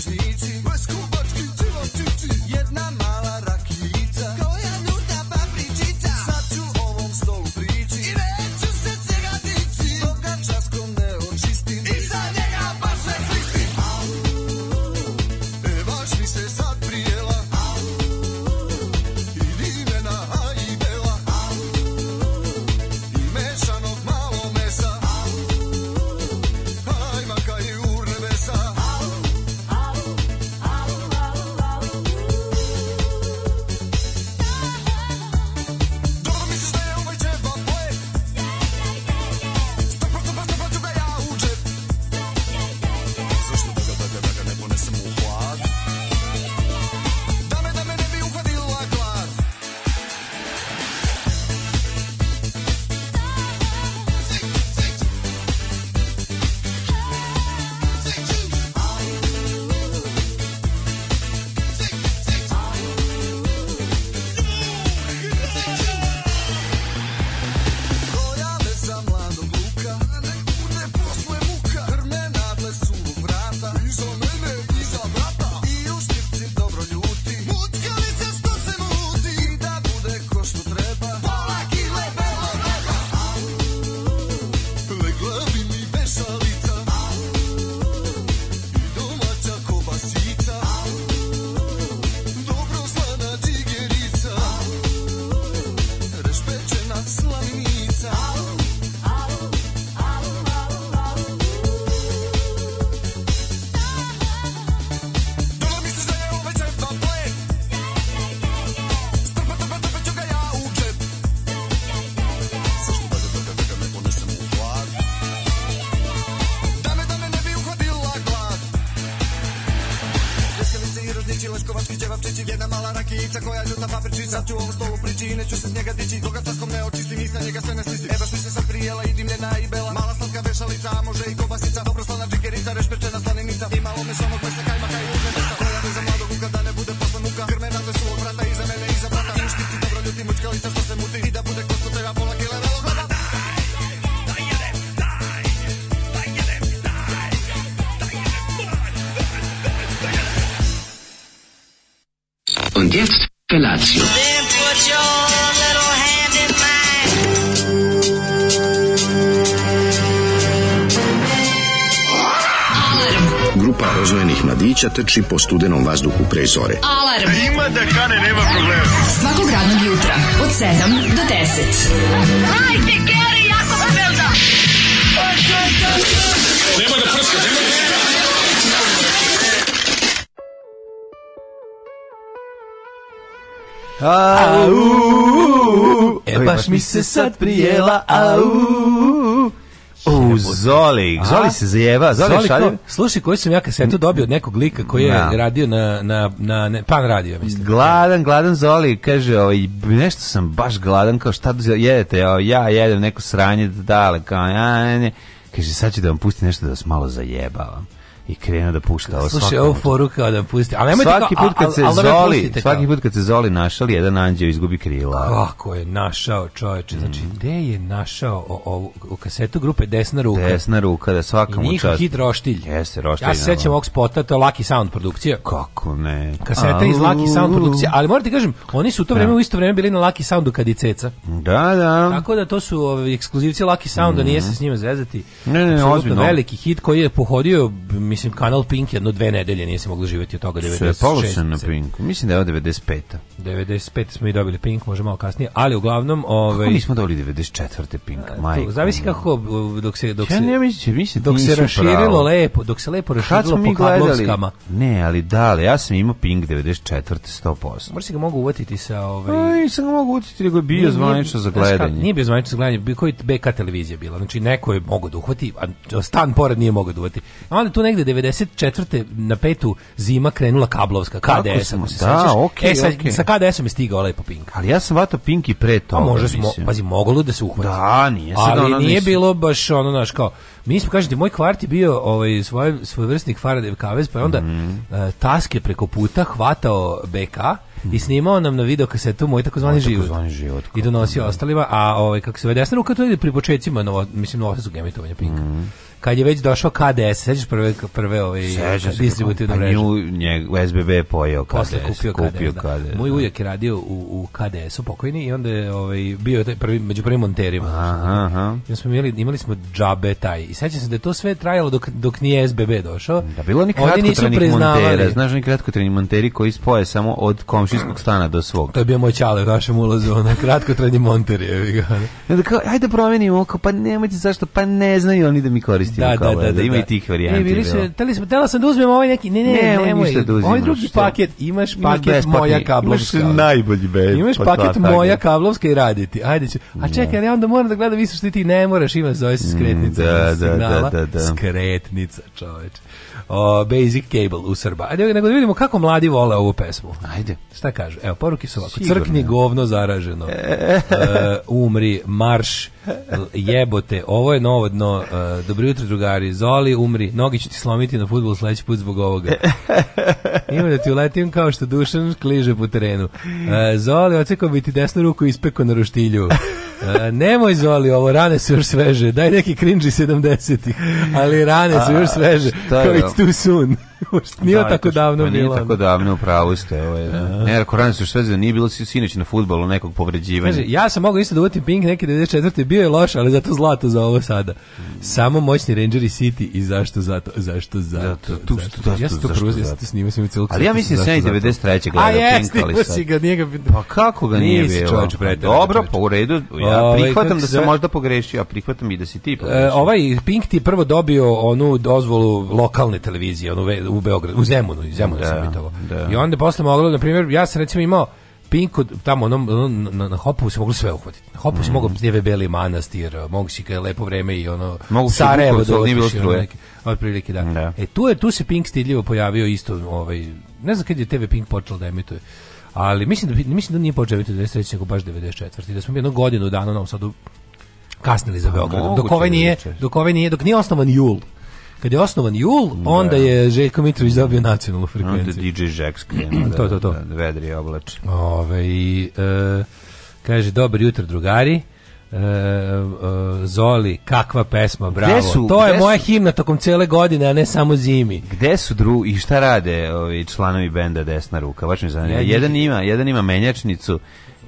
Strażnicy koja je ljuta pa priči Sad ću ovom stolu priči i neću se s njega mladića trči po studenom vazduhu pre zore. Alarm! A ima da kane, nema problema. Svakog radnog jutra, od 7 do 10. Hajde, Geri, jako se velda! Nema da prska, nema da prska! Au, e baš mi se sad prijela, au, Zoli, Zoli se zajeva, Zoli, Zoli šalje. Ko, slušaj, koji sam ja kasetu dobio od nekog lika koji je no. Da. radio na, na, na ne, pan radio, mislim. Gladan, gladan Zoli, kaže, ovaj, nešto sam baš gladan, kao šta da jedete, ovaj, ja jedem neko sranje, dale, kao, ja, ne, ne. Kaže, sad ću da vam pusti nešto da vas malo zajebavam i krenuo da pušta ovo Slušaj, ovu foru kao da pusti. Ali svaki put kad se Zoli, svaki put kad se Zoli našali, jedan anđeo izgubi krila. Kako je našao čoveče? Znači, mm. gde je našao ovu kasetu grupe Desna ruka? Desna ruka, da svaka mu čast. hit roštilj. Jeste, roštilj. Ja se sećam ovog spota, to je Lucky Sound produkcija. Kako ne? Kaseta iz Lucky Sound produkcije, ali morate kažem, oni su u to da. vreme u isto vreme bili na Lucky Soundu kad i Ceca. Da, da. Tako da to su ekskluzivci Lucky Sounda, nije se s njima zvezati. Ne, ne, ne, veliki hit koji je pohodio, mislim, kanal Pink jedno dve nedelje nije mogla živeti od toga. 96. Sve na Pinku. Mislim da je od 95. 95. smo i dobili Pink, može malo kasnije, ali uglavnom... ovaj Mi smo dobili 94. Pink, a, To, zavisi kako, dok se... Dok ja se, ne mislim, mislim, da dok se proširilo pravo. lepo, dok se lepo proširilo po kablovskama. Ne, ali da, ali ja sam imao Pink 94. 100%. Možda si ga mogu uvatiti sa... Ovaj... Aj, sam ga mogu uvatiti, nego je bio zvanično za gledanje. Nije bio zvanično za gledanje, koji BK televizija bila. Znači, neko je mogao da uhvati, a stan pored nije mogao da uhvati. onda tu negde 94. na petu zima krenula kablovska, KDS, ako se da, sećaš. Okay, e, sa, okay. sa KDS-om je stigao lepo Pink. Ali ja sam vato Pink i pre to. A može smo, pazi, moglo da se uhvati. Da, nije se Ali da, nije mislim. bilo baš ono, znaš, kao, mi smo, kažete, moj kvart je bio ovaj, svoj, svoj vrstnik Faradev kavez, pa je onda mm. uh, taske preko puta hvatao BK, i mhm. snimao nam na video kasetu moj takozvani život. Takozvani život. I donosio da. ostalima, a ovaj kako se ve desna ruka to ide pri početcima, novo, mislim novo su gemitovanja Pinka. Mm kad je već došao KDS, sećaš prve prve ove distributivne mreže. Nju njeg SBB je pojeo KDS, Posle kupio, kupio da. KDS. KDS, KDS Moj da. ujak je radio u, u KDS-u pokojni i onda je ovaj bio taj prvi među prvim monterima. Aha, aha. smo imali imali smo džabe taj. I sećam se da je to sve trajalo dok dok nije SBB došao. Da bilo ni kratko montera, znaš ni kratko monteri koji spoje samo od komšijskog stana do svog. To je bio moj čale u našem ulazu, na kratko trening monteri. Da. Ajde da promenimo oko, pa nemojte zašto, pa ne znaju oni da mi koriste istina da, da, kao da, da, da, ima i da. tih varijanti. E, bili su, da. teli smo, tela sam da uzmem ovaj neki, ne, ne, ne, ne nemoj ništa da uzimaš, ovaj drugi paket, imaš paket moja kablovska. Imaš najbolji be. Imaš pa paket moja kablovska i raditi. Ajde ću. A čekaj, ja onda moram da gledam isto što ti ne moraš, imaš zove se mm, skretnica. Da, da, da, da, da, Skretnica, čoveče. O, Basic Cable u Srba. Ajde, nego da vidimo kako mladi vole ovu pesmu. Ajde. Šta kažu? Evo, poruke su ovako. Crkni govno zaraženo. E, umri, marš Jebote, ovo je novo dno. Uh, dobro jutro, drugari. Zoli, umri. Nogi ću ti slomiti na futbol sledeći put zbog ovoga. Ima da ti uletim kao što dušan kliže po terenu. Uh, Zoli, ocekao bi ti desnu ruku ispeko na roštilju. Uh, nemoj Zoli, ovo rane su još sveže. Daj neki krinđi 70-ih, ali rane su još sveže. Kao it's too soon. nije da, tako davno bilo. Pa nije bilo, tako da. davno, upravo ste. Ovaj, da. Ne, ako rani su sve nije bilo sinoć na futbolu nekog povređivanja. Kaže, ja sam mogao isto da utim Pink neki 94. bio je loš, ali zato zlato za ovo sada. Samo moćni i City i zašto zato, zašto zato. zato, da, tu, zato, zato ja sam to prvo, ja to snimao sam celu. Ali ja mislim se 93. gledao ping, ali sad. Si ga, nije ga... Pa kako ga nije bilo? Dobro, pa u redu, ja ovaj, prihvatam da sam možda pogrešio, ja prihvatam i da si ti e, pogrešio. Ovaj Pink ti prvo dobio onu dozvolu lokalne televizije, onu u Beograd, u Zemunu, u Zemunu da, sam bitovao. Da. I onda posle moglo, na primjer, ja sam recimo imao Pink od tamo onom, na, na, na hopu se moglo sve uhvatiti. Na hopu mm. se moglo gdje Beli manastir, mogu si kada lepo vreme i ono mogu Sarajevo do da otprilike da. da. E tu je tu se Pink stidljivo pojavio isto ovaj ne znam kad je TV Pink počeo da emituje. Ali mislim da mislim da nije počeo da 93 nego baš 94. Da smo jednu godinu dana na Novom Sadu kasnili za Beograd. Dok ove ovaj da nije, dok ove ovaj nije, dok nije osnovan Jul. Kad je osnovan Jul, onda da. je Željko Mitrović dobio nacionalnu frekvenciju. Onda DJ Jax krenuo to, to, to. da vedri oblači. Ove, i, e, kaže, dobro jutro drugari. E, e, Zoli, kakva pesma, bravo. Su, to je moja su, himna tokom cele godine, a ne samo zimi. Gde su dru i šta rade ovi članovi benda Desna ruka? Baš mi zanima. Jedan ima, jedan ima menjačnicu,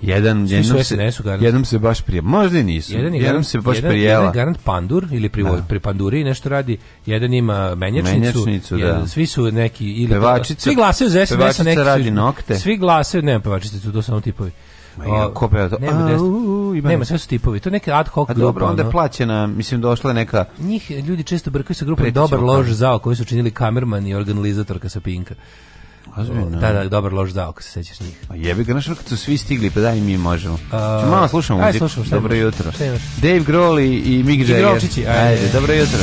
Jedan, jednom, se, SNS-u jednom se baš prije, možda i nisu. Jedan, je garant, se baš jedan, prijela. Jedan garant pandur ili pri, da. pri panduri i nešto radi. Jedan ima menjačnicu. menjačnicu jedan, da. Svi su neki... Ili, pevačica, svi glasaju za SNS, neki su, nokte. Svi glasaju, ne pevačicu, to su tipovi. Ma ja, ko peva to? Nema, A, u, ima nema sve su tipovi. To je neka ad hoc A dobro, onda je plaćena, mislim došla je neka... Njih ljudi često brkaju sa grupom Dobar lož zao koji su činili kamerman i organizatorka sa Pinka. Ozbiljno. Da, da, dobar loš dao, ako se sećaš njih. A jebi ga, znaš, kad su svi stigli, pa daj mi možemo. Ču malo slušamo muziku. slušamo, Dobro jutro. Dave Grohl i Mick Jagger. I Grovčići, ajde. Ajde, dobro jutro.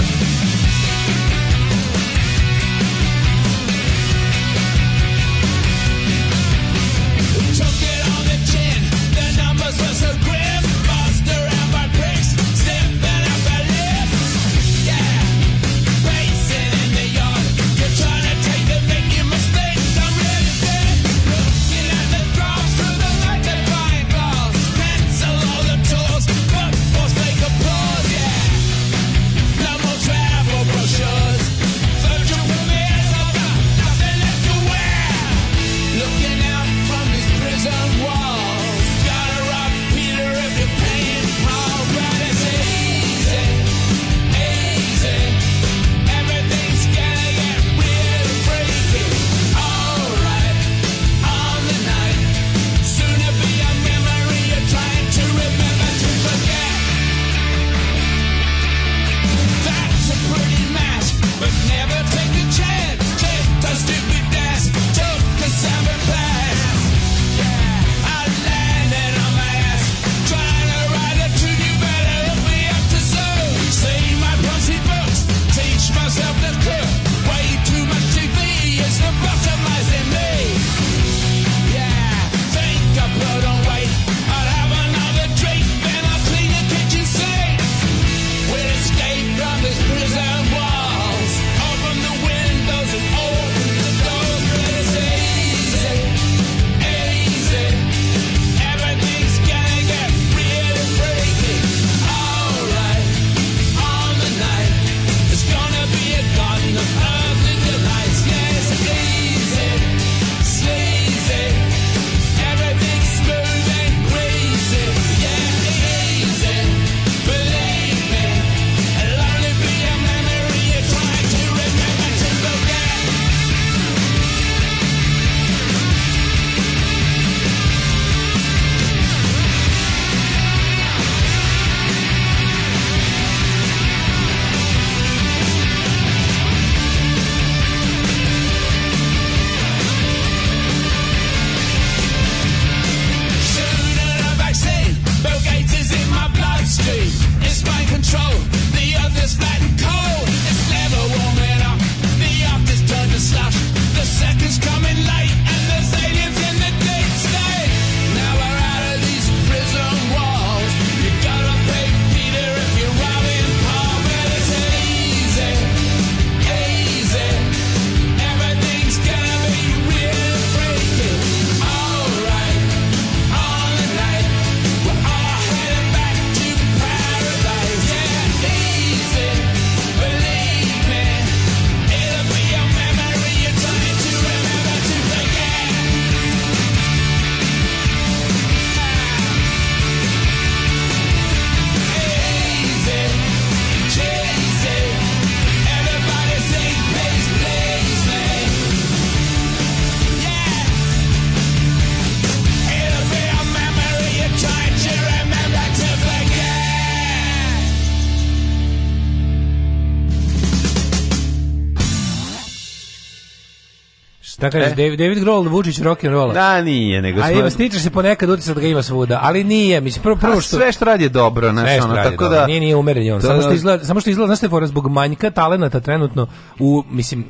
Da e. kažeš, e? David Grohl, Vučić, rock and roll. Da, nije, nego smo... A stičeš se ponekad utisak da ga ima svuda, ali nije, mislim, prvo, prvo što... A sve što radi dobro, znaš, ono, tako dobro. da... Nije, nije umeren on. Samo što izgleda, samo što izgleda, znaš, te fora, zbog manjka talenta trenutno u, mislim,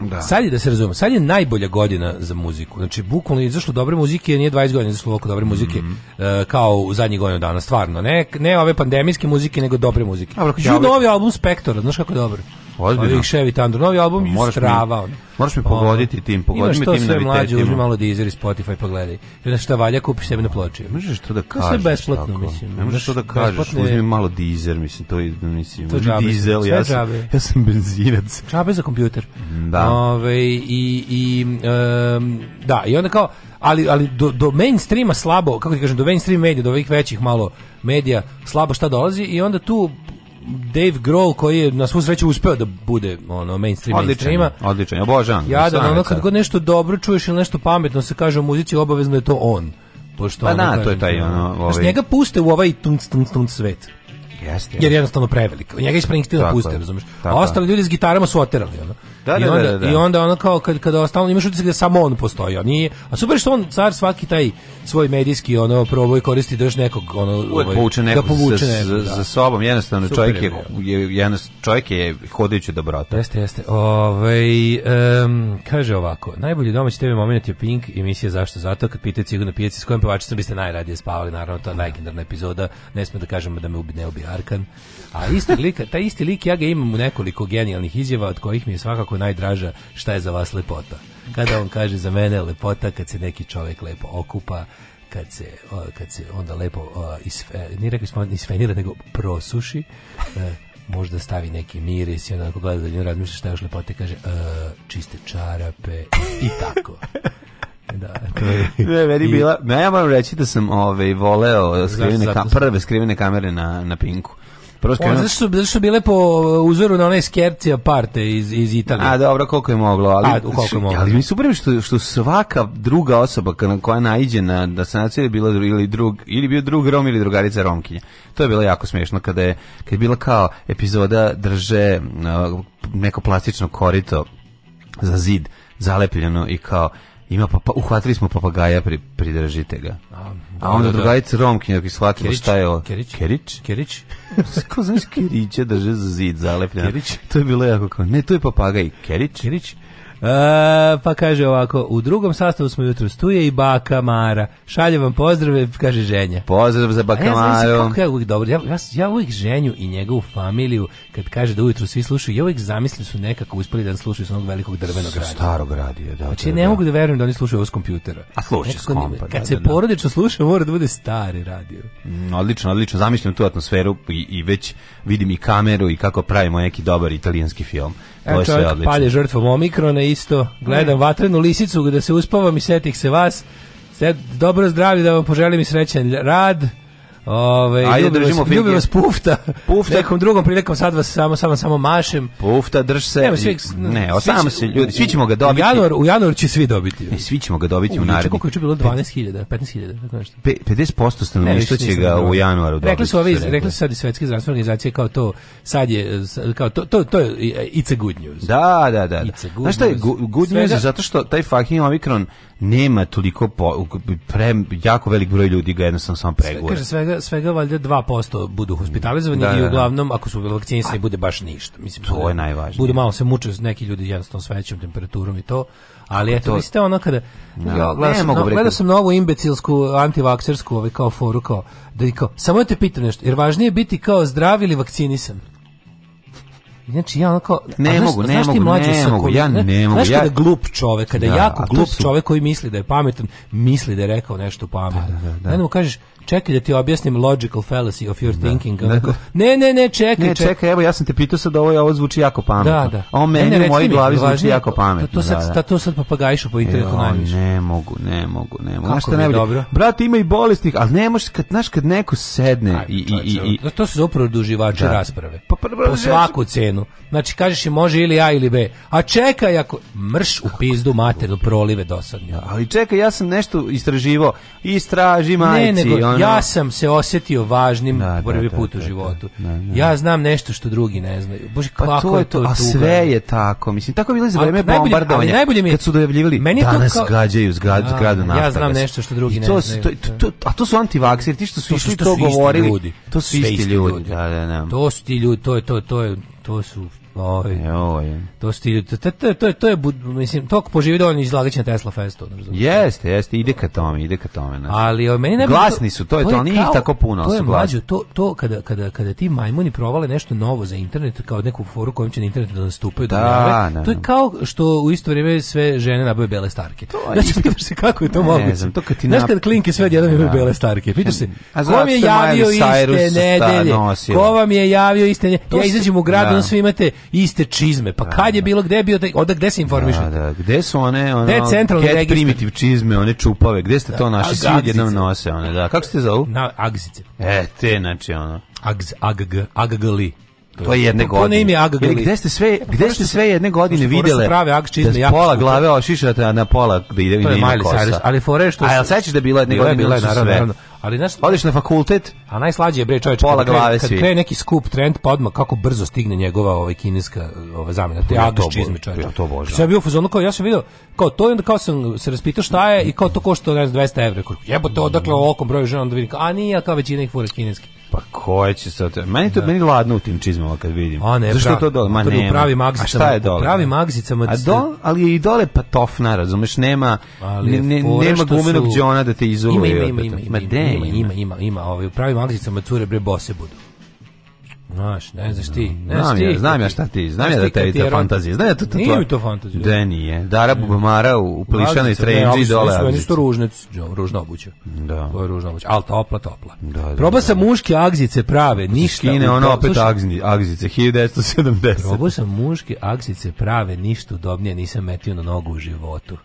da. Sad je da se razumemo, sad je najbolja godina za muziku. Znači bukvalno je izašlo dobre muzike, nije 20 godina izašlo oko dobre muzike mm -hmm. uh, kao u zadnjih godina dana, stvarno. Ne, ne ove pandemijske muzike, nego dobre muzike. Dobro, novi album Spektora, znaš kako je dobro. Ozbiljno. Ovih Ševi Tandur. Novi album je strava. Mi, moraš mi pogoditi tim, pogodi mi tim novitetima. Imaš to sve mlađe, uzmi malo Deezer i Spotify pogledaj. gledaj. I onda šta valja, kupiš sebi na ploči. Možeš to da kažeš. To sve besplatno, tako. mislim. Ne možeš to da kažeš, besplatne... uzmi malo Deezer, mislim, to je, mislim, to džabe, dizel, ja sam, džabe. ja sam benzinac. Čabe za kompjuter. Da. Ove, i, i, um, da, i onda kao, ali, ali do, do mainstreama slabo, kako ti kažem, do mainstream medija, do ovih većih malo medija, slabo šta dolazi i onda tu Dave Grohl koji je na svu sreću uspeo da bude ono mainstream odličan, mainstreama. Odličan, obožavam. Ja da ono kad da. god nešto dobro čuješ ili nešto pametno se kaže u muzici obavezno je to on. Pošto pa da, to je taj ono, ovaj. njega puste u ovaj tunc tunc tunc svet. Jeste. Jer jednostavno prevelik. Njega je Springsteen napustio, razumeš? A ostali ljudi s gitarama su oterali, ono. Da, I da, da, onda, da, da, I onda ono kao kad kada ostalo imaš utisak da samo on postoji, on nije. A super što on car svaki taj svoj medijski ono proboj koristi da još nekog ono Uvijek ovaj, povuče nekog da povuče za, nekog, za, da. za sobom jednostavno super čovjek je, je jednostavno čovjek je hodajući dobrota. Jeste, jeste. Ovaj um, kaže ovako, najbolji domaći TV momenat je Pink emisija zašto zato kad pitate Cigana pijaci s kojim pevačicom biste najradije spavali, naravno to je legendarna epizoda, ne smem da kažemo da me ubi ne ubi Arkan. A isti lik, taj isti lik ja ga imam u nekoliko genijalnih izjava od kojih mi je svakako najdraža šta je za vas lepota. Kada on kaže za mene lepota kad se neki čovjek lepo okupa, kad se, kad se onda lepo isfe, nije rekao isfenira, nego prosuši, e, možda stavi neki miris i onako gleda da razmišlja šta još lepote kaže e, čiste čarape i tako da, to je. Ne, I... bila, ne, ja moram reći da sam ove ovaj, voleo skrivene zato, prve skrivene kamere na na Pinku. Prvo skrivene... Zašto su, zašto su bile po uh, uzoru na onaj Skercija parte iz, iz Italije? A dobro, koliko je moglo, ali, A, koliko je moglo. ali mi super što, što svaka druga osoba koja naiđe na da sanaciju je bila ili, drug, ili bio drug Rom ili drugarica Romkinja. To je bilo jako smešno kada je, kada je bila kao epizoda drže uh, neko plastično korito za zid zalepljeno i kao Ima pa, pa uhvatili smo papagaja, pri, pridržite ga. A, a da, onda da, da, drugarica Romkinja, dok da je shvatila šta je ovo. Kerić? Kerić? Kerić? Ko znaš Kerića drže za zid zalepljena? Kerić? To je bilo jako kao, ne, to je papagaj. Kerić? Kerić? E, pa kaže ovako, u drugom sastavu smo jutro stuje i baka Mara. Šalje vam pozdrave, kaže ženja. Pozdrav za baka Maru. Ja, kako ja dobro, ja, ja, ja uvijek ženju i njegovu familiju, kad kaže da ujutro svi slušaju, ja uvijek zamislim da su nekako uspeli da slušaju sa onog velikog drvenog radija. starog radija, da. Znači, da, ne da. mogu da verujem da oni slušaju ovo s kompjutera. A slušaju s kompa, Kad se porodično sluša, mora da bude stari radio. Mm, odlično, odlično, Zamislim tu atmosferu i, i već vidim i kameru i kako pravimo neki dobar italijanski film to e, čovjek je odlično. Pad je žrtvom Omikrona isto. Gledam mm. vatrenu lisicu da se uspavam i setih se vas. Set, dobro zdravlje da vam poželim i srećan rad. Ove, Ajde, ljubim držimo vas, ljubim vas pufta. Pufta. Nekom drugom prilikom sad vas samo, samo, samo mašem. Pufta, drž se. Nemo, svi, ne, o, se ljudi, svi ćemo ga dobiti. U januar, u januar će svi dobiti. Ne, svi ćemo ga dobiti u, u naredni. Koliko je bilo 12.000, 15.000, Pe, 50% stanovništva će ga dobro. u januaru dobiti. Rekli su ove, rekli su sad i svetske zdravstvene organizacije kao to, sad je, kao to, to, to je, it's a good news. Da, da, da. da. Znaš šta je good news? Zato što taj fucking Omikron nema toliko po, pre, jako velik broj ljudi ga jednostavno samo pregura. Sve, kaže svega svega valjda 2% budu da, hospitalizovani da, i da. uglavnom ako su vakcinisani bude baš ništa. Mislim to je da najvažnije. Budu malo se muče neki ljudi jednostavno s većom temperaturom i to. Ali eto, vi ste ono kada... No, ja, gledao, sam, no, gledao sam novu imbecilsku, antivaksersku, ovaj kao foru, kao, da i kao, samo te pitam nešto, jer važnije je biti kao zdrav ili vakcinisan? Znači ja onako ne znaš, mogu, ne znaš mogu, mlađe ne mogu, ja ne, ne mogu. Znaš kada glup čovjek kada da, jako glup su... čovek koji misli da je pametan, misli da je rekao nešto pametno. Da, da, da. da mu kažeš, čekaj da ti objasnim logical fallacy of your da. thinking. Onako, ne, ne, ne, čekaj, ne, čekaj. evo ja sam te pitao sad ovo, ovo zvuči jako pametno. Da, da. A meni u mojoj glavi zvuči važnije, jako pametno. To, to sad, da, da. to sad papagajšu po e, internetu ovaj, najviše. Ne mogu, ne mogu, ne mogu. Kako mi je dobro? Brat, ima i bolesnih, ali ne možeš, kad, znaš, kad neko sedne Aj, i, i, i, i... To su zapravo duživači da. rasprave. Pa, pa, pa po svaku cenu. Znači, kažeš i može ili A ili B. A čekaj, ako mrš u pizdu maternu prolive dosadnje. Da, ali čekaj, ja sam nešto istraživo. Istraži majci. Ne, nego, ja sam se osetio važnim da, da prvi da, put da, u da. životu. Da, ja znam nešto što drugi ne znaju. Bože, pa kako pa je to, a sve je tako. Mislim, tako je bilo za vreme bombardovanja. Najbolje mi je... kad su dojavljivali, meni danas kao... gađaju zgrad, zgradu naftagas. Ja znam nešto što drugi ne znaju. To, to, a to su antivakseri, ti što su išli to govorili. To su isti ljudi. Da, da, da. To su ti ljudi, to je to, to je to su Oj. Joj. To sti to to to to je mislim tok poživi da on izlagaće na Tesla Festu, razumiješ? Jeste, jeste, ide ka tome, ide ka tome, znači. Ali o meni glasni su, to je to, to nije tako puno to je mlađo, to to kada kada kada ti majmuni provale nešto novo za internet kao neku foru kojom će na internetu da nastupaju da, da, da To je da. kao što u isto vrijeme sve žene nabave bele starke. To je znači, isto... se kako je to moguće. Ne znam, to kad ti Znaš kad klinke sve odjednom da. imaju bele starke. Pitaš se, a ko vam je javio iste nedelje? Ko vam je javio iste nedelje? Ja izađem u grad, on svi imate iste čizme. Pa da, kad je da. bilo, gde je bio, taj, oda gde se informišete? Da, da, gde su one, ono, gde centralni get primitive čizme, one čupave, gde ste to da, našli, svi jednom nose one, da. Kako ste zovu? Na, agzice. E, te, znači, ono. Agz, agg, aggali. To je jedne godine. To ime Agagali. Gde ste sve, pa gde ste sve jedne godine videle? Prave agčizme, da pola glave ošišate, na pola da ide i nema kosa. Ali fore što A jel sećaš da je bila jedne godine bila naravno, naravno. Ali znaš, odeš na fakultet, a najslađe je bre čoveče pola glave kad kre neki skup trend pa odmah kako brzo stigne njegova ovaj kineska ova zamena te ja to čizme čoveče. Ja to bože. Sve bio u kao ja sam video kao to i onda kao sam se raspitao šta je i kao to košta ne znam 200 evra. Jebote, odakle okom broju žena da vidim. A nije kao većina ih fura kineski. Pa koje će sad? Meni to da. meni ladno u tim čizmama kad vidim. A ne, Zašto to dole? Ma ne. Pravi magzicama. A šta je dole? Pravi magzicama. A dol, ali je i dole patofna, razumeš, nema ali ne, nema gumenog su... džona da te izoluje. Ima, ima, ima, ima, ima, ima, ne, ima, ima, ima, ima, ovaj, u pravim akcijicama cure bre bose budu. Znaš, ne znaš ti. Ne znam, ti, ja, znam ja šta ti, znam ja da tebi to fantazije. Znam ja to da to. Nije mi to fantazija. Da nije. Dara Bubamara u plišanoj trenđi dole. Ja nisu to ružnec, ružna obuća. Da. To je ružna obuća, al topla, topla. Da, da, Proba da, sam da. muške agzice prave, ništa. Kine ono opet agzice, agzice 1970. Proba sam muške agzice prave, ništa udobnije nisam metio na nogu u životu.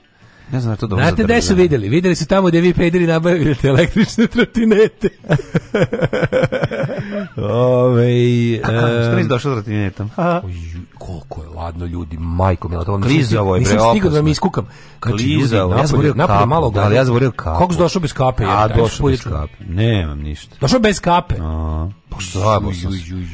Ne znam to dobro. Znate gde su videli? Videli su tamo gde vi pederi nabavili električne trotinete. Ove, um, što nisi došao s trotinetom? koliko je ladno ljudi, majko mila, to vam klizavo je bre. Nisam stigao da mi iskukam. Znači, klizavo. Ja sam borio napolje malo da, gore. Ali ja sam borio kapu. Kako si došao bez kape? A, došao bez kape. Nemam ništa. Došao bez kape. A. Pa šta,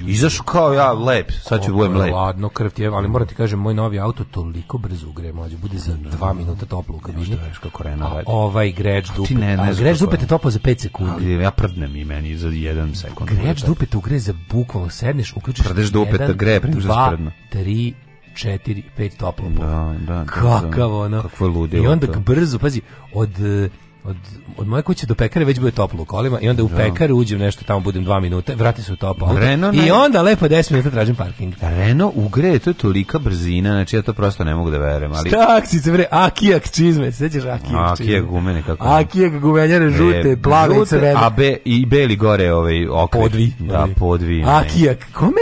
izašao kao ja lep, sad ću da budem lep. Ladno krv ti je, ali moram ti kažem, moj novi auto toliko brzo ugreje, mlađe, bude za dva minuta toplo kabini. Ne da kako Renault radi. Ovaj greč dupe. ne, ne, greč dupe te topa za 5 sekundi. Ali ja prdnem i meni za 1 sekund. Greč dupe te ugre za bukvalno sedneš, uključiš. Prdeš dupe te da gre, prdeš spredno. 3 4 5 toplo. Da, da. Kakav da. ono. Kakvo ludilo. I onda brzo, pazi, od od, od moje kuće do pekare već bude toplo u kolima i onda u da. pekaru uđem nešto tamo budem dva minuta, vratim se u topo auto i onda lepo 10 minuta tražim parking. Da, Reno ugreje, to je tolika brzina, znači ja to prosto ne mogu da verem. Ali... Taksice, bre, akijak čizme, sećaš akijak čizme? Akijak gumene, kako Akijak gumenjare, žute, plave i crvene. A be, i beli gore ovaj okvir. Podvi. Da, podvi. Akijak, kome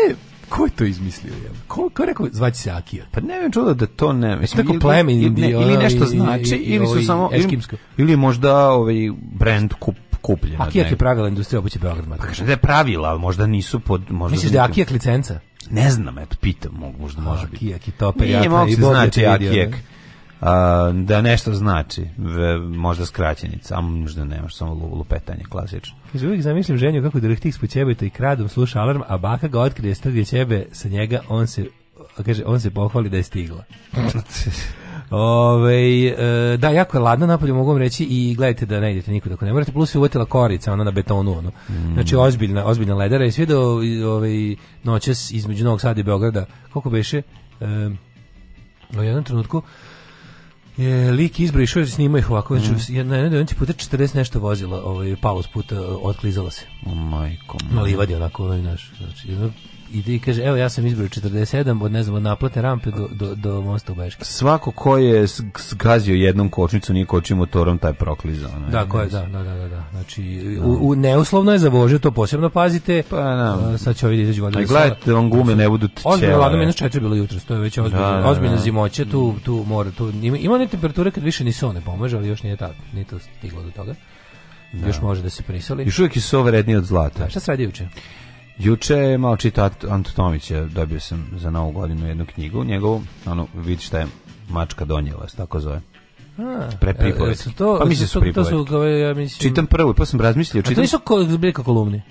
Ko je to izmislio? je Ko, ko je rekao zvaći se Akija? Pa ne znam čudo da to ne... Mislim, tako plemen ili, ili nešto znači, i, i, ili su samo... Eskimsko. Ili, možda ovaj brend kup, kupljena. Akija je pravila industrija obuće Beograd. Pa kaže da je pravila, ali možda nisu pod... Možda Misliš da je Akijak licenca? Ne znam, eto, pitam, možda može biti. Akijak i toper, jakna i bog je te vidio. Akijak da nešto znači, možda skraćenica, a možda nemaš samo lupetanje klasično. Kaže, uvijek zamislim ženju kako direktih da s ćebeta i kradom sluša alarm, a baka ga otkrije strge ćebe sa njega, on se, kaže, on se pohvali da je stigla. Ove, e, da, jako je ladno napolje, mogu vam reći i gledajte da ne idete nikud ako ne morate, plus je uvetila korica, ona na betonu, ono. Mm. Znači, ozbiljna, ozbiljna ledara i svi do ove, noćas između Novog Sada i Beograda, koliko beše, e, u jednom trenutku, je lik izbro išao i da snima ih ovako, znači mm. jedna jedna onci puta 40 nešto vozila, ovaj palo puta otklizala se. Majko. Na livadi onako onaj naš, znači ide i kaže, evo ja sam izbrao 47 od, ne znam, od naplate rampe do, do, do mosta u Beški. Svako ko je zgazio jednom kočnicu, nije kočio motorom, taj prokliza. Ono, da, ko je, da, da, da, da. da. Znači, da. u, u, neuslovno je za vožnju, to posebno pazite. Pa, da. Sad će ovdje da izađu valjda. gledajte, on gume ne budu čele. Ozbiljno, ladno minus 4 bilo jutro, to je već ozbiljno, da, da, da. ozbiljno zimoće, tu, tu mora, tu, ima, ima ne temperature kad više ni so ne pomaže, ali još nije, ta, nije to stiglo do toga. Da. Još može da se prisali. Još uvijek je so vredniji od zlata. Da, šta se radi juče? Juče je malo čita Anto dobio sam za novu godinu jednu knjigu, njegovu, ono, vidi šta je mačka donijela, tako zove. A, Pre e, pripovedi. to, pa mislim da su, to, to su kao, ja mislim... Čitam prvu, pa sam razmislio. Čitam... A to nisu ko, zbirka kolumni?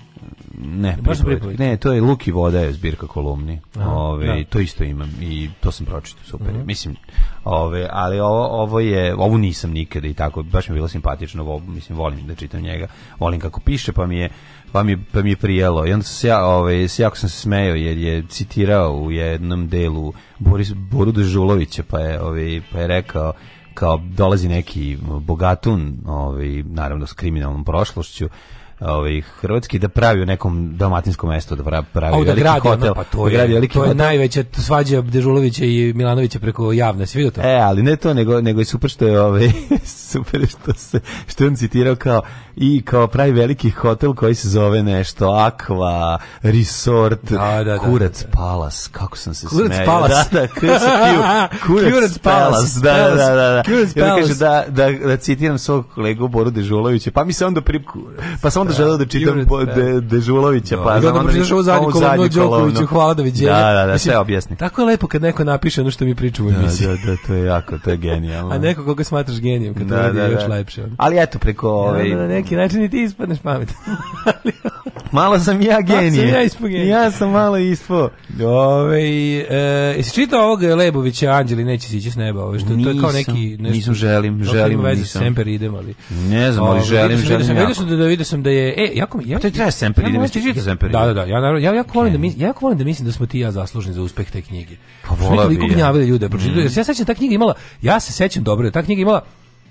Ne, pripovedi. Ne, to je Luki Voda je zbirka kolumni. Aha, ove, da. To isto imam i to sam pročitao, super. Mm -hmm. Mislim, ove, ali ovo, ovo je, ovu nisam nikada i tako, baš mi je bilo simpatično, ovo, mislim, volim da čitam njega, volim kako piše, pa mi je pa mi, pa mi je prijelo. I onda se ja, ovaj, jako sam se smejao jer je citirao u jednom delu Boris, Boru Dežulovića pa je, ovaj, pa je rekao kao dolazi neki bogatun, ovaj, naravno s kriminalnom prošlošću, ovaj hrvatski da pravi u nekom dalmatinskom mestu da pravi o, da veliki gradi, hotel. pa to da gradi veliki to je hotel. najveća svađa Dežulovića i Milanovića preko javne svi to. E, ali ne to nego nego je super što je ovaj super što se što on citirao kao i kao pravi veliki hotel koji se zove nešto Aqua Resort da, da, da Kurac da, da. Palace. Kako sam se Kurac smejao. Palace. Da, da, Kurac, Kurac, Kurac Palace. Da, da, da, da. Kurac Palace. Ja da, da, da, citiram svog kolegu Boru Dežulovića. Pa mi se onda pri, pa se onda želeo da čitam po da. de, Dežulovića, da, pa da, znam onda pročitaš ovu zadnju kolonu Đokoviću, hvala da viđenje. Da, da, da, sve objasni. Tako je lepo kad neko napiše ono što mi priča u emisiji. Da, da, to je jako, to je genijalno. A neko koga smatraš genijem, kad da, da, još lepše. Ali eto, preko... Ovaj... Na neki način i ti ispadneš pamet. Malo sam ja genije. Ja sam malo ispo. Ove, e, jesi čitao ovog Lebovića Anđeli neće sići s neba, ovo što to je kao neki nešto. Nisam želim, želim, nisam. Semper idem, ali. Ne znam, ali želim, želim. Vidio sam da vidio sam da je e jako ja pa to treba Semper ja, idem isti Semper. Da, da, da. Ja naravno, ja jako volim da mi jako volim da mislim da smo ti ja zaslužni za uspeh te knjige. Pa vola bi. Ja. ljude, pročitali. Mm. Ja sećam ta knjiga imala, ja se sećam dobro, ta knjiga imala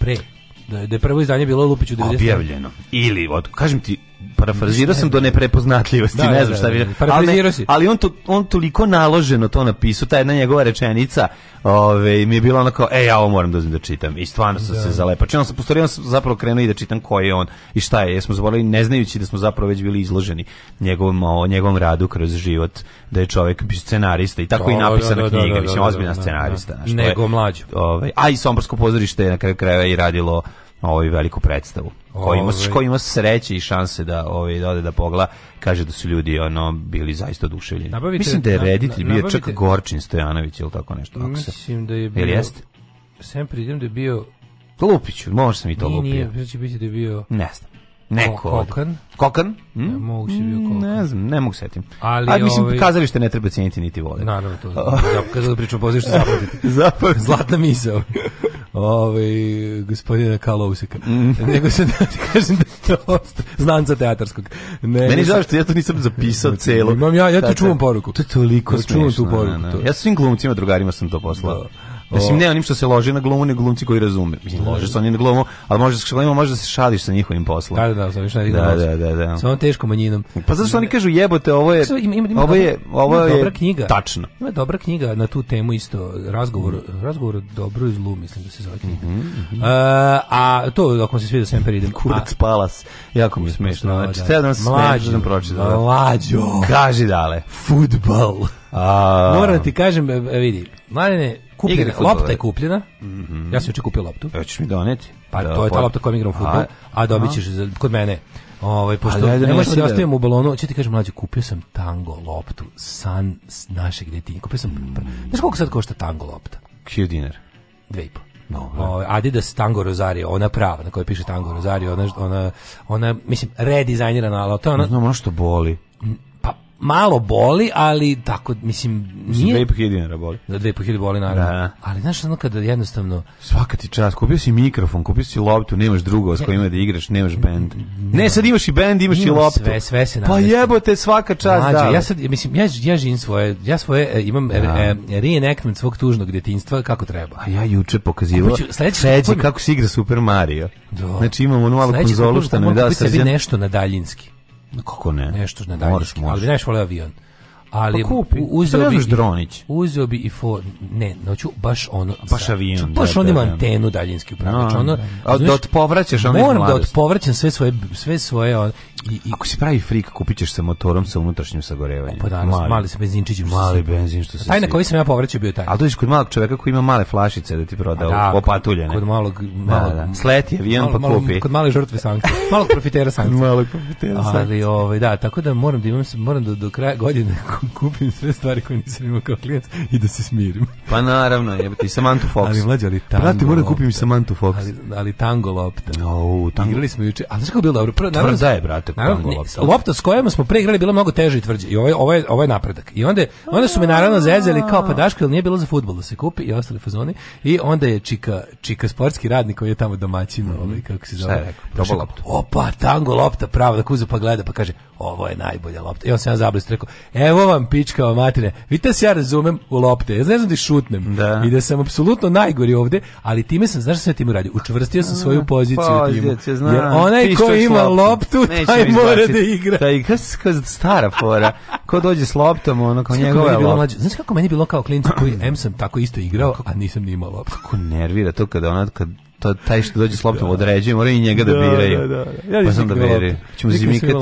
pre da je prvo izdanje bilo Lupiću 90. Objavljeno. Ili, od, kažem ti, parafrazirao sam do neprepoznatljivosti, da, ne da, znam šta da, da, bi. Ali, ali on to on toliko naloženo to napisao, ta jedna njegova rečenica, ovaj mi je bilo onako, ej, ja ovo moram da uzmem da čitam. I stvarno sam da. se zalepačio. Znači, Onda sam postorio, sam zapravo krenuo i da čitam ko je on i šta je. Jesmo zaboravili, ne znajući da smo zapravo već bili izloženi njegovom, o, njegovom radu kroz život, da je čovjek scenarista i tako to, i napisana da, da, knjiga, mislim, ozbiljna scenarista. Što Nego mlađo. Ove, ovaj, a i Somborsko pozorište je na kraju krajeva i radilo ovu ovaj, veliku predstavu. Ko ima, ovaj. ko ima sreće i šanse da ovaj da ode da pogla, kaže da su ljudi ono bili zaista oduševljeni. Nabavite, Mislim da je reditelj bio čak Gorčin Stojanović ili tako nešto. Ako se, Mislim da je bio. Ili jeste? Sem pridem da je bio Lupiću, možda sam i to lupio. Nije, nije, će znači biti da je bio... Ne znam. Neko Kokan. Kokan? Hm? Ne mogu se bio hm, Kokan. Ne znam, ne mogu setim. Ali, Ali mislim, ovaj... kazalište ne treba cijeniti niti voliti. Naravno, to znam. Da, kad da pričam pozivšte zapamtite. Zapamtite. Zlatna misa ovaj gospodina Kalouseka. Mm. Nego se da ti kažem da to znanca teatarskog. Ne, Meni žao što ja to nisam zapisao znači, celo. Imam ja, ja ti čuvam poruku. To je toliko ja smešno. Čuvam tu poruku. Na, da, na. Da. Ja svim glumcima drugarima sam to poslao. Da. Mislim, ne onim što se loži na glumu, ne glumci koji razume. Mislim, lože se oni na glumu, ali može se može da se šališ sa njihovim poslom. Da, da, da, da, da, da, da. Samo teško manjinom. Pa zato što oni kažu jebote, ovo je ovo je ovo je dobra knjiga. Tačno. Ima dobra knjiga na tu temu isto, razgovor, razgovor dobro i zlu, mislim da se zove knjiga. Mhm, mhm. E, a to ako se sviđa sem peridem. Kurac Palas. Jako mi smešno. Znači, da. sve da smešno da pročitao. Mlađo. Kaži dale. Fudbal. A... Moram ti kažem, e, e, vidi, Mladene, kupljena, lopta je kupljena. Mm -hmm. Ja sam juče kupio loptu. Hoćeš mi doneti? Pa da, to je ta pa- lopta kojom igram fudbal, a, a dobićeš kod mene. Ovaj pošto ne, ne možemo da, da- ostavimo u balonu, ti kažem mlađi, kupio sam tango loptu san našeg detinja. Kupio sam. Mm. Znaš koliko sad košta tango lopta? 1000 dinar. 2,5. No, ovaj, Adidas Tango Rosario, ona prava na kojoj piše Tango Rosario, ona, ona, ona mislim, redizajnirana, ali to je ona... Znam, ono što boli malo boli, ali tako, mislim, nije... Za 2500 dinara boli. Za da, 2500 boli, naravno. Da. Ali, znaš, ono kada jednostavno... Svaka ti čast, kupio si mikrofon, kupio si loptu, nemaš drugo s kojima da igraš, nemaš bend. Ne, sad imaš i bend, imaš i loptu. Sve, sve se Pa jebote, svaka čast, da. Ja sad, mislim, ja, ja živim svoje, ja svoje e, imam e, da. e, reenactment svog tužnog djetinjstva kako treba. A ja juče pokazivao Feđi kako se igra Super Mario. Do. Da. Znači imamo onu malu konzolu što nam je da srđan. nešto na daljinski. Kako ne? Nešto na daljinski. Moraš, moraš. Ali bi najviše avion ali pa kupi. uzeo pa bi dronić. Uzeo bi i for ne, noću baš ono baš avion. Baš da, on ima da, da. antenu daljinski upravljač, znači no, da, od povraćaš da odpovraćaš ono Moram da od povraćam sve svoje sve svoje on, i, i ako si pravi frik kupićeš sa motorom sa unutrašnjim sagorevanjem. Pa danas mali, mali sa benzinčićem, mali benzin što se. Taj na koji sam ja povraćao bio taj. A dođeš kod malog čoveka koji ima male flašice da ti proda pa da, opatulje, Kod malog malog da, da. sleti avion pa kupi. Kod male žrtve sankcije. Malog profitera sankcije. malog profitera. Ali ovaj da, tako da moram da imam se moram do do kraja godine kupim sve stvari koje nisam imao kao klijent i da se smirim. Pa naravno, jebati, Samantu Fox. Ali mlađe, ali tango Prati, moram da kupim i Samantu Fox. Ali, ali tango lopta. No, tango. Igrali smo juče, ali znaš kako bilo dobro? Prvo, naravno, Tvrda da- je, brate, naravno, tango lopta. Lopta s kojom smo pre igrali bila mnogo teža i tvrđa. I ovo je, ovo je, ovo je napredak. I onda, onda su me naravno zezeli kao pa Daško, jer nije bilo za futbol da se kupi i ostali fazoni. I onda je Čika, Čika sportski radnik koji je tamo domaćin, mm -hmm. kako se zove. Šta je lopta? Opa, tango lopta, pravo, da kuzu pa gleda pa kaže, ovo je najbolja lopta. I on se ja zablist, rekao, evo vam pičkava matine. Vidite da se ja razumem u lopte. Ja ne znam da šutnem. Da. I da sam apsolutno najgori ovde, ali time sam, znaš šta ja tim uradio? Učvrstio sam svoju poziciju u timu. Znam. Jer onaj ko ima loptu, taj mora da igra. Taj, stara fora. Ko dođe s loptom, ono kao njegova lopta. Znaš kako meni bilo kao klinicu koji M sam tako isto igrao, a nisam ni imao loptu. Kako nervira to kada ona, kad to, taj što dođe s loptom da. određuje, moraju i njega da, da, da biraju. Da, da, da. Ja pa sam da biraju. Ćemo zimikat.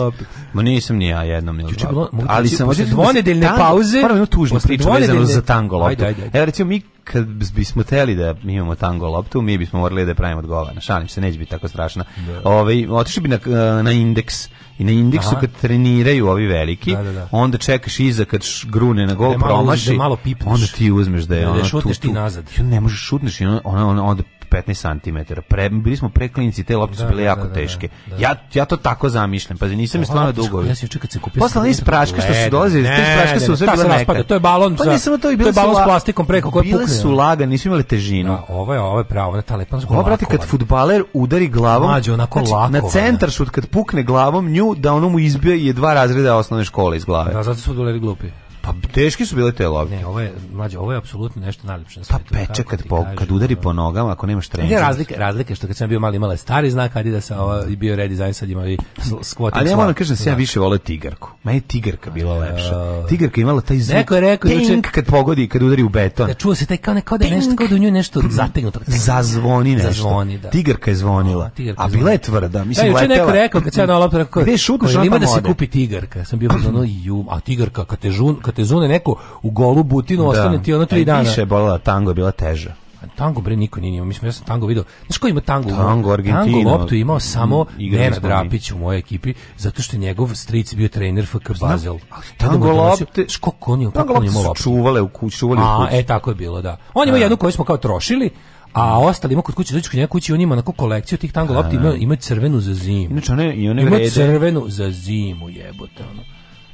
Ma nisam ni ja jednom. Ni Juče bilo, ali sam od dvonedeljne pauze. Prvo tužno priču vezano za tango loptu. Evo recimo mi kad bismo teli da imamo tango loptu, mi bismo morali da pravimo odgovana. Šalim se, neće biti tako strašno. Ovaj otišli bi na eh, na indeks i na indeksu Aha. kad treniraju ovi veliki, da, da, da. onda čekaš iza kad grune na gol promaši, malo, malo onda ti uzmeš da je ona tu, tu. Ti nazad. Jo, ne možeš šutneš i ona, ona, ona, onda 15 cm. Pre, bili smo preklinci, te lopte su da, bile da, jako da, teške. Ja, ja to tako zamišljam, Pazi, nisam mi stvarno dugo. Ja se čekam se kupio. Posle onih praška što su dolazili, te praške su sve bile neka. To je balon pa za, to, i to je balon s plastikom preko koje pukne. Bile su laga, nisu imale težinu. Da, ovo je, ovo je pravo, ta lepa Ovo, brate, kad fudbaler udari glavom, Mađe, onako znači, lako, na centar šut, kad pukne glavom nju, da onomu mu izbije je dva razreda osnovne škole iz glave. Da, zato su bili glupi. Pa teški su bile te lovke. Ne, ovo je mlađe, ovo je apsolutno nešto najlepše na svijetu. Pa peče kad, po, kad udari po nogama, ako nemaš pa trening. razlike, razlike što kad sam bio mali imala stari znak Adidas, da ovo je bio redizajn sad ima i squatting. Ali ja moram kažem da ja više vole tigarku. Ma je tigarka bila a, lepša. Tigarka imala taj zvuk. Neko je rekao juče kad pogodi, kad udari u beton. Da čuo se taj kao neko da je nešto kao da u nju nešto zategnuto. Zazvoni nešto. Zazvoni, da. Tigarka je zvonila. A, tigarka a bila je tvrda, mislim da, neko rekao kad se na loptu rekao. Gde šutneš, ima da se kupi tigarka. Sam bio fazonu ju, a tigarka kad te žun, kad te zune neko u golu butinu, da. ostane ti ono 3 e, dana. Više je tango, je bila teža. Tango bre niko nije imao. Mislim ja sam tango video. Znaš ko ima tango? Tango Tango loptu imao samo Nenad Drapić u mojoj ekipi zato što njegov stric bio trener FK Bazel. Tango lopte, skok on je kako on je loptu. Čuvale u kući, čuvali u kući. A e tako je bilo, da. On ima da. jednu koju smo kao trošili, a ostali ima kod kuće, dođu kod njega kući, on ima onako kolekciju tih tango lopti, da. ima, ima crvenu za zimu. Inače, one, i one ima crvenu za zimu, jebote, ono.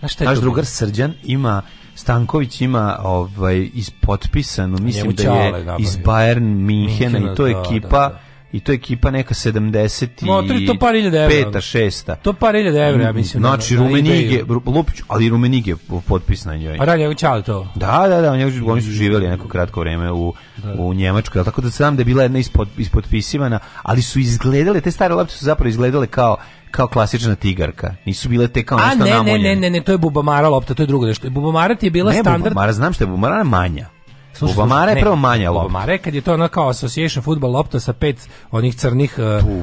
Znaš, naš drugar Srđan ima Stanković ima ovaj ispotpisano, mislim da je iz Bayern Minhena i to da, ekipa da, da. I to je ekipa neka 70 i to, to par evra. Peta, šesta. To par iljada evra, ja mislim. Znači, na, na Rumenige, Lupić, ali Rumenige potpis na njoj. A radi je čao to? Da, da, da, oni su živjeli neko kratko vreme u, da. da. u Njemačkoj, tako da se znam da je bila jedna ispod, ispotpisivana, ali su izgledale, te stare lopte su zapravo izgledale kao kao klasična tigarka. Nisu bile te kao nešto namuljene. A ne, namuljene. ne, ne, ne, to je bubamara lopta, to je drugo nešto. Bubamara ti je bila ne, standard. Ne, bubamara, znam što je bubamara manja. Slušaj, Bubamara je prvo manja lopta. Bubamara je kad je to ona kao association football lopta sa pet onih crnih,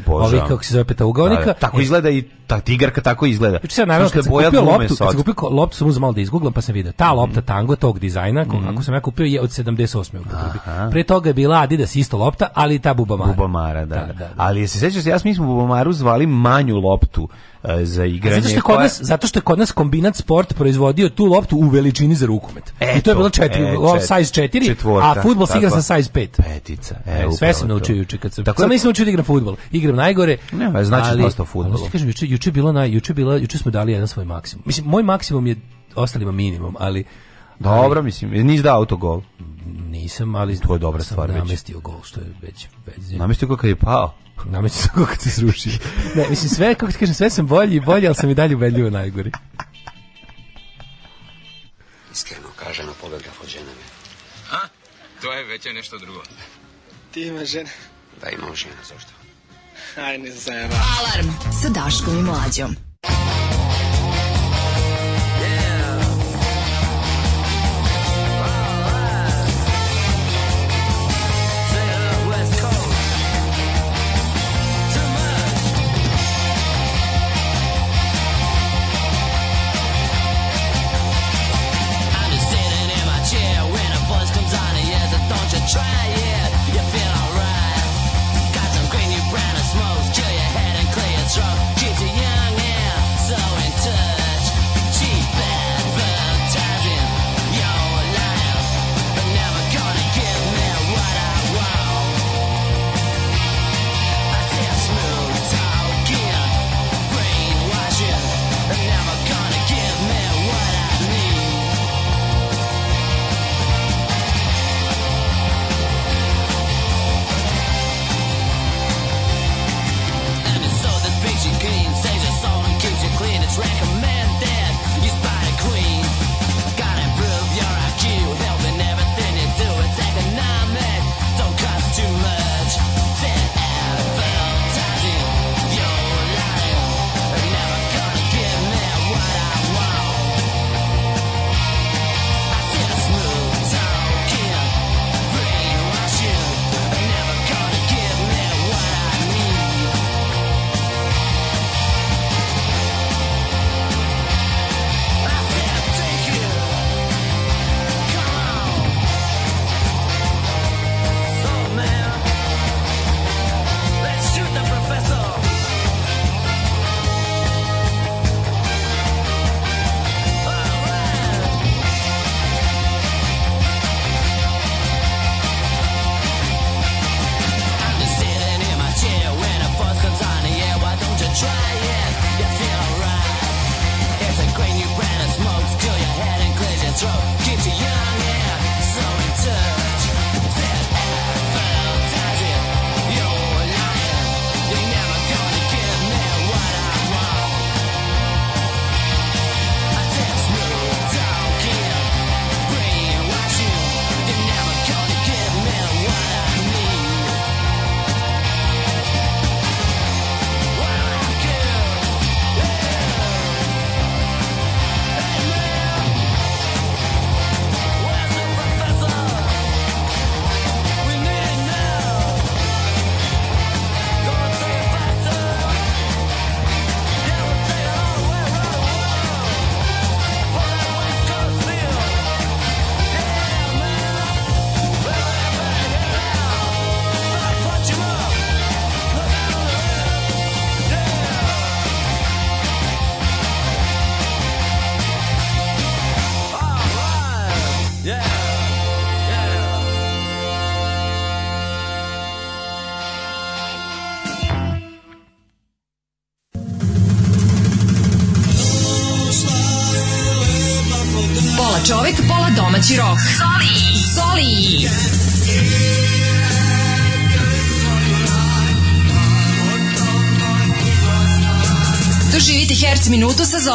uh, ovih kako se zove petaugonika. Da, da, tako e, izgleda i ta tigarka tako izgleda. Juče se naravno kad sam kupio loptu, kad sam kupio loptu sam uzmao da izguglam pa sam video. Ta lopta mhm. Tango tog dizajna, mm. kako sam ja kupio je od 78. u Pre toga je bila Adidas isto lopta, ali ta Bubamara. Bubamara, da. da, da, da. da. Ali se sećaš, ja mi smo Bubamaru zvali manju loptu e, za igranje. Zato što, je kod nas, zato što je kod nas kombinat sport proizvodio tu loptu u veličini za rukomet. Eto, I to je bilo četiri, e, čet, size 4, četvorka, a futbol se igra sa size 5. Petica. E, e sve sam naučio juče kad sam. Tako sam da- nisam naučio da igram fudbal. Igram najgore. Ne, znači dosta fudbala juče bila na juče bila juče smo dali jedan svoj maksimum. Mislim moj maksimum je ostalima minimum, ali dobro, ali, mislim, nisi dao autogol. Nisam, ali to je dobra stvar već. Namestio gol što je već već. Namestio kako je pao. Namestio kako kad se sruši. ne, mislim sve kako ti kažem, sve sam bolji i bolji, al sam i dalje ubedljivo najgori. Iskreno kažem, na pobegla od žene me. A? To je već nešto drugo. Ti imaš žene? Da, ima žene, zašto? Aj, ne Alarm sa Daškom i Mlađom.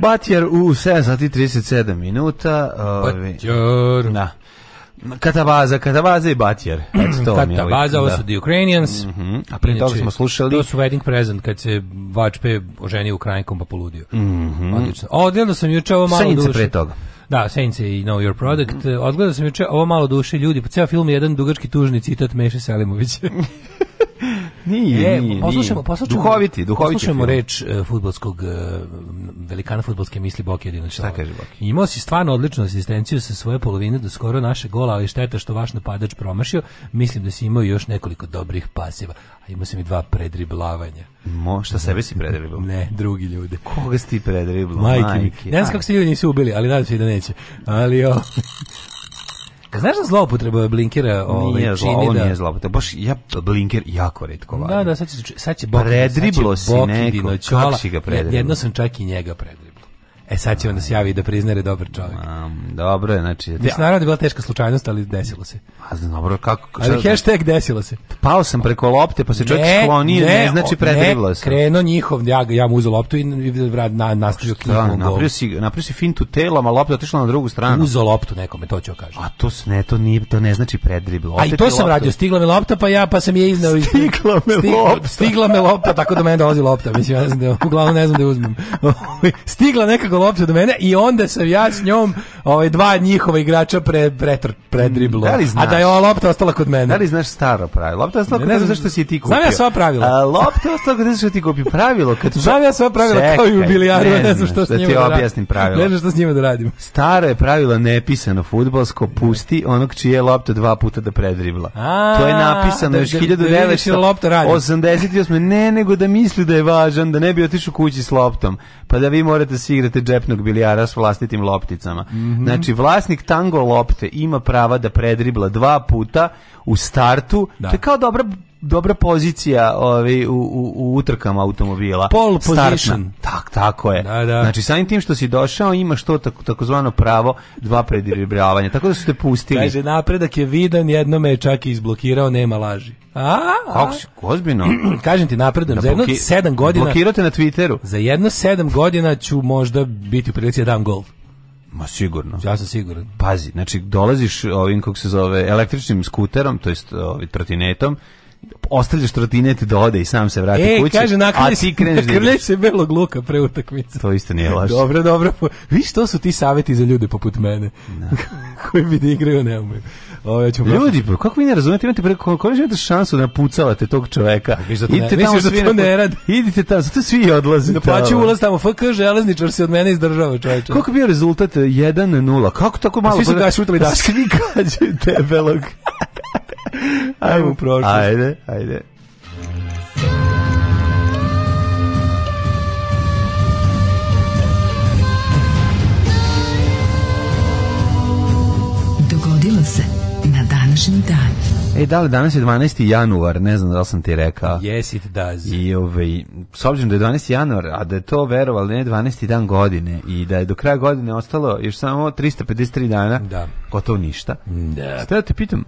Batjer u 7 sati 37 minuta. Batjer. Da. Katabaza, Katabaza i Batjer. to ovaj, ovo da. su The Ukrainians. Mm -hmm. A prije toga smo slušali... To su Wedding Present, kad se Vačpe oženio Ukrajinkom pa poludio. Mm -hmm. Odlično. sam juče ovo malo Sajnice duše. pre toga. Da, Sence i Know Your Product. Mm -hmm. Odgledao sam juče ovo malo duše ljudi. Po pa ceo film je jedan dugački tužni citat Meše Selimovića. Nije, e, nije, poslušamo, poslušamo, duhoviti, duhoviti poslušamo reč uh, e, futbolskog, uh, e, velikana futbolske misli Boki Jedinoć. Šta kaže Boki? Imao si stvarno odličnu asistenciju sa svoje polovine do skoro naše gola, ali šteta što vaš napadač promašio. Mislim da si imao još nekoliko dobrih pasiva, a imao sam i dva predriblavanja. Mo, šta znači, sebe si predribao? Ne, drugi ljude. Koga si ti predriblao? Majke, Majke mi. Ne znam kako se ljudi nisu ubili, ali nadam se i da neće. Ali o... Znaš da zloupotreba blinkera ovaj, nije čini ovo da... nije zloupotreba, baš ja blinker jako redko da, vadim. Da, da, sad će, sad će, bok, predriblo sad će si neko, kako si ga predriblo? Jedno sam čak i njega predriblo. E sad će onda se javi da priznere da dobar čovjek. Um, dobro je, znači... Mislim, naravno da je bila teška slučajnost, ali desilo se. A znam, dobro, kako... Ali da- hashtag desilo se. Pao sam preko lopte, pa se čovjek ne, sklonio, ne, ne znači predriblo se. Ne, krenuo njihov, ja, ja mu uzeo loptu i vrat, na, nastavio knjigu. Napravio si, napravio si fintu telom, a lopta otišla na drugu stranu. Uzeo loptu nekome, to ću kažem. A to, ne, to, nije, to ne znači predriblo. A i to sam radio, stigla me lopta, pa ja pa sam je izneo... Stigla me stigla, lopta. Stigla me lopta, tako do da mene dolazi lopta. Mislim, ja znam da, uglavnom ne znam da uzmem. stigla nekako loptu do mene i onda sam ja s njom ovaj, dva njihova igrača pre, pre, predriblo. Da a da je ova lopta ostala kod mene. Da li znaš staro pravilo? Lopta ostala kod mene zašto si ti kupio. Znam ja sva pravila. A, lopta ostala kod mene zašto ti kupio pravilo. Kad znam ja sva pravila Čekaj, kao i u bilijaru. Ne, ne znam što s njima da ti objasnim pravilo. Ne znam šta s njima da radim. Staro je pravilo nepisano fudbalsko pusti onog čije je lopta dva puta da predribla. A, to je napisano da još 1988. Da da ne, nego da misli da je važan, da ne bi otišao kući s loptom. Pa da vi morate se igrate džepnog bilijara s vlastitim lopticama. Mm -hmm. Znači, vlasnik tango lopte ima prava da predribla dva puta u startu. Da. To je kao dobra dobra pozicija ovaj, u, u, u utrkama automobila. Pole position. Tak, tako je. Da, da. Znači, samim tim što si došao, imaš to tako, takozvano pravo dva prediribljavanja. Tako da su te pustili. Kaže, napredak je vidan, jedno me je čak i izblokirao, nema laži. A, a. Kako si, ozbiljno? Kažem ti, napredam, Na za jedno sedam godina... Blokirao te na Twitteru. Za jedno sedam godina ću možda biti u prilici da dam gol. Ma sigurno. Ja sam siguran. Pazi, znači dolaziš ovim kako se zove električnim skuterom, to jest ovim ovaj, trotinetom ostavljaš trotinet da ode i sam se vrati e, kući, kaže, nakrlje, a ti kreneš da se belog luka pre utakmice. To isto nije laž. Dobro, dobro. Vi što su ti saveti za ljude poput mene? No. Da. Koji bi da igraju, ne umeju. Ovo, ja ću Ljudi, bro, pa kako vi ne razumete, imate preko koliko imate šansu da pucavate tog čoveka? idite tamo svi to ne radi. Idite tamo, zato svi odlaze. Da plaćaju ulaz tamo, FK železničar se od mene izdržava, čoveče. Kako bio rezultat 1:0? E, kako tako pa malo? A svi su ga šutali da. Svi gađaju debelog. Ajmo u Ajde, ajde. Dogodilo se na današnji dan. E, da li danas je 12. januar, ne znam da li sam ti rekao. Yes, it does. I ovaj, s obzirom da je 12. januar, a da je to verovali ne 12. dan godine i da je do kraja godine ostalo još samo 353 dana, da. gotovo ništa. Da. Sada te pitam,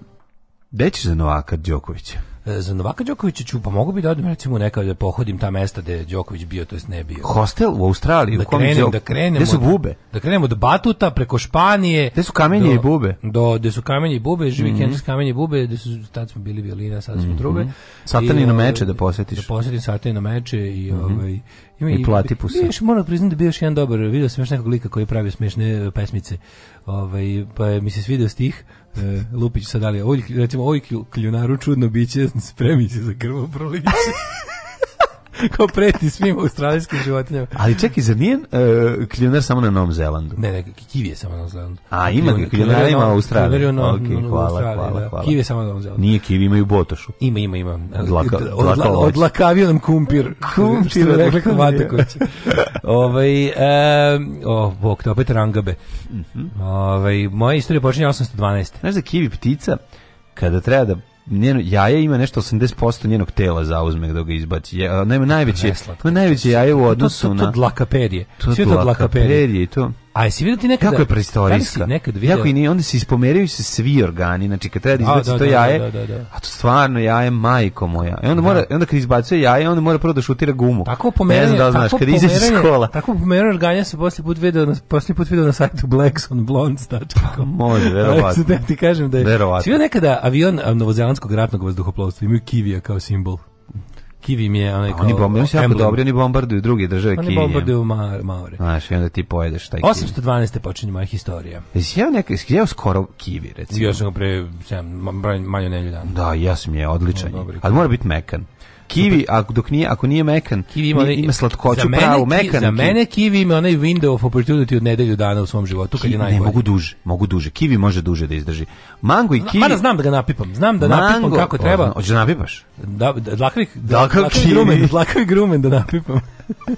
Gde ćeš za Novaka Đokovića? E, za Novaka Đokovića ću, pa mogu bi da odem recimo neka da pohodim ta mesta gde Đoković bio, to jest ne bio. Hostel u Australiji? Da, u krenem, Đok... da krenemo, gde su bube? Da krenemo od Batuta preko Španije. Gde su kamenje do, i bube? Do, gde su kamenje i bube, živi mm -hmm. kamenje i bube, gde su, tad smo bili violina, sad smo mm -hmm. trube. Satanino ovaj, meče da posjetiš. Da posjetim satanino meče i, mm -hmm. ovaj, Ima i, i platipusa. Da još, moram priznati da bio još jedan dobar, Video sam još nekog lika koji je pravio smešne e, pesmice, ovaj, pa mi se svidio stih, e, Lupić sa dali, Oj, recimo, oj, kljunaru čudno biće, spremi se za krvoproliće. kao preti svim australijskim životinjama. Ali čekaj, zar nije uh, e, kljunar samo na Novom Zelandu? Ne, ne, kivi je samo na Novom Zelandu. A, ima ga, kljunara ima u Australiji. Kljunara no, okay, hvala, hvala, da. hvala. Kivi je samo na Novom Zelandu. Nije kivi, imaju botošu. Ima, ima, ima. Odlaka, odla, odlakavio nam kumpir. Kumpir, što je rekla Kovataković. ovaj, um, oh, bok, to opet rangabe. Mm -hmm. Ovaj, moja istorija počinje 812. Znaš da kivi ptica, kada treba da njeno jaje ima nešto 80% njenog tela zauzme da ga izbaci. Ja, najveće, najveće jaje u odnosu na... To, to, to, to dlakaperije. To dlakaperije. To, A jesi vidio ti nekada... Kako je preistorijska? nekad vidio? Jako i nije, onda se ispomeraju se svi organi, znači kad treba da, da izbaci a, da, to da, da jaje, da, a to stvarno jaje, majko moja. I onda, mora, onda kad izbacuje jaje, onda mora prvo da šutira gumu. Tako pomeranje, ne znam da znaš, kad izađe iz škola. Tako pomeranje organja se poslije put video na, poslije put video na sajtu blacksonblondes.com. Pa, može, verovatno. da ti kažem da je... Verovatno. Si nekada avion novozelandskog ratnog vazduhoplovstva, imaju kivija kao simbol. Kivi mi je onaj kao... Oni, bomb, oni su jako dobri, oni bombarduju druge države Kivi. Oni bombarduju ma, Maore. Znaš, i onda ti pojedeš taj Kivi. 812. počinje moja historija. Jesi ja neka, jeo skoro Kivi, recimo? Ja sam ga pre, sam, manje nelju dana. Da, ja sam je, odličan. No, Ali mora biti mekan kivi, ako dok nije, ako nije mekan, kivi ima, onaj, ima slatkoću pravu, mekan. Za mene kivi ima onaj window of opportunity od nedelju dana u svom životu kad kiwi, je najbolji. Ne mogu duže, mogu duže. Kivi može duže da izdrži. Mango i kivi. Mada znam da ga napipam, znam da mango, napipam kako treba. Hoćeš da napipaš? Da, da, dlakavi, da, grumen, dlakavi grumen da napipam.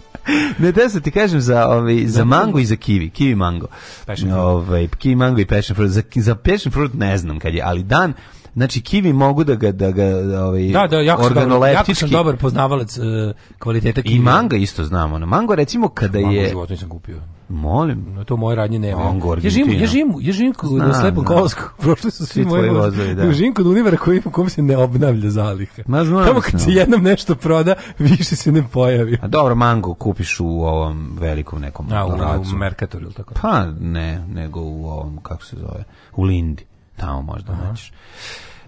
ne da se ti kažem za ovaj za da. mango i za kivi, kivi mango. Ovaj kivi mango i passion fruit. Za za passion fruit ne znam kad je, ali dan Znači kivi mogu da ga da ga ovaj da, da, jako organoleptički. dobar, jako sam dobar poznavalac uh, kvaliteta kivi. I manga isto znamo. Na mango recimo kada mango je život nisam kupio. Molim. No to moje radnje nema. Mango, ja živim, ja živim, ja živim kod na slepom da. Prošli su svi, svi moji vozovi, da. Ja živim kod univera koji kom se ne obnavlja zaliha. Ma znam. Tamo kad se jednom nešto proda, više se ne pojavi. A dobro, mango kupiš u ovom velikom nekom A, u, u Mercatoru ili tako? Pa ne, nego u ovom, kako se zove, u Lindi tamo možda Aha. naćiš.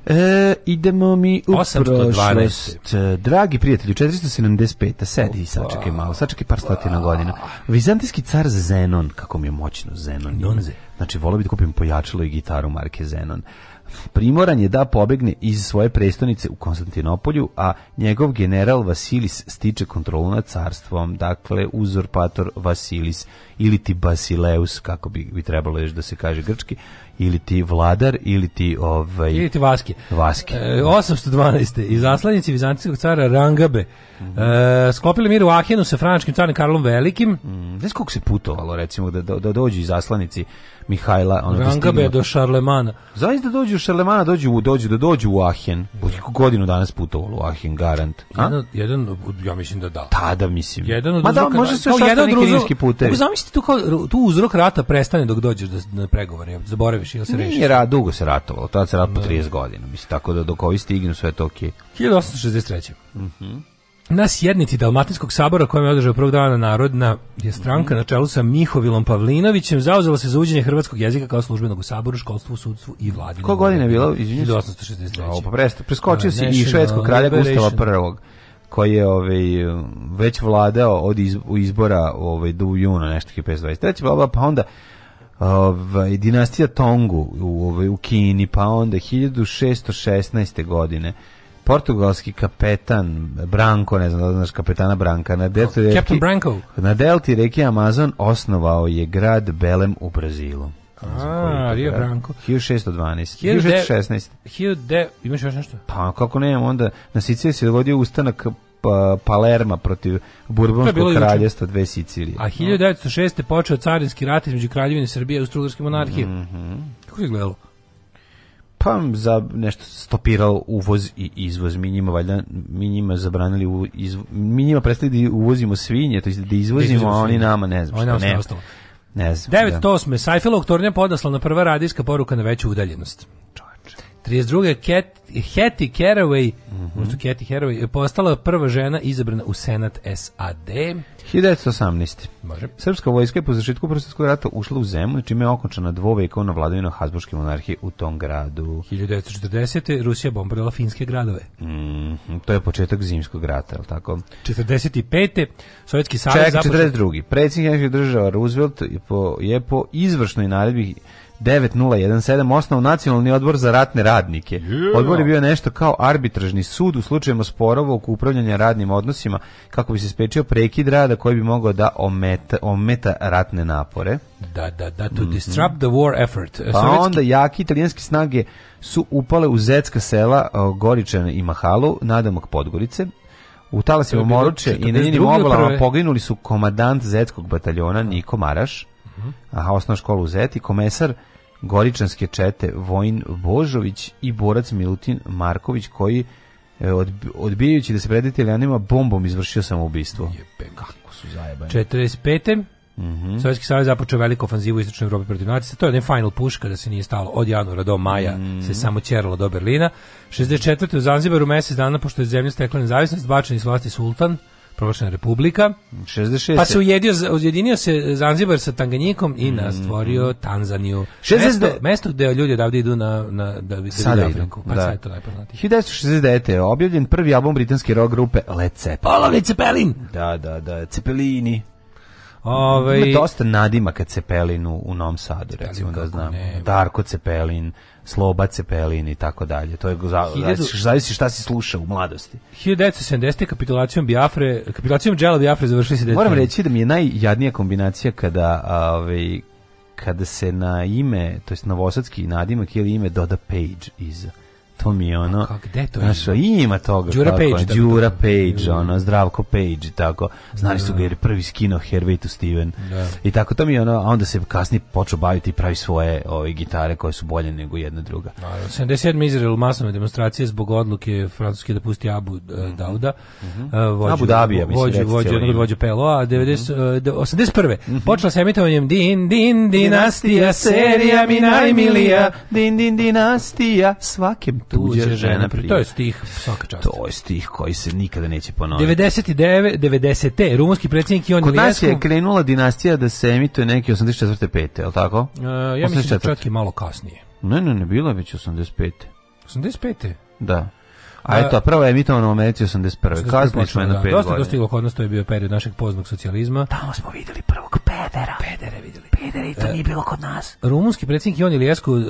E, idemo mi u 812. prošlost. E, dragi prijatelji, 475. Sedi i sačekaj malo, sačekaj par stotina godina. Vizantijski car Zenon, kako mi je moćno Zenon. Donze. Znači, volio bi da kupim pojačalo i gitaru marke Zenon. Primoran je da pobegne iz svoje prestonice u Konstantinopolju, a njegov general Vasilis stiče kontrolu nad carstvom, dakle uzurpator Vasilis ili ti Basileus, kako bi, bi trebalo još da se kaže grčki, ili ti vladar ili ti ovaj ili ti Vaske. Vaske. E, 812. iz zaslanici vizantskog cara Rangabe mm -hmm. e, sklopili mir u Ahenu sa frančkim carem Karlom Velikim. Mm, znaš koliko se putovalo recimo da, da, da dođu iz aslanici Mihajla. Ono, Rangabe da do Šarlemana. Zaista dođu u Šarlemana, dođu, u, dođu, da dođu u Ahen. Koliko da. godinu danas putovalo u Ahen, garant. A? Jedan, jedan, ja mislim da da. Tada, mislim. Jedan od Ma da, može se kao jedan od uzroka, putevi. zamislite tu, kao, tu uzrok rata prestane dok dođeš da, na pregovore, zaboraviš ili se rešiš? Nije ra, dugo se ratovalo, tada se rat po 30 da. godina, mislim, tako da dok ovi stignu sve to okej. Okay. 1863. Mhm. Mm Na sjednici Dalmatinskog sabora kojem je održao prvog dana narodna je stranka na čelu sa Mihovilom Pavlinovićem zauzela se za uđenje hrvatskog jezika kao službenog u saboru, školstvu, sudstvu i vladi. Koje godine je bilo? Izvinite. 1863. pa presto. Preskočio se da, i švedskog kralja Gustava I koji je ovaj, već vladao od izbora ovaj, do juna nešto 523. pa onda ovaj, dinastija Tongu u, ovaj, u Kini, pa onda 1616. godine portugalski kapetan Branko, ne znam da znaš kapetana Branka, na delti, oh, reki, Branko. Na delti reke Amazon osnovao je grad Belem u Brazilu. A, Rio grad. Branco. 1612. 1616. 1916. Imaš još nešto? Pa, kako nemam, onda na Siciliji se dogodio ustanak pa, Palerma protiv Burbonskog kraljestva dve Sicilije. A 1906. počeo carinski rat između kraljevine Srbije i Austrougarske monarhije. Mm -hmm. Kako je gledalo? Pa za nešto stopirao uvoz i izvoz. Mi njima valjda mi njima zabranili u izvo, mi njima prestali da uvozimo svinje, to jest da izvozimo, da a oni nama ne znam što ne. Ostalo. Ne znam. 908. Da. Sajfelog tornja na prva radijska poruka na veću udaljenost. Ča 32. Cat, Hattie Caraway, mm -hmm. Hattie Caraway je postala prva žena izabrana u Senat SAD. 1918. Može. Srpska vojska je po zašitku Prostorskog rata ušla u zemlju, čime je okončana dvovekovna vladavina Habsburgske monarhije u tom gradu. 1940. Rusija bombardovala finske gradove. Mm, to je početak zimskog rata, je li tako? 45. Sovjetski savez započeo... 42. Predsjednik država Roosevelt je po, je po izvršnoj naredbi 9017 osnov Nacionalni odbor za ratne radnike. Odbor je bio nešto kao arbitražni sud u slučajevima sporova oko upravljanja radnim odnosima kako bi se spečio prekid rada koji bi mogao da ometa, ometa ratne napore. Da, da, da, to mhm. disrupt mm -hmm. the war effort. Pa Sovjetski... onda jaki italijanske snage su upale u Zetska sela Goričan i Mahalu, nadomak Podgorice, u talasima Moruče i na njenim obalama poginuli su komadant Zetskog bataljona Niko Maraš, aha, osnovna škola u Zeti, komesar Goričanske čete Vojin Božović i borac Milutin Marković koji e, odbijajući da se preda Italijanima bombom izvršio samoubistvo. Jebe, kako su zajebani. 45. Mm -hmm. Sovjetski savez započeo veliku ofanzivu u istočnoj Evropi protiv nacista. To je jedan final push kada se nije stalo od januara do maja, mm -hmm. se samo ćeralo do Berlina. 64. u Zanzibaru mesec dana pošto je zemlja stekla nezavisnost, bačen iz vlasti sultan proglašena republika. 66. Pa se ujedio, ujedinio se Zanzibar sa Tanganjikom i mm. stvorio Tanzaniju. 60. Mesto, mesto gde ljudi odavde idu na, na da bi se Afriku. Pa da. sad je to najpoznatije. 1969. je objavljen prvi album britanske rock grupe Led Zeppelin. Olavni Cepelin! Da, da, da, Cepelini. Ove... Ima dosta nadima kad Cepelin u Novom Sadu, recimo da znam. Ne, Darko Cepelin, Sloba Cepelin i tako dalje. To je za, znači, zavisi šta si slušao u mladosti. 1970. kapitulacijom Biafre, kapitulacijom Džela Biafre završili se detinje. Moram reći da mi je najjadnija kombinacija kada ove, ovaj, kada se na ime, to jest novosadski nadimak ili ime doda Page iz to mi je ono... Kako, gde to znaš, ima? ima toga. Đura Page. Đura Page, ono, Zdravko Page tako. Znali su ga jer prvi skino Hervey Steven. Da. I tako to mi je ono, a onda se kasnije počeo baviti i pravi svoje ove gitare koje su bolje nego jedna druga. Naravno. Da, 77. Izrael masovne demonstracije zbog odluke Francuske da pusti Abu uh, Dauda. Mm -hmm. uh, vođu, Abu Dhabi, ja mislim. Vođu, vođu, vođu, vođu Pelo, a 90, 81. Mm -hmm. Počela se emitovanjem Din, Din, Dinastija, serija mi najmilija, Din, Din, Dinastija, svakim tuđa, tuđa žena prima. To je stih svaka čast. To je stih koji se nikada neće ponoviti. 99 90 rumunski predsjednik Ion Kod nas je krenula dinastija da se emituje neki 84. 5. je li tako? E, ja mislim da čak i malo kasnije. Ne, ne, ne, bila je već 85. 85. Da. A e, eto, prvo je emitovano u Americi 81. Kasnije da. je na 5 godina. Dosta dostiglo kod nas, to je bio period našeg poznog socijalizma. Tamo smo videli prvog pedera. Pedere videli. Ej, da to nije bilo kod nas. E, rumunski predsjednik Ion Iliescu e,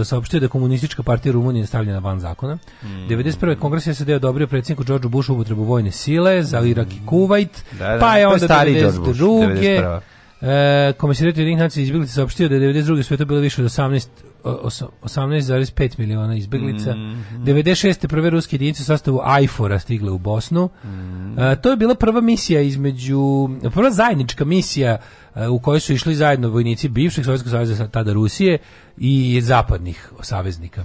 e, saopštio da komunistička partija Rumunije stavljena van zakona. Mm. 91. kongres je se deo odobrio predsjedniku Georgeu Bushu upotrebu vojne sile za Irak i Kuvajt, da, da, da, pa je onda 92. E, komisirat Jedinih nacija izbjeglica saopštio da je 92. sve to bilo više od 18 18,5 miliona izbeglica. Mm -hmm. 96. prve ruske jedinice u sastavu Ajfora stigle u Bosnu. Mm -hmm. e, to je bila prva misija između, prva zajednička misija e, u kojoj su išli zajedno vojnici bivšeg Sovjetskog saveza, tada Rusije, i zapadnih saveznika.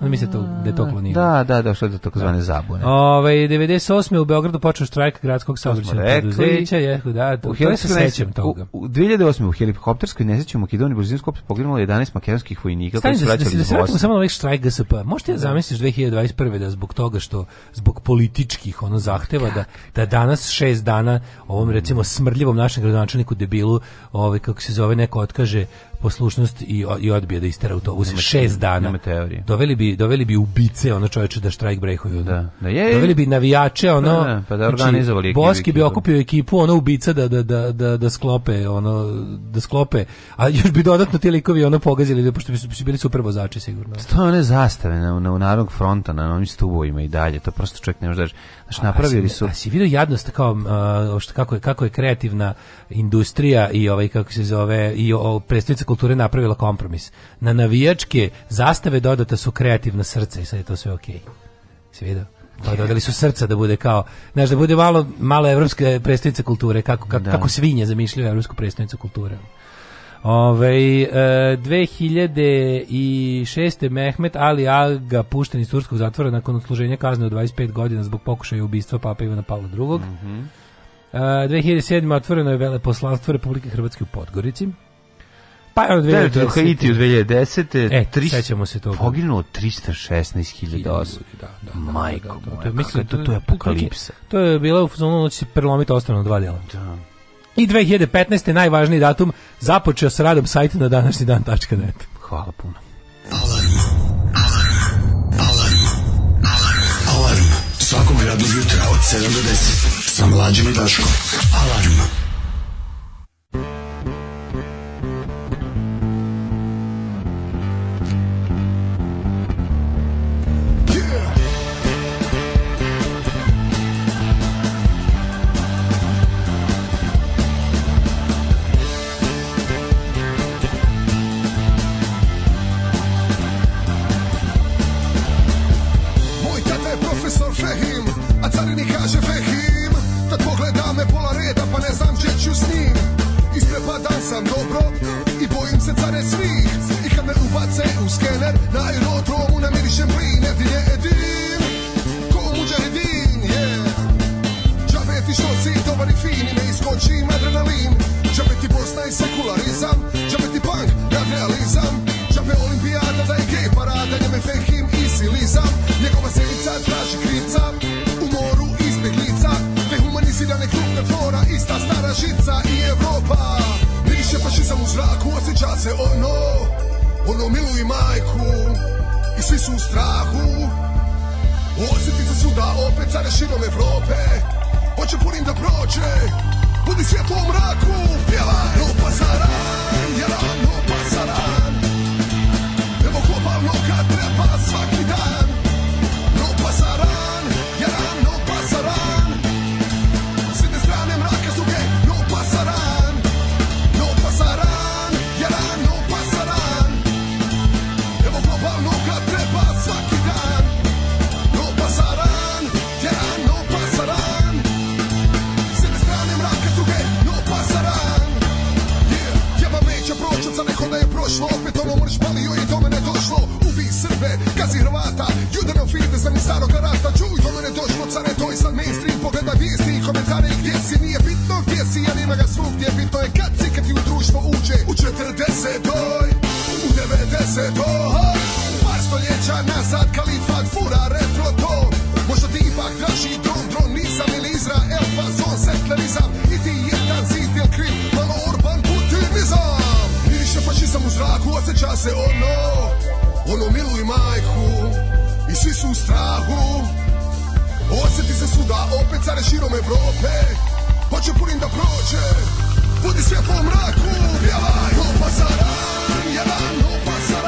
Onda to, da je to mm. klonirano. Da, da, došlo da, do takozvane da. zabune. Ove, 98. u Beogradu počeo štrajk gradskog saobraćaja preduzeća. Je, da, u to se sećam toga. U, 2008. u helikopterskoj nesreći u Makedoniji Brzinsku opet poginulo 11 makedonskih vojnika koji su vraćali iz Bosne. Da se da vratimo samo na ovaj štrajk GSP. Možete da zamisliš 2021. da zbog toga što zbog političkih ono zahteva da, da danas šest dana ovom recimo smrdljivom našem gradonačelniku debilu ovaj, kako se zove neko otkaže poslušnost i, i odbije da istera autobus nema, šest dana. Nema teorije. Doveli bi, doveli bi ubice, ono čovječe da strike brehuju. Da, da je. Doveli bi navijače, pa ono... Da, da, pa da znači, organizovali znači, Boski bi okupio ekipu, ono ubica da, da, da, da, da sklope, ono, da sklope. A još bi dodatno ti likovi ono pogazili, da pošto bi su bili super vozači sigurno. To one zastave na, na, narodnog fronta, na onim stubovima i dalje, to prosto čovjek ne može daži. Znaš, napravili su... A si vidio jadnost kao, a, što, kako, je, kako je kreativna industrija i ovaj, kako se zove, i o, predstavnica kulture napravila kompromis. Na navijačke zastave dodata su kreativna srca i sad je to sve okej. Okay. Si vidio? Pa dodali su srca da bude kao, znaš, da bude malo, malo evropske predstavnice kulture, kako, kako, da. kako svinje zamišljaju evropsku predstavnicu kulture. Ove, e, 2006. Mehmet Ali Aga pušten iz turskog zatvora nakon odsluženja kazne od 25 godina zbog pokušaja ubistva Papa Ivana Pavla II. Mm -hmm. e, 2007. otvoreno je veleposlanstvo Republike Hrvatske u Podgorici. Spyro pa, da, 2010. Haiti u 2010. E, 300, sećamo se toga. Poginulo 316.000 ljudi, da, da, da, da, Majko da, da, da, moja, to je, mislim, to, to je apokalipsa. To je bila u zonu noći da prelomita prelomiti ostalo dva djela. Da. I 2015. najvažniji datum započeo sa radom sajta na današnji dan.net. Hvala puno. Alarm. Alarm. Alarm. Alarm. Alarm. Svakog radnog jutra od 7 do 10. Sa mlađim i Daškom. Alarm. Alarm. za neko da je prošlo Opet ono mrš palio i tome ne došlo Ubi Srbe, gazi Hrvata Jude nam fide za ni staroga rata Čuj, tome ne došlo, care, to je sad mainstream Pogledaj vijesti i komentare i gdje si Nije bitno gdje si, jer ima ga svugdje Bitno je kad si, kad ti u društvo uđe U 40 u 90-oj Par stoljeća nazad, kalifat, fura, repro to Možda ti ipak draži društvo čase ono, ono miluj majku i svi su u strahu. Osjeti se svuda, opet care širom Evrope, hoće pa punim da prođe, budi sve po mraku, pjevaj, hopa saran, jedan, hopa saran.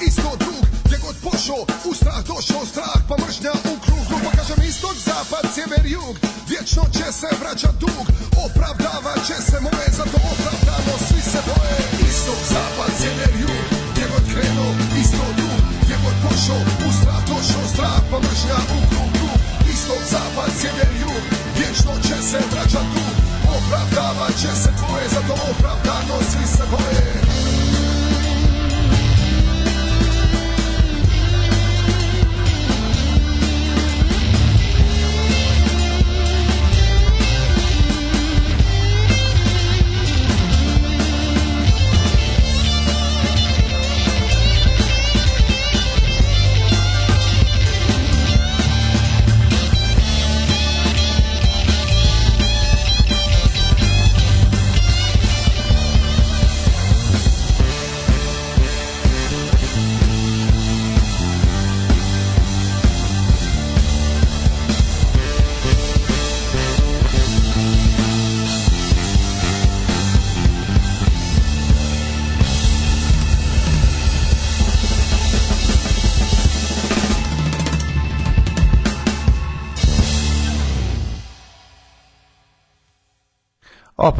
isto drug Gdje god pošo, u strah došao strah Pa mržnja u krug Pa kažem istok, zapad, sjever, jug Vječno će se vraćat dug Opravdava će se moje Zato opravdano svi se boje Istok, zapad, sjever, jug Gdje god kreno, isto drug Gdje god pošo, u strah došao strah Pa mržnja u krug, krug Istok, zapad, sjever, jug Vječno će se vraćat dug Opravdava će se tvoje Zato opravdano svi se boje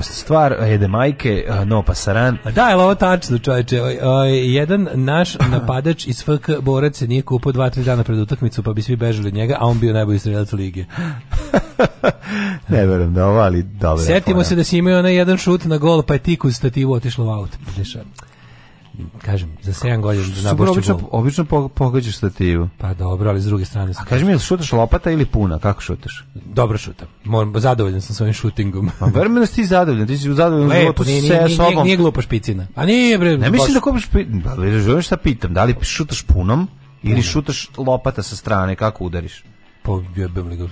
opasna stvar, jede majke, no pasaran. Da, je ovo tačno, čovječe. Ovaj, ovaj, jedan naš napadač iz FK Borac se nije kupao dva, tri dana pred utakmicu, pa bi svi bežali od njega, a on bio najbolji strelac u ligi. ne verujem da ovo, ali dobro. Setimo se da si imao onaj jedan šut na gol, pa je tik uz stativu otišlo u aut kažem, za 7 godina da nabošću obično, obično pogađaš stativu. Pa dobro, ali s druge strane... A kaži mi, jel šutaš lopata ili puna? Kako šutaš? Dobro šutam. Moram, zadovoljan sam s ovim šutingom. A vremena si ti zadovoljan, ti si zadovoljan Lepo, životu nije, nije, nije, sobom. Nije, glupa špicina. A nije, bre... Ne mislim da kopiš... Pa, da šta da pitam, da li šutaš punom ili šutaš lopata sa strane, kako udariš? Pa jebem li ga.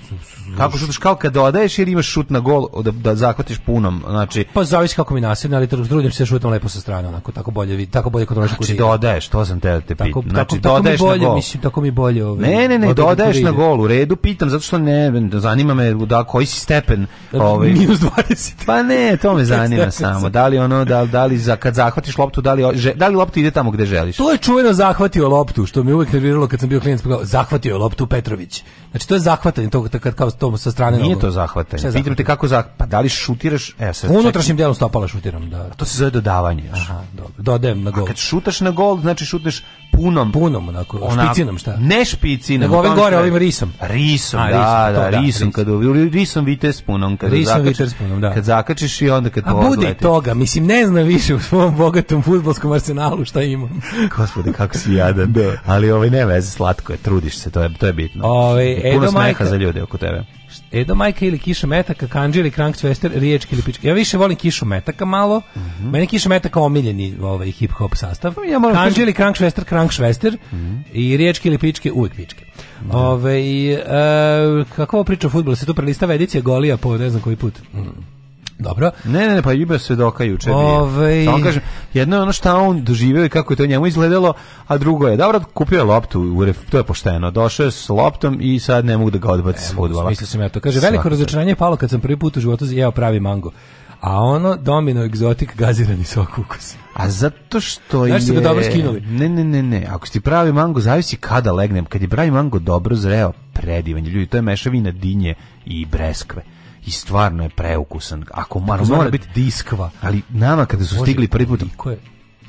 Kako šutaš kao kad dodaješ ili imaš šut na gol da, da zahvatiš punom, znači Pa zavisi kako mi nasedne, ali drugim se da šutom lepo sa strane, onako tako bolje, tako bolje kontroliš znači, kurira. dodaješ, to sam da te te pitam. Tako, znači tako, dodaješ tako mi bolje, na gol. Mislim, tako mi bolje ovaj, Ne, ne, ne, dodaješ kurire. na gol, u redu, pitam zato što ne zanima me da koji si stepen, ovaj minus 20. Pa ne, to me zanima samo. Da li ono da, da li za kad zahvatiš loptu, da li da li lopta ide tamo gde želiš. To je čuveno zahvatio loptu, što mi uvek nerviralo kad sam bio klijent, pa zahvatio je loptu Petrović Znači to je zahvatanje to kad kao to sa strane Nije nogu. to zahvatanje. zahvatanje. Pitam te kako za pa da li šutiraš? E, sad unutrašnjim delom stopala šutiram, da. A to se zove dodavanje. Aha, dobro. Dodajem na gol. A kad šutaš na gol, znači šutneš punom. Punom onako, onako špicinom šta? Ne špicinom. Nego ovim gore, ovim risom. Risom, A, da, da, da, da, risom kad risom vitez punom kad risom vitez punom, da. Kad zakačiš i onda kad A bude toga, mislim ne znam više u svom bogatom fudbalskom arsenalu šta imam. Gospode, kako si jadan. da. Ali ovaj ne veze, slatko je, trudiš se, to je to je bitno. Ovaj Edo puno smeha za ljude oko tebe. Edo Majka ili Kiša Metaka, Kanđi ili Krank Cvester, Riječki ili Pički. Ja više volim Kišu Metaka malo. Mm -hmm. Meni Kiša Metaka omiljeni ovaj hip-hop sastav. Pa ja Kanđi kaži... ili Krank Švester, Krank Švester mm -hmm. i Riječki ili Pičke, uvijek Pičke. Mm -hmm. Ove, e, kako ovo priča o futbolu? Se to prelistava edicija Golija po ne znam koji put. Mm -hmm. Dobro. Ne, ne, ne, pa ima svedoka juče Ove... Ovaj- Samo kažem, jedno je ono šta on doživio i kako je to njemu izgledalo, a drugo je, dobro, kupio je loptu, u to je pošteno, došao je s loptom i sad ne mogu da ga odbaci s fudbala. Mislio sam ja to. Kaže, veliko razočaranje palo kad sam prvi put u životu jeo pravi mango. A ono domino egzotik gazirani sok ukus. A zato što je... Znaš ste ga dobro skinuli. Ne, ne, ne, ne. Ako si pravi mango, zavisi kada legnem. Kad je pravi mango dobro zreo, predivan ljudi. To je mešavina dinje i breskve i stvarno je preukusan. Ako mora, mora biti diskva. Ali nama kada su Bože, stigli prvi put, je...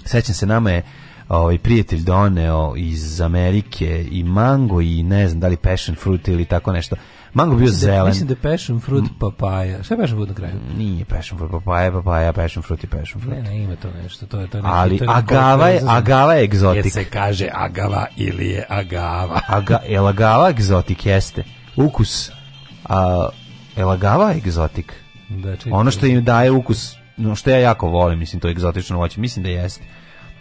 sećam se nama je ovaj prijatelj doneo iz Amerike i mango i ne znam da li passion fruit ili tako nešto. Mango bio mislim da zelen. Da, mislim da je passion fruit mm. papaja. Šta je passion fruit na kraju? Nije passion fruit papaja, papaja, passion fruit i passion fruit. Ne, ne, ima to nešto. To je, to je nešto, Ali to je agava, je, agava je egzotik. Jer se kaže agava ili je agava. Aga, je agava egzotik? Jeste. Ukus a, Elagava egzotik. Da, čekaj. Ono što im daje ukus, no što ja jako volim, mislim to je egzotično voće, mislim da jeste.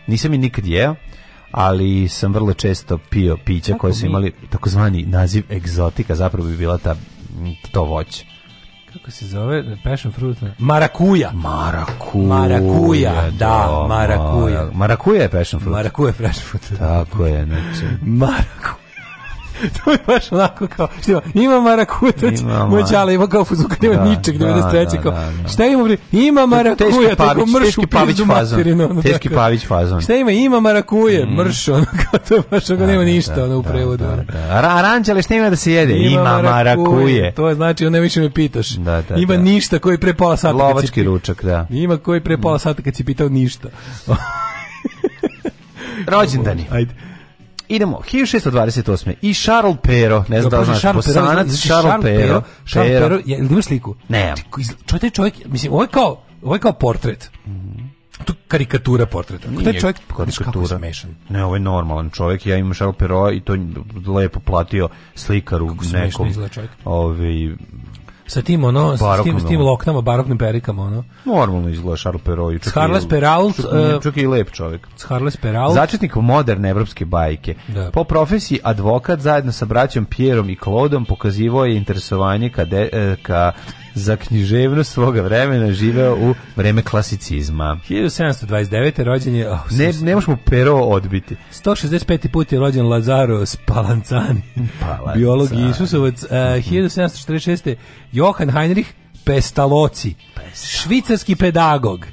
Nisam je nikad jeo, ali sam vrlo često pio pića Kako koje su imali takozvani naziv egzotika, zapravo bi bila ta to voće. Kako se zove? Passion fruit? Marakuja. Marakuja. Marakuja, da, marakuja. Marakuja je passion fruit. Marakuja je passion fruit. Tako je, znači. Marakuja. to je baš onako kao, što ima, ima Marakutac, moj čala ima kao fuzuk, nema da, ničeg, 93. Da, da, kao, da, da. šta ima, ima Marakuja, tako mršu pizdu materinu. teški pavić fazon. Šta ima, ima marakuja, mm. mrš, ono kao to baš, da, nema da, ništa, da, ono u da, prevodu. Da, da. Ra, ranđale, šta ima da se jede? Ima, ima Marakuje. To je znači, on više me pitaš. Da, da, ima da. ništa koji pre pola sata. Lovački ručak, da. Ima koji pre pola sata kad si pitao ništa. Rođendani. Ajde. Idemo, 1628. I Charles Pero, ne znam da li znaš, bosanac Charles znači Pero. Charles Pero, Pero. jel da imaš sliku? Ne. Čovjek, taj čovjek, mislim, ovo je kao, ovo je kao portret. Mm -hmm tu karikatura portreta. Nije taj čovjek karikatura. Smešan. Ne, ovo je normalan čovjek. Ja imam Charles Perrault i to lepo platio slikaru kako nekom. Ovaj sa tim ono s tim, s da. tim loknama baroknim perikama ono normalno izgleda Charles Perrault Charles Perrault e, čak i lep čovjek Charles Perrault začetnik moderne evropske bajke da. po profesiji advokat zajedno sa braćom Pierom i Claudeom pokazivao je interesovanje e, ka, de, ka za književnost svoga vremena živeo u vreme klasicizma. 1729. rođen je... Oh, ne, ne možemo pero odbiti. 165. put je rođen Lazaro Spalancani, Palancani. biolog i Isusovac. E, mhm. Uh, 1746. Johan Heinrich Pestaloci, Pestaloci. švicarski pedagog.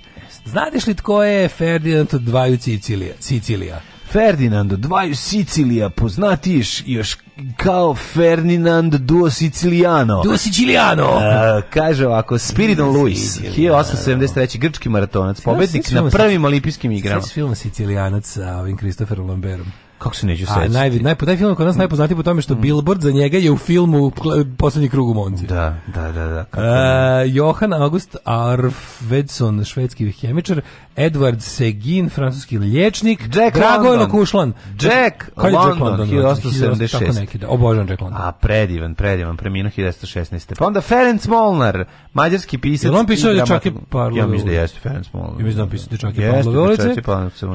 Znadeš li tko je Ferdinand od dvaju Sicilija? Sicilija? Ferdinando, dvaju Sicilija, poznatiš još kao Ferdinand Duo Siciliano. Duo Siciliano! Uh, kaže ovako, Spiridon Luis, 1873. grčki maratonac, pobednik na prvim olimpijskim igrama. Sveći film Sicilijanac sa ovim Kristoferom Lamberom. Kako se neću seći? Naj, naj, taj film kod nas mm. najpoznatiji po tome što mm. Billboard za njega je u filmu Poslednji krug u Monci. Da, da, da. da. E, Johan August Arvedson, švedski hemičar, Edward Segin, francuski liječnik, Jack Drago Lokušlan. Jack, London, Jack London, 1876. Tako neki, da, obožavam Jack London. A predivan, predivan, preminuo 1916. Pa onda Ferenc Molnar, mađarski pisac. Jel on pisao i da Pavlove Ja mislim da jeste Ferenc Molnar. Ja mislim da on pisao Dečake Pavlove ulice.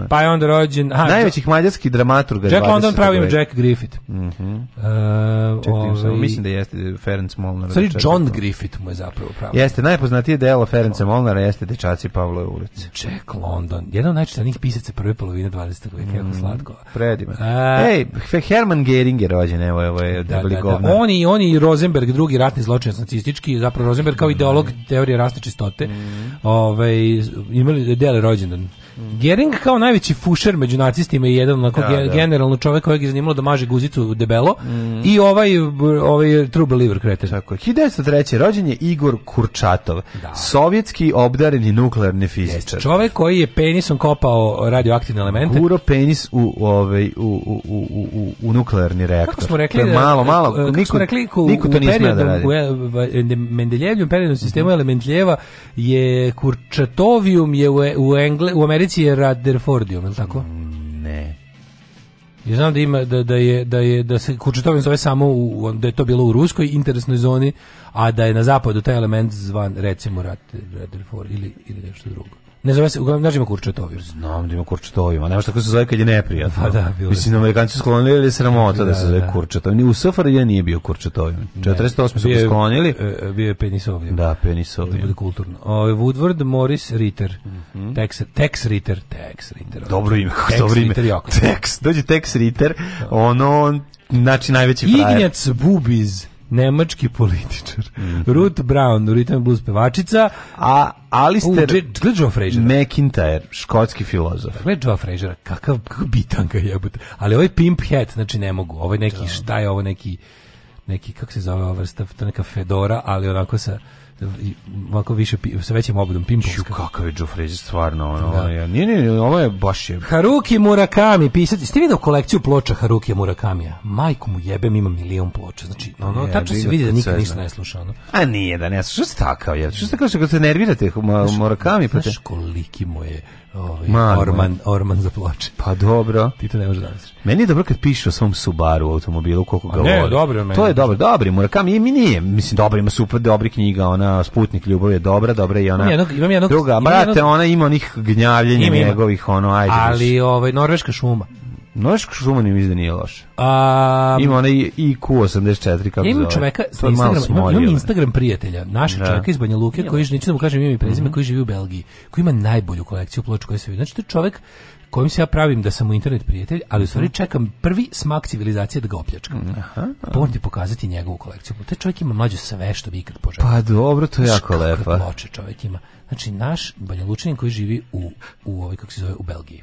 Pa je onda rođen... Aha, Najvećih mađarski dramaturg Burger. Jack London pravi ime Jack Griffith. Mhm. Mm uh, Čekaj, ovaj... mislim da jeste Ferenc Molnar. Sorry, da John Griffith mu je zapravo pravi. Jeste, najpoznatije delo Ferenca Molnara jeste Dečaci Pavlove ulice. Jack London, jedan od najčitanijih pisaca prve polovine 20. veka, mm -hmm. jako mhm, slatko. Predivno. E, Ej, Herman Gering je rođen, evo, evo je da, da, da. Oni, oni i Rosenberg, drugi ratni zločinac nacistički, zapravo Rosenberg kao mhm. ideolog teorije rasne čistote, mm -hmm. ovaj, imali dele rođendan. Gering kao najveći fušer među nacistima i jedan onako da, da. generalno čovjek kojeg je zanimalo da maže guzicu debelo mm. i ovaj ovaj true believer kreten. Tako je. 1903. rođen je Igor Kurčatov, da. sovjetski obdareni nuklearni fizičar. Čovjek koji je penisom kopao radioaktivne elemente. Guro penis u ovaj u, u, u, u, u nuklearni reaktor. Kako smo rekli, to da- malo malo kako niko, smo rekli, ko, niko to nije smeo da radi. U Mendeljevljevom periodnom sistemu mm -hmm. Elementljeva je Kurčatovium je u, e- u, Engle, u Americi Americi je Rutherfordium, je tako? Mm, ne. Ja znam da ima da, da je da je da se Kurčetovin zove samo u, da je to bilo u ruskoj interesnoj zoni, a da je na zapadu taj element zvan recimo Rutherford ili ili nešto drugo. Ne zove se, uglavnom, znaš da ima kurčetoviju. Znam da ima kurčetoviju, ma nema šta ko se zove kad je neprijatno. Pa da, bilo Mislim, Amerikanci sklonili ili sramota da, da, se zove da. kurčetoviju. U SFRJ ja nije bio kurčetoviju. 48. su ga sklonili. Bio je e, e, penisovljen. Da, penisovljen. Da bude kulturno. O, ovaj, Woodward Morris Ritter. Mm -hmm. Tex, Tex Ritter. Tex Ritter. Dobro ime, kako dobro ime. Tex Ritter, Tex, dođe Tex Ritter, ono, on, znači najveći frajer. Ignjac Bubiz nemački političar. Mm -hmm. Ruth Brown, ritam i blues pevačica. A Alistair uh, McIntyre, škotski filozof. Gle Joe kakav, kakav bitanka jebote. Ali ovaj pimp hat, znači ne mogu. Ovaj je neki, da. šta je ovo neki, neki, kako se zove ova vrsta, to neka fedora, ali onako sa ovako više sa većim obodom pimpovska. kakav je Joffrey stvarno ono. Da. Ja, nije, nije, ovo je baš je. Haruki Murakami, pisati. Ste video kolekciju ploča Haruki Murakamija? Majku mu jebem, ima milion ploča. Znači, ono, je, tačno se vidi da nikad ništa ne sluša. Ono. A nije da ne sluša. Što se takao je? Što se takao što se nervirate Murakami? Znaš, pa znaš koliki mu je Ovaj, orman, orman za ploče. Pa dobro. Ti to ne možeš da zamisliti. Meni je dobro kad piše o svom Subaru automobilu kako ga ne, Dobro, meni. To je dobro, dobri Murakami, mi nije, mislim dobro ima super dobri knjiga, ona Sputnik ljubavi je dobra, dobra i ona. Ima jednog, imam jednog, druga, brate, ona ima onih gnjavljenja njegovih ono, ajde. Ali ovaj Norveška šuma. Noš Šuman im izda nije loš. Um, ima onaj IQ84 kako zove. Ima čoveka na Instagram, imam, Instagram prijatelja, našeg da. čoveka iz Banja Luke, koji, neću da mu kažem ime i prezime, mm -hmm. koji živi u Belgiji, koji ima najbolju kolekciju ploča koje se vidi. Znači, to je čovek kojim se ja pravim da sam mu internet prijatelj, ali u stvari mhm. čekam prvi smak civilizacije da ga opljačkam. Mhm, pa aha. Moram ti pokazati njegovu kolekciju. Te čovjek ima mlađe sve što bi ikad poželio. Pa dobro, to je jako lepo. Ploče čovjek ima. Znači, naš Banja Lučanin koji živi u, u ovoj, kako se zove, u Belgiji.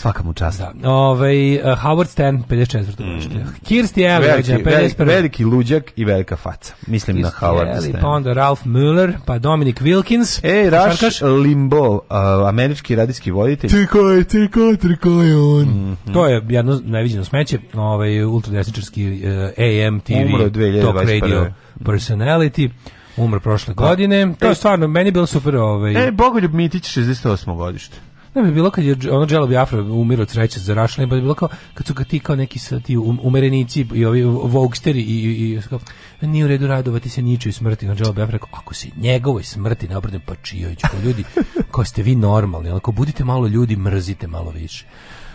Svaka mu čast. Da. Ove, ovaj, eh, Howard Stern, 54. Mm. godište. Mm. Kirsti Eli, veliki, 51. Veliki luđak i velika faca. Mislim Kirsti na Howard Eli, Stern. Pa onda Ralph Müller, pa Dominic Wilkins. E, pa Raš šarkaš? Limbo, uh, američki radijski voditelj. Triko je, triko, triko je on. Mm -hmm. To je jedno neviđeno smeće, ovaj, ultradesničarski uh, eh, AM, TV, Umro 2021. Talk Radio mhm. Personality. Umro prošle da. godine. E, to je e, stvarno, meni je bilo super. Ovaj... E, Bogoljub Mitić, 68. godište. Ne bi bilo kad je ono Dželo Biafra umirio od sreće za Rašlanje, pa bi bilo kao kad su ga ti kao neki sa, ti um, umerenici i ovi vogsteri i, i, i kao, nije u redu radovati se ničoj smrti. Na Dželo Biafra kao, ako se njegovoj smrti ne obrne, pa čijoj ću, kao ljudi, kao ste vi normalni, onako budite malo ljudi, mrzite malo više.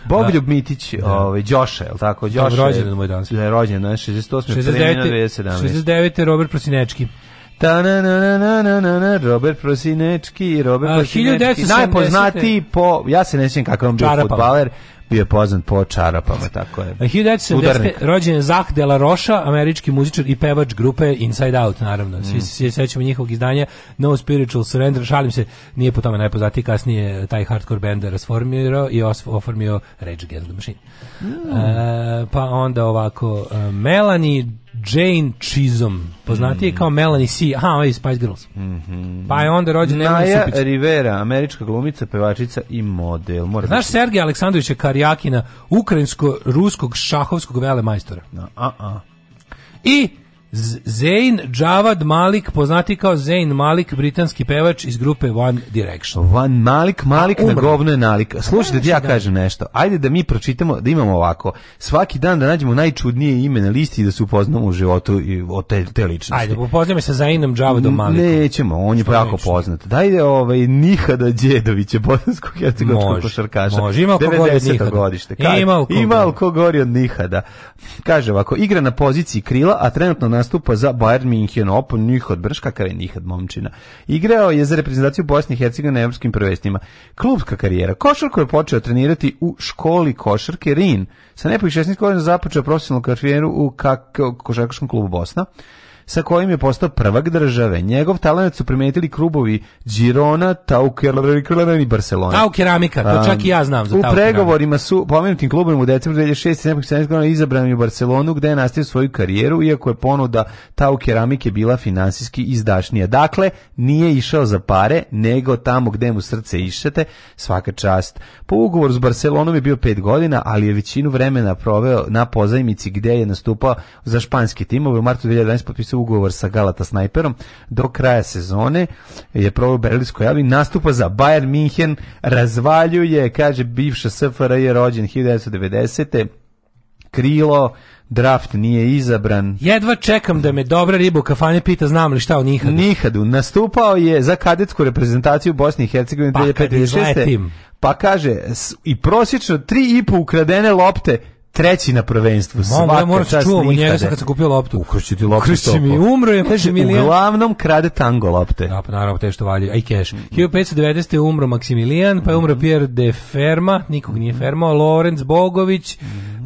Bogoljub da. Mitić, da. ovaj Đoše, el tako? Da, Đoše. Rođendan mu moj danas. Da, da je rođendan 68. 69. 69. Robert Prosinečki. Ta na na na na na na Robert Prosinečki, Robert A, Prosinečki, najpoznatiji po, ja se ne sjećam kakav on bio fudbaler, bio je poznat po čarapama, tako je. 1970. rođen Zach de la Rocha, američki muzičar i pevač grupe Inside Out, naravno. Svi mm. se sjećamo njihovog izdanja No Spiritual Surrender, šalim se, nije po tome najpoznatiji, kasnije taj hardcore band rasformirao i oformio Rage Against the Machine. Mm. E, pa onda ovako, e, Melanie Jane Chisholm, poznatije mm. kao Melanie C. Aha, ovo ovaj je Spice Girls. Mm -hmm. Pa je onda rođena Naja Rivera, američka glumica, pevačica i model. Mora Znaš biti... Da Sergej Aleksandrovića Karjakina, ukrajinsko-ruskog šahovskog velemajstora? No, da, a, a. I Zayn Javad Malik, poznati kao Zayn Malik, britanski pevač iz grupe One Direction. Van Malik, Malik na govno je nalik. Slušajte, da ja da. kažem nešto. Ajde da mi pročitamo, da imamo ovako. Svaki dan da nađemo najčudnije ime na listi i da se upoznamo u životu i o te, te ličnosti. Ajde, upoznajmo se sa Zainom Javadom Malikom. Nećemo, on je jako poznat. Dajde ovaj Nihada Đedovića, bosansko-hercegovačkog košarkaša. Može, ima ko gori od Nihada. Godište. Kad, ima ko gori od Nihada. Kaže ovako, igra na poziciji krila, a trenutno na nastupa za Bayern München, opon njih od brš kakav je njih momčina. Igrao je za reprezentaciju Bosne i Hercegovine na evropskim prvenstvima. Klubska karijera. Košarku je počeo trenirati u školi košarke Rin. Sa nepunih 16 godina započeo profesionalnu karijeru u košarkaškom klubu Bosna sa kojim je postao prvak države. Njegov talent su primetili krubovi Girona, Taukeran i Barcelona. Tau keramika, to čak i ja znam za U pregovorima su pomenutim klubom u decembru 2006. 17. izabran u Barcelonu gde je nastavio svoju karijeru, iako je ponuda Tau keramike bila finansijski izdašnija. Dakle, nije išao za pare, nego tamo gde mu srce išete, svaka čast. Po ugovoru s Barcelonom je bio pet godina, ali je većinu vremena proveo na pozajmici gde je nastupao za španski timove. U martu 2012 potpisao potpisao ugovor sa Galata Snajperom do kraja sezone je probao Berlinsko javi nastupa za Bayern Minhen razvaljuje kaže bivša SFRJ je rođen 1990 krilo draft nije izabran. Jedva čekam da me dobra riba u kafane pita znam li šta o Nihadu. Nihadu. Nastupao je za kadetsku reprezentaciju Bosne i Hercegovine pa 2015. Pa kaže, i prosječno tri i po ukradene lopte treći na prvenstvu. Mamo, ja moram se čuvam njega sam kad sam kupio loptu. Ukršću ti loptu Ukršću mi, umro je. Kaže, uglavnom krade tango lopte. Da, pa naravno, te što da valje. Aj, cash Mm. 1590. je umro Maksimilijan, pa je umro Pierre de Ferma, nikog nije Ferma, Lorenz Bogović,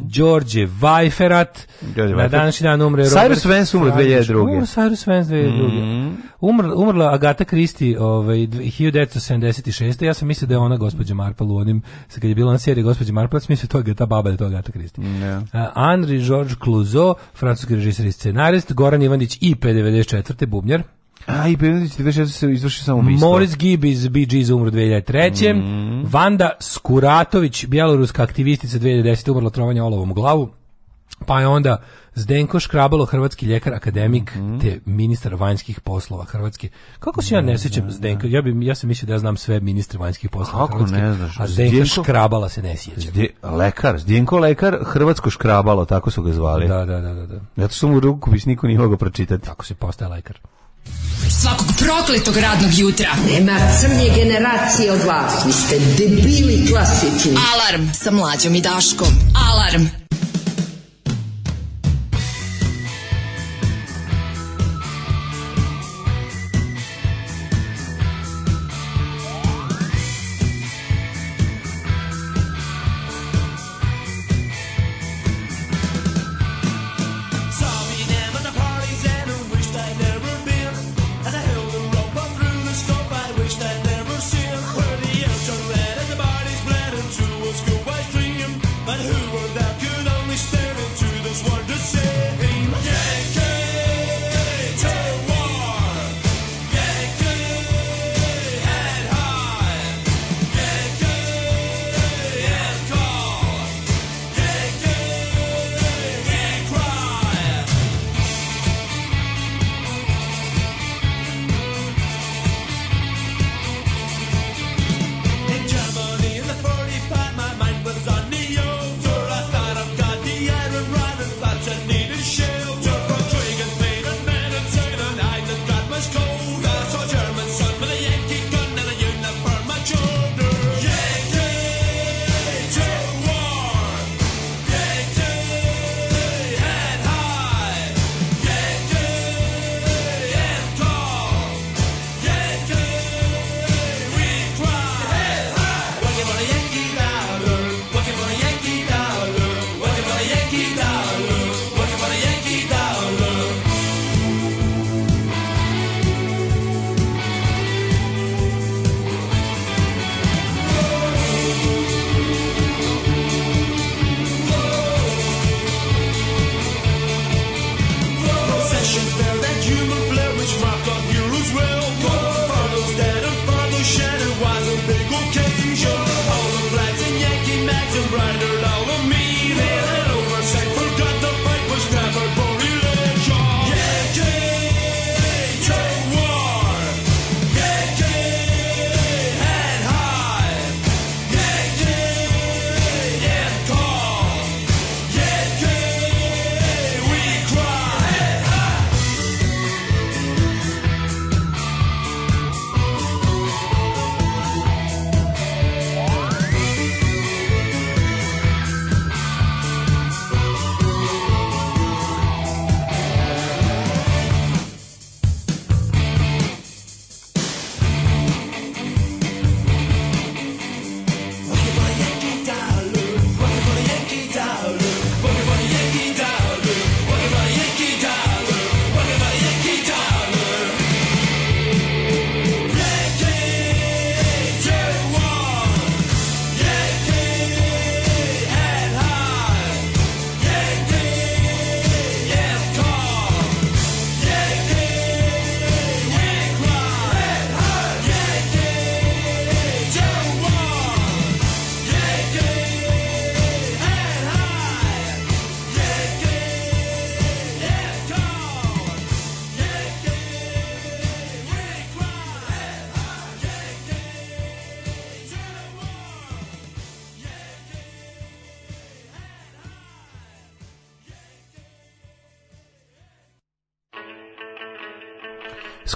Đorđe Vajferat, na današnji dan umre Robert... Cyrus Vance umro 2002. Umro Cyrus Vance 2002. Umrla, umrla Agata Kristi ovaj, 1976. Ja sam mislio da je ona gospođa Marpal u onim, kad je bila na seriji gospođa Marpal, sam mislio to je ta baba da je to Agata Kristi. Yeah. Andri George Clouseau, francuski režisar i scenarist, Goran Ivanić IP 94. bubnjar. A i Benedić 96 se izvrši samo ubistvo. Morris Gibb iz Bee Gees umro 2003. Mm. Vanda Skuratović, bjeloruska aktivistica 2010. umrla trovanja olovom u glavu. Pa je onda Zdenko Škrabalo, hrvatski ljekar, akademik, mm -hmm. te ministar vanjskih poslova Hrvatske. Kako se ja ne sjećam ne, Zdenka? Ja, bi, ja sam mislio da ja znam sve ministre vanjskih poslova Kako Hrvatske, ne znaš? A Zdenka Zdenko, Škrabala se ne sjeća. Zde, lekar, Zdenko lekar, Hrvatsko Škrabalo, tako su ga zvali. Da, da, da. da, da. Ja sam u ruku, bis niko nije mogao pročitati. Tako se postaje lekar. Svakog prokletog radnog jutra. Nema crnje generacije od vas. Vi ste debili klasični. Alarm sa mlađom i daškom. Alarm.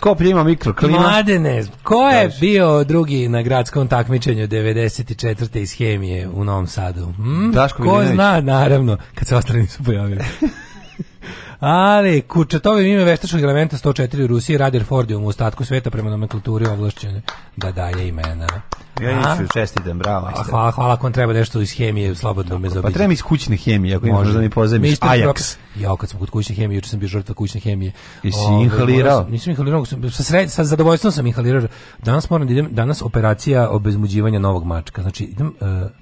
Skoplje ima mikroklima. Mladene, ko je Daži. bio drugi na gradskom takmičenju 94. iz hemije u Novom Sadu? Hm? Daško ko zna, naravno, kad se ostali nisu pojavili. Ali, Kurčatovim ime veštačkog elementa 104 u Rusiji, Rader Fordium u ostatku sveta prema nomenklaturi ovlašćene da daje imena. Jeniću, čestitam, bravo. A, hvala, hvala, ako vam treba nešto iz hemije, slobodno me zaobiđe. Pa treba iz kućne hemije, ako da mi pozemiš Ajax. Ja, kad sam kod kućne hemije, juče sam bio žrtva kućne hemije. I si o, inhalirao? Nisam inhalirao, sam, sa, sred, sa zadovoljstvom sam inhalirao. Danas moram da idem, danas operacija obezmuđivanja novog mačka. Znači, idem,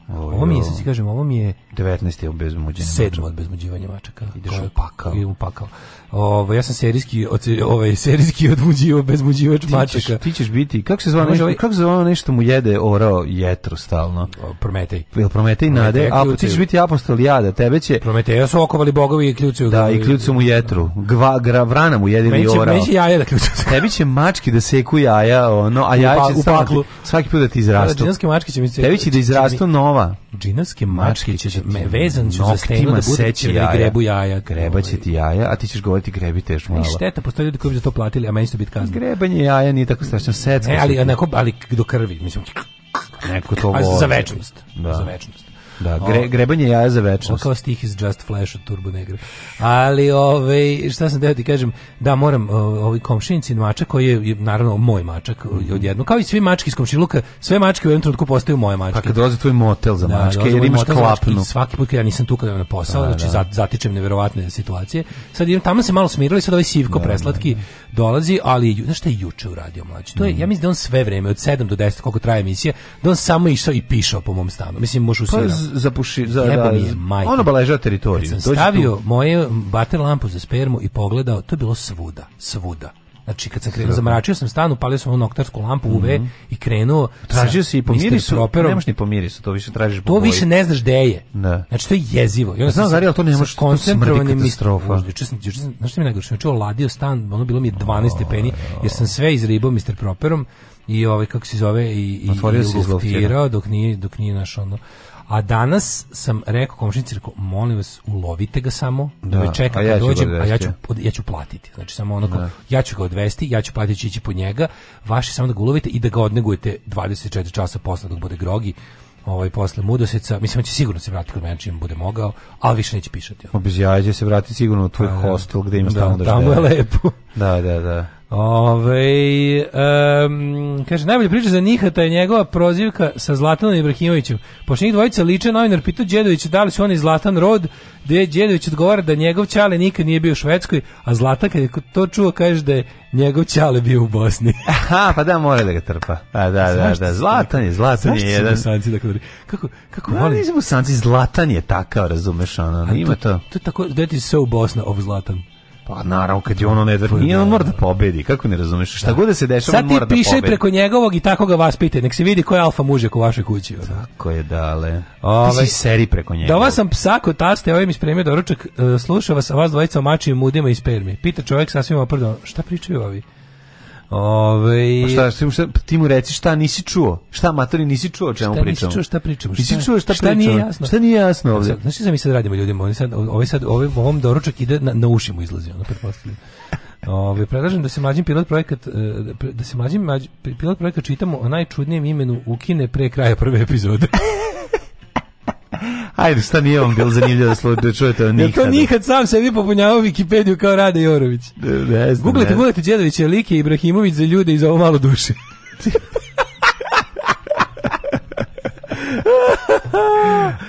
uh, ovo mi je, sad si kažem, ovo mi je... 19. je obezmuđenje. 7. obezmuđivanje mačaka. Ideš u pakao. Idem u pakao. Ovo, ovaj, ja sam serijski, ovaj, serijski odmuđivo, bezmuđivač mačaka. Ti ćeš biti, kako se zove, nešto, ovaj- kako se zove nešto mu jede, orao jetru stalno. Prometej. Jel Prometej nade? A ti ćeš biti apostol jada, tebe će... Prometeja su okovali bogovi i kljucuju Da, i kljucu mu jetru. Gva, gra, vrana mu jedini orao. Meni će jaja da kljucu. tebi će mački da seku jaja, ono, a jaja pa- će u paklu. svaki put da ti izrastu. Da, mački će mi Tebi će da izrastu nova džinovske mačke, mačke će me vezan ću za stenu da seći jaja, grebu jaja. Greba će ovaj. ti jaja, a ti ćeš govoriti grebi teš malo. I šteta, postoje ljudi koji bi za to platili, a meni su biti kazni. Grebanje jaja nije tako strašno secka. Ne, ali, ali do krvi, mislim, neko to voli. A za večnost. Da. Za večnost. Da, gre, grebanje jaja za večnost. kao stih iz Just Flash od Turbo Negra. Ali, ove, ovaj, šta sam da ti kažem, da, moram, ovi komšinicin mačak, koji je, naravno, moj mačak, mm. odjedno, kao i svi mački iz komšiluka, sve mačke u jednom trenutku postaju moje mačke. Pa kad dolazi tvoj motel za da, mačke, jer imaš klapnu. Svaki put kad ja nisam tu kada na posao, da, znači, da. zatičem neverovatne situacije. Sad idem, tamo se malo smirili, sad ovaj sivko da, preslatki, da, dolazi, ali znaš šta je juče uradio mlađi? To je, ja mislim da on sve vreme, od 7 do 10 koliko traje emisija, da on samo išao i pišao po mom stanu. Mislim može usira. Pa da- zapuši za da, mi je, majka. Ono baleža teritoriju. Kad sam stavio tu. moje bater lampu za spermu i pogledao, to je bilo svuda, svuda. Znači kad sam krenuo, zamračio sam stan, upalio sam onu noktarsku lampu UV mm -hmm. i krenuo. Tražio si i po mirisu, nemaš ni po mirisu, to više tražiš po To boji. više ne znaš gde je. Da. Znači to je jezivo. Ja onda znam, zari, ali to nemaš, možeš koncentrovanim katastrofa. Juče sam, juče sam, znaš šta mi najgore, znači ladio stan, ono bilo mi je 12 stepeni, jer sam sve izribao Mr. Properom i ovaj kako se zove i i, i luftirao dok nije dok nije naš ono A danas sam rekao komšnici, rekao, molim vas, ulovite ga samo, da, da čekam ja dođem, a ja ću, ja ću platiti. Znači, samo onako, da. ja ću ga odvesti, ja ću platiti ići po njega, vaše samo da ga ulovite i da ga odnegujete 24 časa posle dok bude grogi, ovaj posle Mudoseca, mislim on će sigurno se vratiti kod mene čim bude mogao, ali više neće pišati. Ono. će pa se vratiti sigurno u tvoj pa da. hostel gde ima da, stalno da, da tamo je lepo. Da, da, da. Ove, um, kaže, najbolja priča za Nihata je njegova prozivka sa Zlatanom Ibrahimovićem. Pošto njih dvojica liče, novinar pitao Đedovića da li su oni Zlatan rod, gdje je Đedović odgovara da njegov čale nikad nije bio u Švedskoj, a Zlata kad je to čuo kaže da je njegov čale bio u Bosni. Aha, pa da, mora da ga trpa. Pa da, da, da, Zlatan je, Zlatan je jedan... Sanci, dakle, kako, kako da, volim? Nisam Sanci, Zlatan je takav, razumeš, ono, ima to. To je tako, that is so Bosna of Zlatan. Pa naravno kad je ono ne drži, nije on mora da pobedi, kako ne razumeš? Šta da. god da se dešava, on mora da pobedi. Sad ti piše preko njegovog i tako ga vas pite, nek se vidi ko je alfa mužak u vašoj kući. Ono. Tako je, dale. Ovaj ti si ovaj, seri preko njega. Dova sam psa kod taste, ovaj mi spremio doručak, e, slušava sa vas dvojica o mačijim mudima i spermi. Pita čovjek sasvim oprdo, šta pričaju ovi? Ove, pa šta, šta, šta, pa ti mu reci šta nisi čuo? Šta matori nisi čuo o čemu pričamo? Šta nisi čuo šta pričamo? Šta, nisi čuo šta, šta pričamo? Šta nije jasno? Šta nije jasno ovdje? Znaš šta mi sad radimo ljudima? Oni sad, ovaj sad, ovaj, ovom doručak ide na, na ušima izlazi, ono pretpostavljam. Ove, predlažem da se mlađim pilot projekat e, da se mlađim pilot projekat čitamo o najčudnijem imenu ukine pre kraja prve epizode. Ajde, šta nije on bilo zanimljivo da slučaj, da čujete on nikad. Ja to nikad sam se vi popunjavao Wikipediju kao Rade Jorović. Ne znam. Googlete, googlete Đedovića like Ibrahimović za ljude iz ovo malo duše.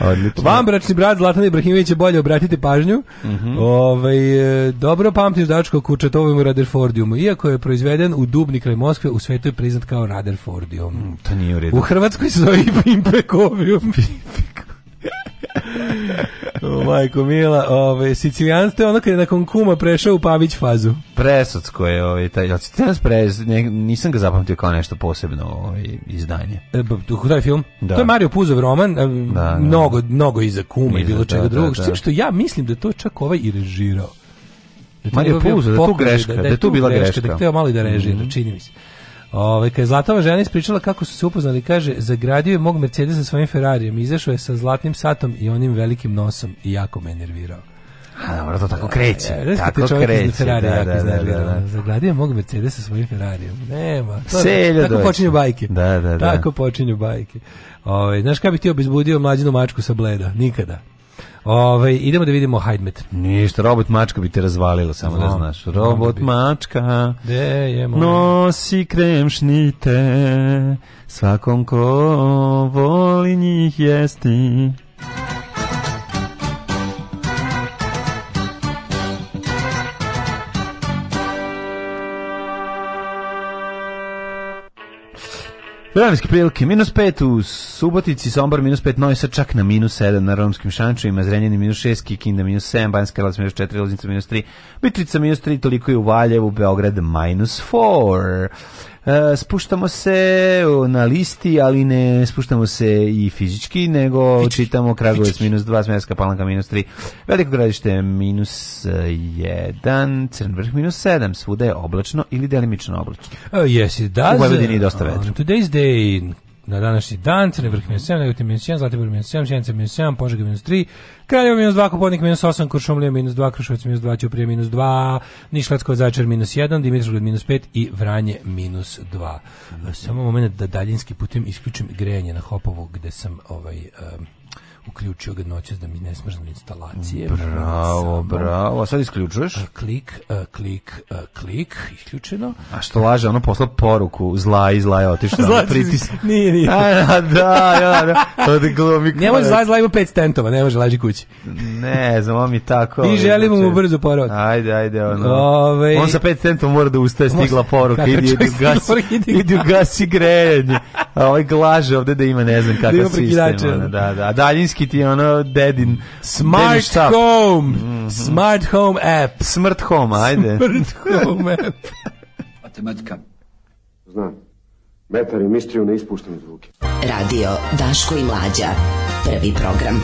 Odlično. Vambračni brat Zlatan Ibrahimović je bolje obratiti pažnju. Mm -hmm. Ove, ovaj, dobro pamtiš dačko Kučetovom Raderfordiumu. Iako je proizveden u Dubni kraj Moskve, u svetu je priznat kao Rutherfordium. Mm, to nije u redu. U Hrvatskoj se zove Pimpekovium. Majko Mila, ove, sicilijanstvo je ono kada je nakon kuma prešao u Pavić fazu. Presocko je, ove, ovaj, taj, ja ti prez, ne, nisam ga zapamtio kao nešto posebno ove, ovaj, izdanje. E, ba, pa, je film? Da. To je Mario Puzov roman, e, a, da, da, mnogo, mnogo iza kuma i bilo da, čega da, drugog. Da, da. Što ja mislim da to čak ovaj i režirao. Da Mario Puzov, da je tu greška, da, je da tu bila greška. Da je hteo mali da režira, mm -hmm. čini mi se. Ove, kad je Zlatova žena ispričala kako su se upoznali, kaže, zagradio je mog Mercedes sa svojim Ferrarijem, izašao je sa zlatnim satom i onim velikim nosom i jako me nervirao. A dobro, to tako kreće. Ja, e, tako kreće. Ferrari, da, da, da, da, da. Zagradio mog Mercedes sa svojim Ferrarijem. Nema. To, Selja tako doći. počinju bajke. Da, da, da. Tako počinju bajke. Ove, znaš kada bih ti obizbudio mlađinu mačku sa bleda? Nikada. Ove, ovaj, idemo da vidimo Hajdmet. Ništa, robot mačka bi te razvalila, samo no, da znaš. Robot bi... mačka De je moj... nosi krem šnite, svakom ko voli njih jesti. Vremenske prilike, minus 5 u Subotici, Sombor minus 5, Novi Sad čak na minus 7 na romskim šančevima, Zrenjani minus 6, Kikinda minus 7, Banjska Jelac minus 4, Loznica minus 3, Mitrica minus 3, toliko je u Valjevu, Beograd minus 4. E, spuštamo se na listi, ali ne spuštamo se i fizički, nego fizički. čitamo Kragovic minus 2, Smerska palanka minus 3, Veliko gradište minus 1, e, Crnvrh minus 7, svuda je oblačno ili delimično oblačno. Uh, e, yes, it does. Da U Vojvodini je dosta vetra. Uh, today's day na današnji dan, Crni vrh minus 7, Negotin minus 1, Zlatibor minus 7, Sjenica minus 7, Požega minus 3, Kraljevo minus 2, Kopodnik minus 8, Kuršumlija minus 2, Krušovac minus 2, Ćuprije minus 2, Niš začer minus 1, Dimitrovgrad minus 5 i Vranje minus 2. Samo moment da daljinski putem isključim grejanje na Hopovu gde sam ovaj... Um, uključio ga noćas da mi ne smrznu instalacije. Bravo, bravo. A sad isključuješ? Klik, klik, klik, isključeno. A što laže, ono posla poruku, zla i zla je otišla. zla, pritis. Nije, nije. A, da, ja, da, da, da. To je glumi. Ne može zla, zla ima pet stentova, ne može laži kući. ne znam, on mi tako. Mi želimo mu znači- brzo porod. Ajde, ajde, ono. Ove... Ovaj- on sa pet stentova mora da ustaje, stigla poruka, idi, idi, gasi, idi, gasi grejanje. A ovaj glaže ovde da ima ne znam da kakav sistem. Da, da, A daljinski Kineski ti ono dedin. Smart dedin home. Mm -hmm. Smart home app. smart home, ajde. smart home app. Matematika. Znam. Metar i mistriju ne ispuštaju zvuke. Radio Daško i Mlađa. Prvi program.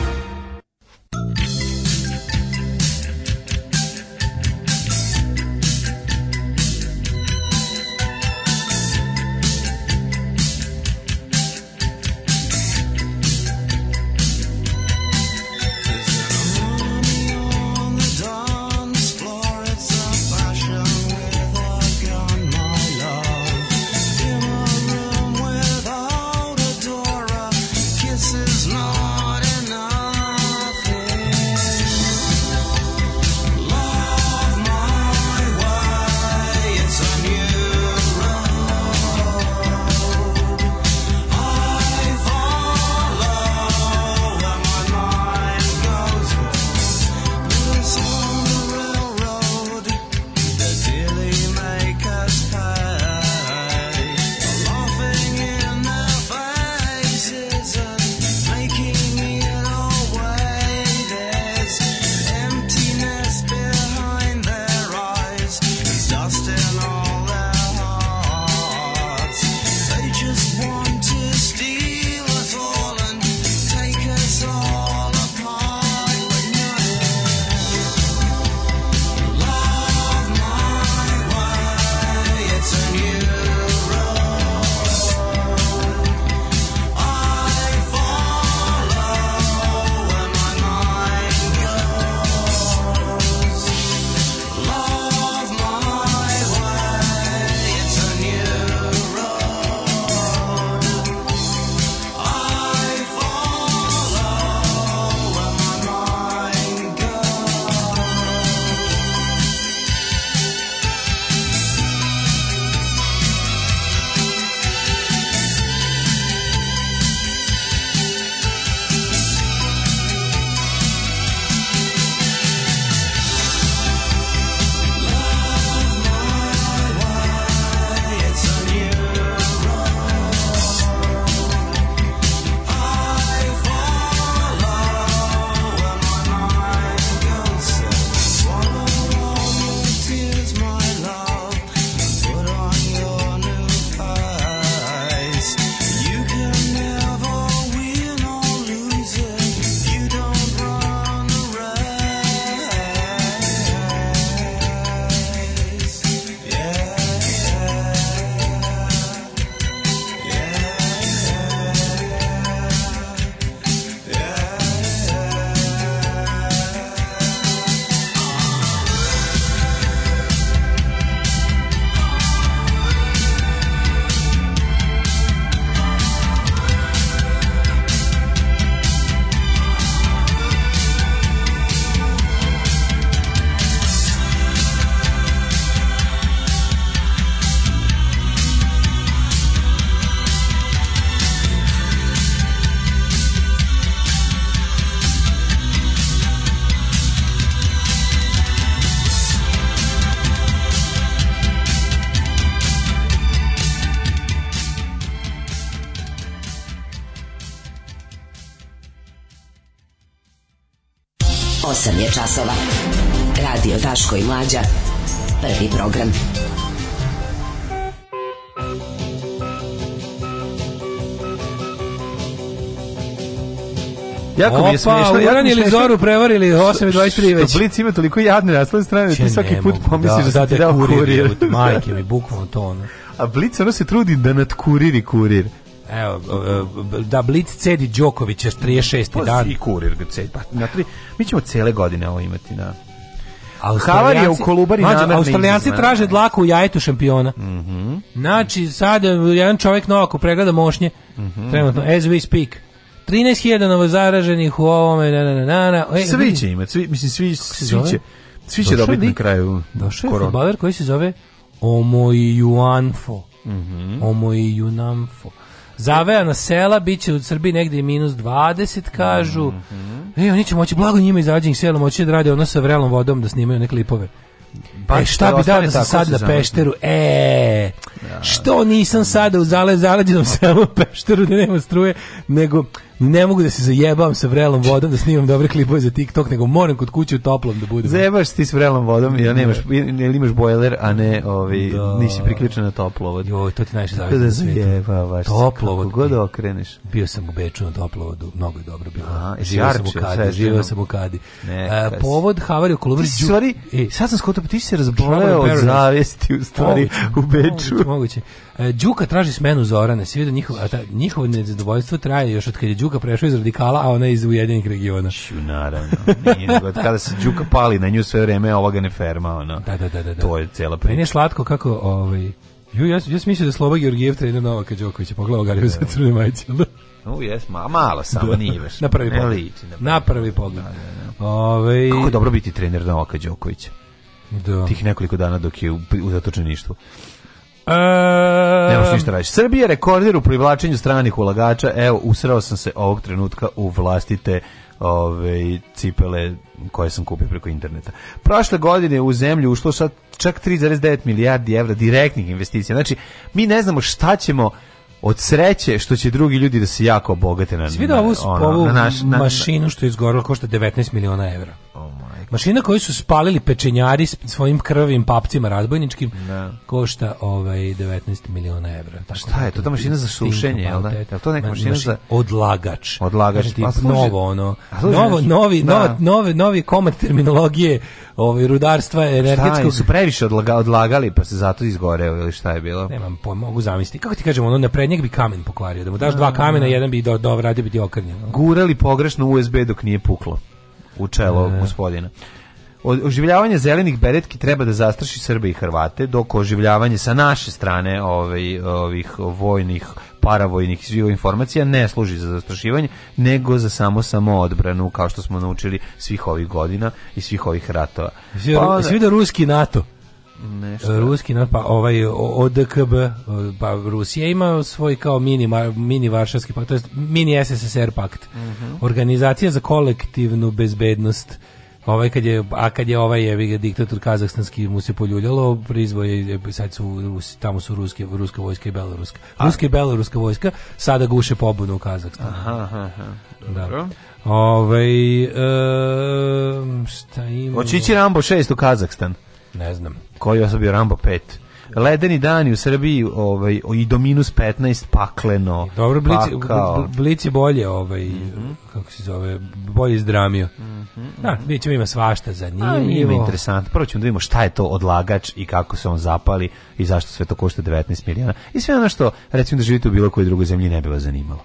Daško i Mlađa. Prvi program. Jako Opa, mi je smiješno. Zoru prevarili 8.23 već. Blic ima toliko jadne rasle strane, da ti svaki put pomisliš da, da, da ti kurir. kurir. Majke mi, bukvalno to ono. A Blic ono se trudi da nadkuriri kurir. Evo, e, da Blic cedi Đokovića pa 36. dan. i kurir ga cedi. Pa, na tri, mi ćemo cele godine ovo imati, na... Da. Havarija u Kolubari namerno Australijanci traže dlaku u jajetu šampiona. Mm -hmm. Znači, sad e, jedan čovjek novako pregleda mošnje, mm -hmm. trenutno, as we speak. 13.000 novozaraženih u ovome, na, na, na, na. E, svi će imati, svi, mislim, svi, svi će, svi će dobiti na kraju Došao je futbaler koji se zove Juanfo. Mm -hmm. Juanfo. Zavea na sela biće u Srbiji negdje minus 20, kažu. Mm -hmm. E, oni će moći blago njima izađenih sela, moći da rade ono sa vrelom vodom, da snimaju neke klipove. Pa e, šta bi dao da sam sad na Pešteru? E, da. što nisam sada u zale, zaleđenom selu Pešteru da nema struje, nego ne mogu da se zajebavam sa vrelom vodom da snimam dobre klipove za TikTok, nego moram kod kuće u toplom da budem. Zajebaš ti s vrelom vodom, jer nemaš jer imaš bojler, a ne ovaj da. nisi priključen na toplovod. Jo, to ti najviše zavisi. Da zajebavaš. Toplovod. Kako god okreneš. Bio sam u Beču na toplovodu, mnogo je dobro bilo. Aha, živio sam u Kadi, živio sam u Kadi. Ne, uh, povod havariju kolumni. Ti stvari, e, sad sam skotao, pa ti si se razboleo od zavesti u stvari moguće, u Beču. Moguće, moguće. E, Đuka traži smenu Zorane, svi vidu njihovo, a ta, njihovo nezadovoljstvo traje još od kad je Đuka prešao iz radikala, a ona je iz Ujedinjenih regiona. Šu, naravno. Nije, nego, kada se Đuka pali na nju sve vreme, ovoga ne ferma, ono. Da, da, da, da. da. To je cela priča. Meni je slatko kako, ovaj, Ju, ja, ja sam mislio da Slova Georgijev trener Novaka Đokovića, pogledao ga za crne majice, da? No, da. jes, ma, malo samo da. nije baš. na prvi pogled. Liči, na prvi pogled. Da, da, da. Ove... Ovaj- kako je dobro biti trener Novaka Đokovića? Da. Tih nekoliko dana dok je u, u zatočeništvu. Ehm, ne možeš ništa reći. Srbija rekorder u privlačenju stranih ulagača. Evo, usrao sam se ovog trenutka u vlastite ove cipele koje sam kupio preko interneta. Prošle godine u zemlju ušlo sa čak 3,9 milijardi evra direktnih investicija. Znači, mi ne znamo šta ćemo od sreće što će drugi ljudi da se jako obogate na, na, ovu, ono, ovu na naš, na, mašinu što je izgorila košta 19 miliona evra. Oh Mašina koju su spalili pečenjari svojim krvavim papcima razbojničkim da. košta ovaj 19 miliona evra. Pa šta je da to ta mašina za sušenje, je da? Je to neka mašina za odlagač? Odlagač, znači, pa služi... novo ono. Služi... Novo znači- novi da. nova, novi novi komad terminologije, ovaj rudarstva energetskog. Šta, su previše odlaga, odlagali pa se zato izgoreo ili šta je bilo? Nemam pojma, mogu zamisliti. Kako ti kažemo, ono na prednjeg bi kamen pokvario, da mu daš dva kamena, da, da. jedan bi do do radio bi ti okrnjen. Gurali pogrešno USB dok nije puklo u čelo e. gospodina. Oživljavanje zelenih beretki treba da zastraši Srbe i Hrvate, dok oživljavanje sa naše strane ovih, ovaj, ovih vojnih paravojnih svih informacija ne služi za zastrašivanje, nego za samo samo odbranu, kao što smo naučili svih ovih godina i svih ovih ratova. Pa, Svi da ruski NATO Nešto. E, ruski, pa ovaj ODKB, e, pa Rusija ima svoj kao mini, mini varšavski pakt, to je mini SSSR pakt. Mm -hmm. Organizacija za kolektivnu bezbednost ovaj kad je a kad je ovaj je diktator kazahstanski mu se poljuljalo je sad su Rusi, tamo su ruske ruska vojska i beloruska ruska i beloruska vojska sada guše pobunu u Kazahstanu aha aha da. Dobro. da ovaj e, šta ima Očići Rambo 6 u Kazahstan Ne znam. Koji je osoba bio Rambo 5? ledeni dani u Srbiji ovaj i do minus 15 pakleno. Dobro blici pakao. blici bolje ovaj mm -hmm. kako se zove bolje izdramio. Mm -hmm. Da, mi ćemo ima svašta za njim. Ima interesantno. Prvo ćemo da vidimo šta je to odlagač i kako se on zapali i zašto sve to košta 19 miliona. I sve ono što recimo da živite u bilo kojoj drugoj zemlji ne bi vas zanimalo.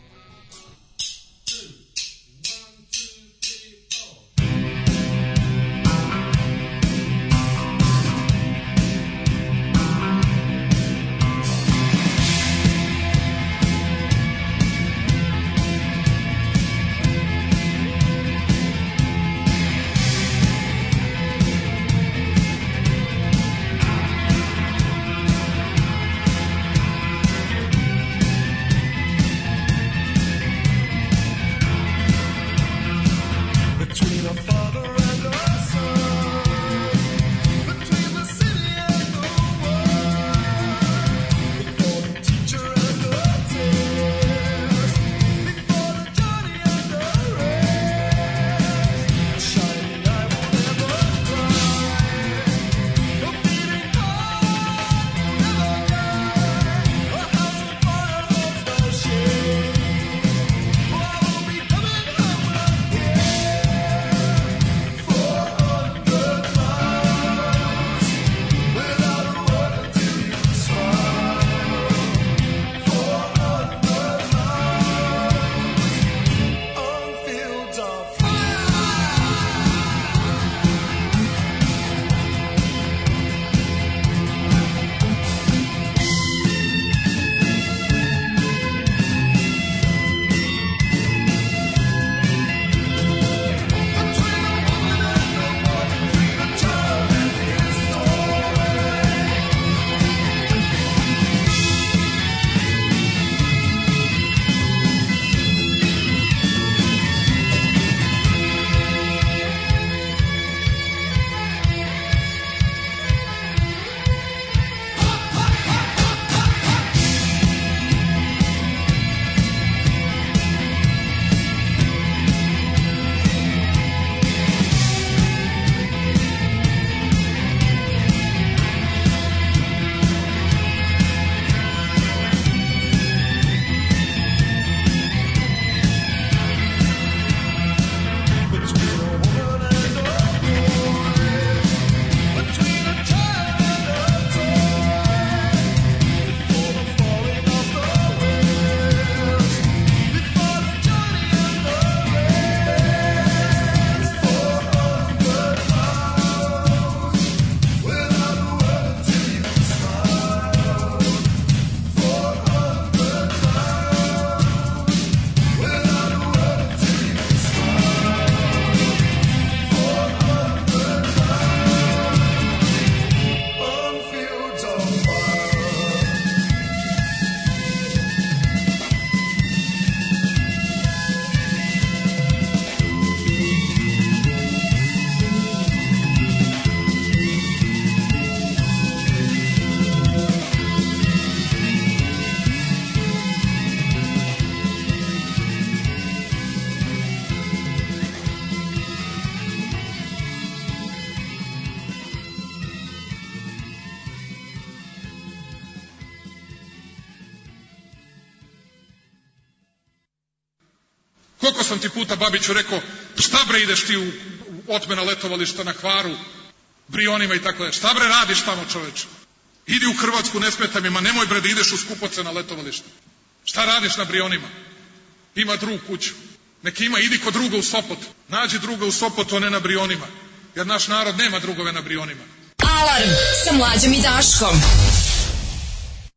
stoti puta Babiću rekao, šta bre ideš ti u otmena letovališta na kvaru, Brionima i tako dalje. Šta bre radiš tamo čoveče? Idi u Hrvatsku, ne smeta mi, ma nemoj bre da ideš u skupocena letovalište. Šta radiš na Brionima? Ima drug kuću. Neki ima, idi kod druga u Sopot. Nađi druga u Sopotu, a ne na Brionima. Jer naš narod nema drugove na Brionima. Alarm sa mlađom i Daškom.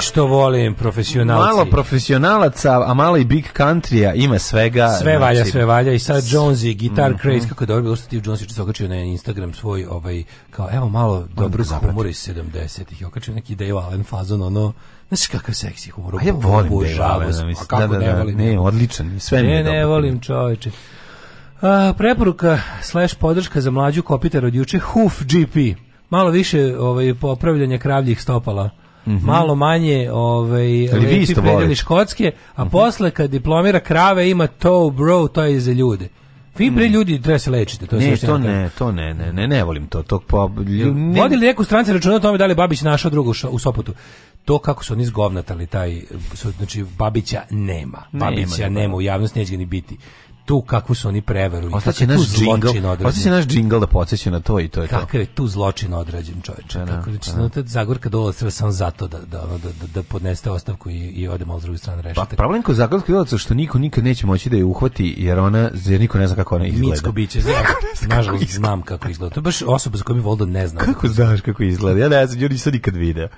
što volim profesionalci. Malo profesionalaca, a malo i big countrya ima svega. Sve znači- valja, sve valja. I sad Jonesy, Guitar mm -hmm. Craze, kako je dobro bilo što Steve Jones je okačio na Instagram svoj, ovaj, kao evo malo dobrog humor iz 70-ih. Okačio neki Dave Allen fazon, ono, Znaš kakav seksi humor. A ja volim Dave Allena, mislim. Kako da, da, ne da. volim? Ne, odličan. Sve ne, mi je ne dobro. volim čoveče. A, preporuka slash podrška za mlađu kopitar od juče, Hoof GP. Malo više ovaj, popravljanja kravljih stopala. -hmm. malo manje ovaj, lepi Škotske, a mm -hmm. posle kad diplomira krave ima to bro, to je za ljude. Vi bre mhm. ljudi treba lečite, to je ne, to ne, da- to ne, ne, ne, ne volim to, tog pa ne, Vodili neku stranci računa o tome da li Babić našao drugu u Sopotu. To kako su oni zgovnatali taj, znači Babića nema. Babića nema, da. nema u javnosti neće ga ni biti tu kakvu su oni prevaru ostaće naš džingl ostaće naš džingl da podsjeća na to i to je to kakav je tu zločin odrađen čoveče Tako da, da kako da. znači da, Zagorka sve samo zato da da da, da podneste ostavku i, i ode malo s druge strane rešite pa problem kod Zagorka Dolac što niko nikad neće moći da je uhvati jer ona jer niko ne zna kako ona izgleda Micko biće zna nažalost znam kako izgleda to je baš osoba za koju mi voldo ne zna kako znaš kako izgleda ja ne znam ljudi nikad video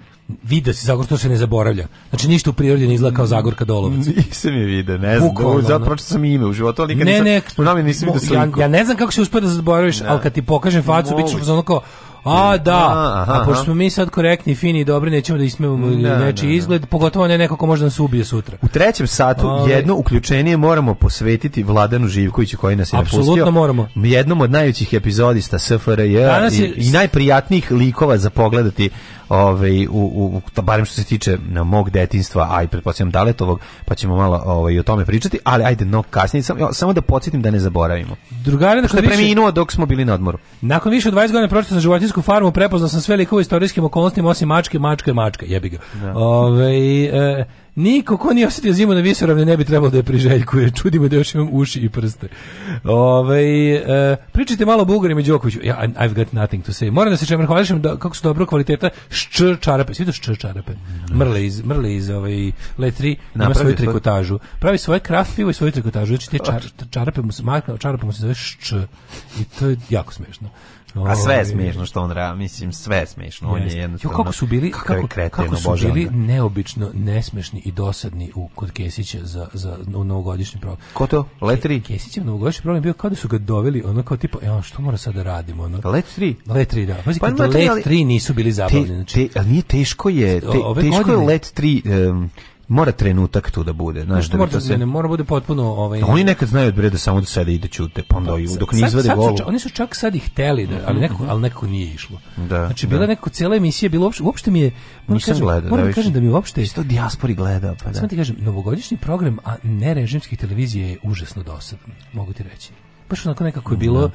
vide se Zagor što se ne zaboravlja. Znači ništa u prirodi ne izgleda kao Zagorka Dolovac. Nisam je video, ne znam. Bukvalno, zato pročitao sam ime u životu, ali nikad ne, ne, nisam, ne, nisam vidio sliku. Ja, ja ne znam kako se uspio da zaboraviš, ne. ali kad ti pokažem facu, bit ćeš ono kao, a da, aha, a pošto smo mi sad korektni, fini i dobri, nećemo da ismevamo ne, nečiji ne, izgled, pogotovo ne neko ko može da nas ubije sutra. U trećem satu Ove. jedno uključenje moramo posvetiti Vladanu Živkoviću koji nas je Apsolutno napustio. moramo. Jednom od najvećih epizodista SFRJ i, i najprijatnijih likova za pogledati ovaj, u, u, u, barem što se tiče na mog detinjstva aj i pretpostavljam Daletovog, pa ćemo malo ovaj, o tome pričati, ali ajde, no kasnije, samo, samo da podsetim da ne zaboravimo. Drugari, nakon je preminuo dok smo bili na odmoru. Nakon više od 20 godina pročitao sa životinjsku farmu, prepoznao sam sve likove istorijskim okolnostima, osim mačke, mačke mačke mačka, jebi ga. Da. Ove, ovaj, e, Niko ko nije osjetio zimu na visoravni ne bi trebalo da je priželjkuje. Čudimo da još imam uši i prste. Ove, e, pričajte malo o Bugarima i Đokoviću. Ja, I've got nothing to say. Moram da se čemer hvališem da, kako su dobro kvaliteta šč čarape. Svi to šč čarape. Da. Mrle iz, mrle iz ovaj, letri ima svoju trikotažu. Pravi svoje kraft pivo i svoju trikotažu. Znači te čar, čarape mu se, čarape mu se zove šč. I to je jako smešno. A sve je smiješno što on radi, mislim sve je smiješno. On je Jo, kako su bili kako, kako su bili da. neobično nesmešni i dosadni u kod Kesića za za novogodišnji program. Ko to? Let Letri. Kesićev novogodišnji program bio kao da su ga doveli ono kao tipa, evo što mora sad da radimo, ono. Let 3, da. Pazi, pa, znači, let 3 nisu bili zabavni, znači. Te, ali nije teško je, te, teško godine, je Let 3 um, mora trenutak tu da bude, znaš, da, da mora da se ne mora bude potpuno ovaj Oni nekad znaju bre da samo da sede i da ćute, pa onda pa, dok ne izvade gol. Oni su čak sad ih hteli da, ali mhm. nekako, ali nekako nije išlo. Da, znači da. bila da. nekako cijela emisija bilo uopšte uopšte mi je nisam gledao. gleda, moram da, kažem da mi uopšte isto dijaspori gleda, pa da. Samo ti kažem, novogodišnji program a ne režimskih televizija je užasno dosadan, mogu ti reći. Baš onako nekako je da. bilo da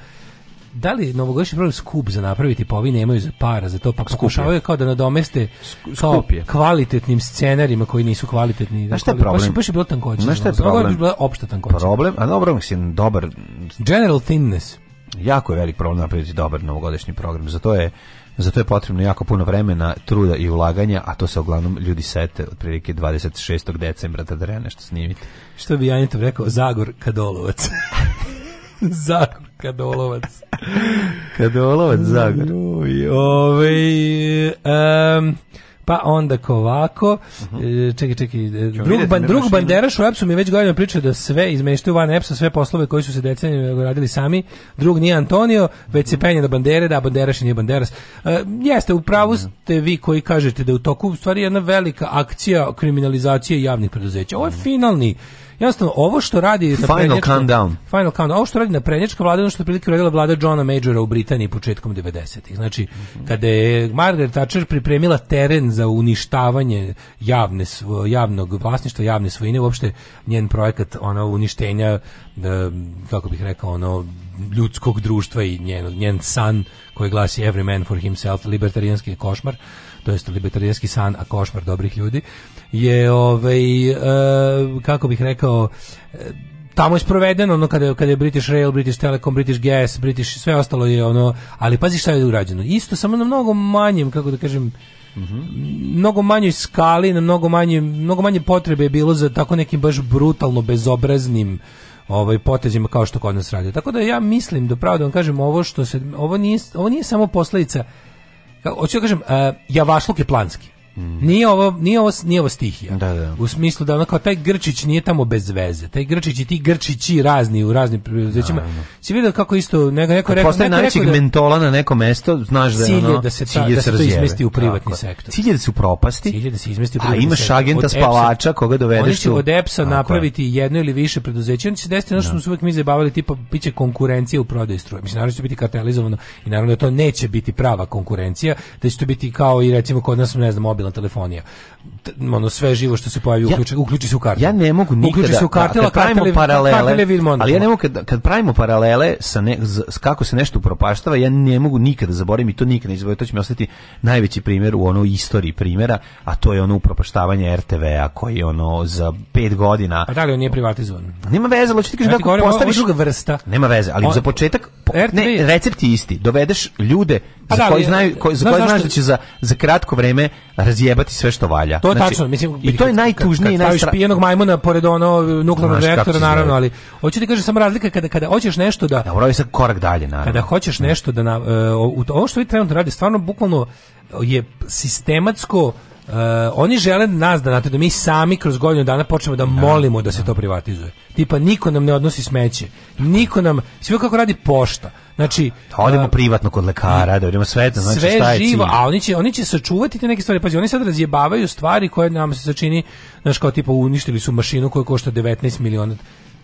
da li novogodišnji program skup za napraviti, pa ovi nemaju za para za to, pa pokušavaju kao da nadomeste kao kvalitetnim scenarijima koji nisu kvalitetni. Znaš šta je problem? Baš, je bilo tankoće. Znaš šta je problem? Bila opšta tankoća. Problem, a dobro, mislim dobar... General thinness. Jako je velik problem napraviti dobar novogodišnji program. Zato je zato je potrebno jako puno vremena, truda i ulaganja, a to se uglavnom ljudi sete otprilike 26. decembra da treba nešto snimiti. Što bi Janitov rekao, Zagor Kadolovac. Zagor, Kadolovac. Kadolovac, Zagor. Uj, ovaj, um, pa onda Kovako, mhm. e, čekaj, čekaj, e, drug, vidjeti, ban, drug banderaš u Epsu mi već godinama priča da sve izmeštaju van Epsa, sve poslove koji su se decenijama radili sami, drug nije Antonio, već se mhm. penje do bandere, da banderaš nije banderas. E, jeste, u pravu mhm. ste vi koji kažete da je u toku u stvari jedna velika akcija kriminalizacije javnih preduzeća. Ovo je finalni Jednostavno, ovo što radi... Final countdown. Final countdown. Ovo što radi na prednjačka vlada, ono što je prilike uradila vlada Johna Majora u Britaniji početkom 90-ih. Znači, mm -hmm. kada je Margaret Thatcher pripremila teren za uništavanje javne, javnog vlasništva, javne svojine, uopšte njen projekat ono, uništenja, da, kako bih rekao, ono, ljudskog društva i njen, njen san koji glasi Every Man for Himself, libertarijanski košmar, to jest libertarijanski san, a košmar dobrih ljudi, je, ovaj, e, kako bih rekao, e, tamo je sprovedeno ono kada je, kada je British Rail, British Telecom, British Gas, British sve ostalo je ono, ali pazi šta je urađeno. Isto samo na mnogo manjem, kako da kažem, Mhm. mnogo manje skali, na mnogo manje, mnogo manje potrebe je bilo za tako nekim baš brutalno bezobraznim ovaj potezima kao što kod nas radi. Tako da ja mislim da pravo da vam kažem ovo što se ovo nije ovo nije samo posledica hoću da kažem, uh, javašluk je planski. Mm. Nije ovo nije ovo nije ovo stihija. Da, da. U smislu da onako taj Grčić nije tamo bez veze. Taj Grčić i ti Grčići razni u raznim preduzećima. Da, da. Si vidio kako isto neko neko rekao neko najvećeg da, mentola na neko mesto, znaš da je ono da se ta, da se to izmesti u privatni tako. sektor. Cilje da se upropasti. Cilje da se izmesti u privatni sektor. A imaš agenta spavača koga dovedeš Oni će od EPS-a napraviti jedno ili više preduzeća. Oni će desiti nešto što da. smo uvek mi zabavili tipa biće konkurencija u prodaju struje. Mislim naravno će biti kartelizovano i naravno da to neće biti prava konkurencija, da će to biti kao i recimo kod nas ne znam mobil mobilna telefonija. T, ono sve živo što se pojavi ja, uključi, uključi se u kartu. Ja ne mogu nikada. Uključi se u da- da- kartel, kad da pravimo kartele, paralele. Kartele ali ja ne mogu kad, kad pravimo paralele sa ne, z, kako se nešto propaštava, ja ne mogu nikada zaboraviti i to nikada ne To će mi ostati najveći primjer u onoj istoriji primjera, a to je ono upropaštavanje RTV-a koji je ono za 5 godina. Pa da li on nije privatizovan? Nema veze, hoćeš ti kažeš ja kako postaviš druga vrsta. Nema veze, ali on, za početak po, ne, recept je isti. Dovedeš ljude pa za koji znaju koji, za koje znaš da će za, za kratko vreme razjebati sve što valja. To je znači, tačno, mislim, i to je najtužnije i najstra... pijenog majmuna pored ono nuklearnog reaktora naravno, ali hoću ti kažem samo razlika kada kada hoćeš nešto da Da, moraju korak dalje naravno. Kada hoćeš nešto da na, uh, ovo što vi trenutno radite stvarno bukvalno je sistematsko Uh, oni žele nas da znate da mi sami kroz godinu dana počnemo da, da. molimo da se da. to privatizuje. Tipa niko nam ne odnosi smeće. Niko nam sve kako radi pošta. Znači, da odemo uh, privatno kod lekara, da odemo sve, znači sve šta je živo, cilj? a oni će oni će sačuvati te neke stvari. pa oni sad razjebavaju stvari koje nam se sačini, znači kao tipa uništili su mašinu koja košta 19 miliona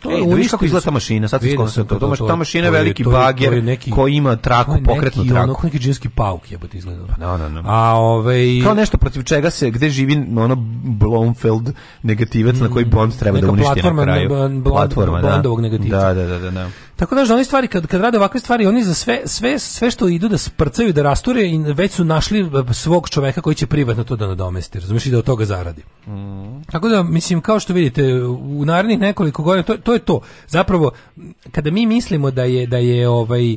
To Ej, da vidiš kako izgleda ta mašina, sad se da, to, da, to, to, ta mašina je veliki bager koji ima traku, pokretnu traku. Ono, neki džinski pauk je biti izgledalo. No, pa, no, da, no. A, ovaj... Kao nešto protiv čega se, gde živi ono Blomfeld negativac mm, na koji mm, Bond treba da uništi na kraju. Platforma, platforma, da. negativca. Da, da, da, da. da. Tako da, je da oni stvari kad kad rade ovakve stvari, oni za sve sve sve što idu da sprcaju, da rasture i već su našli e, svog čoveka koji će privatno to da nadomesti. Razumeš i da od toga zaradi. Mm. Tako da mislim kao što vidite u narednih nekoliko godina to, to je to. Zapravo kada mi mislimo da je da je ovaj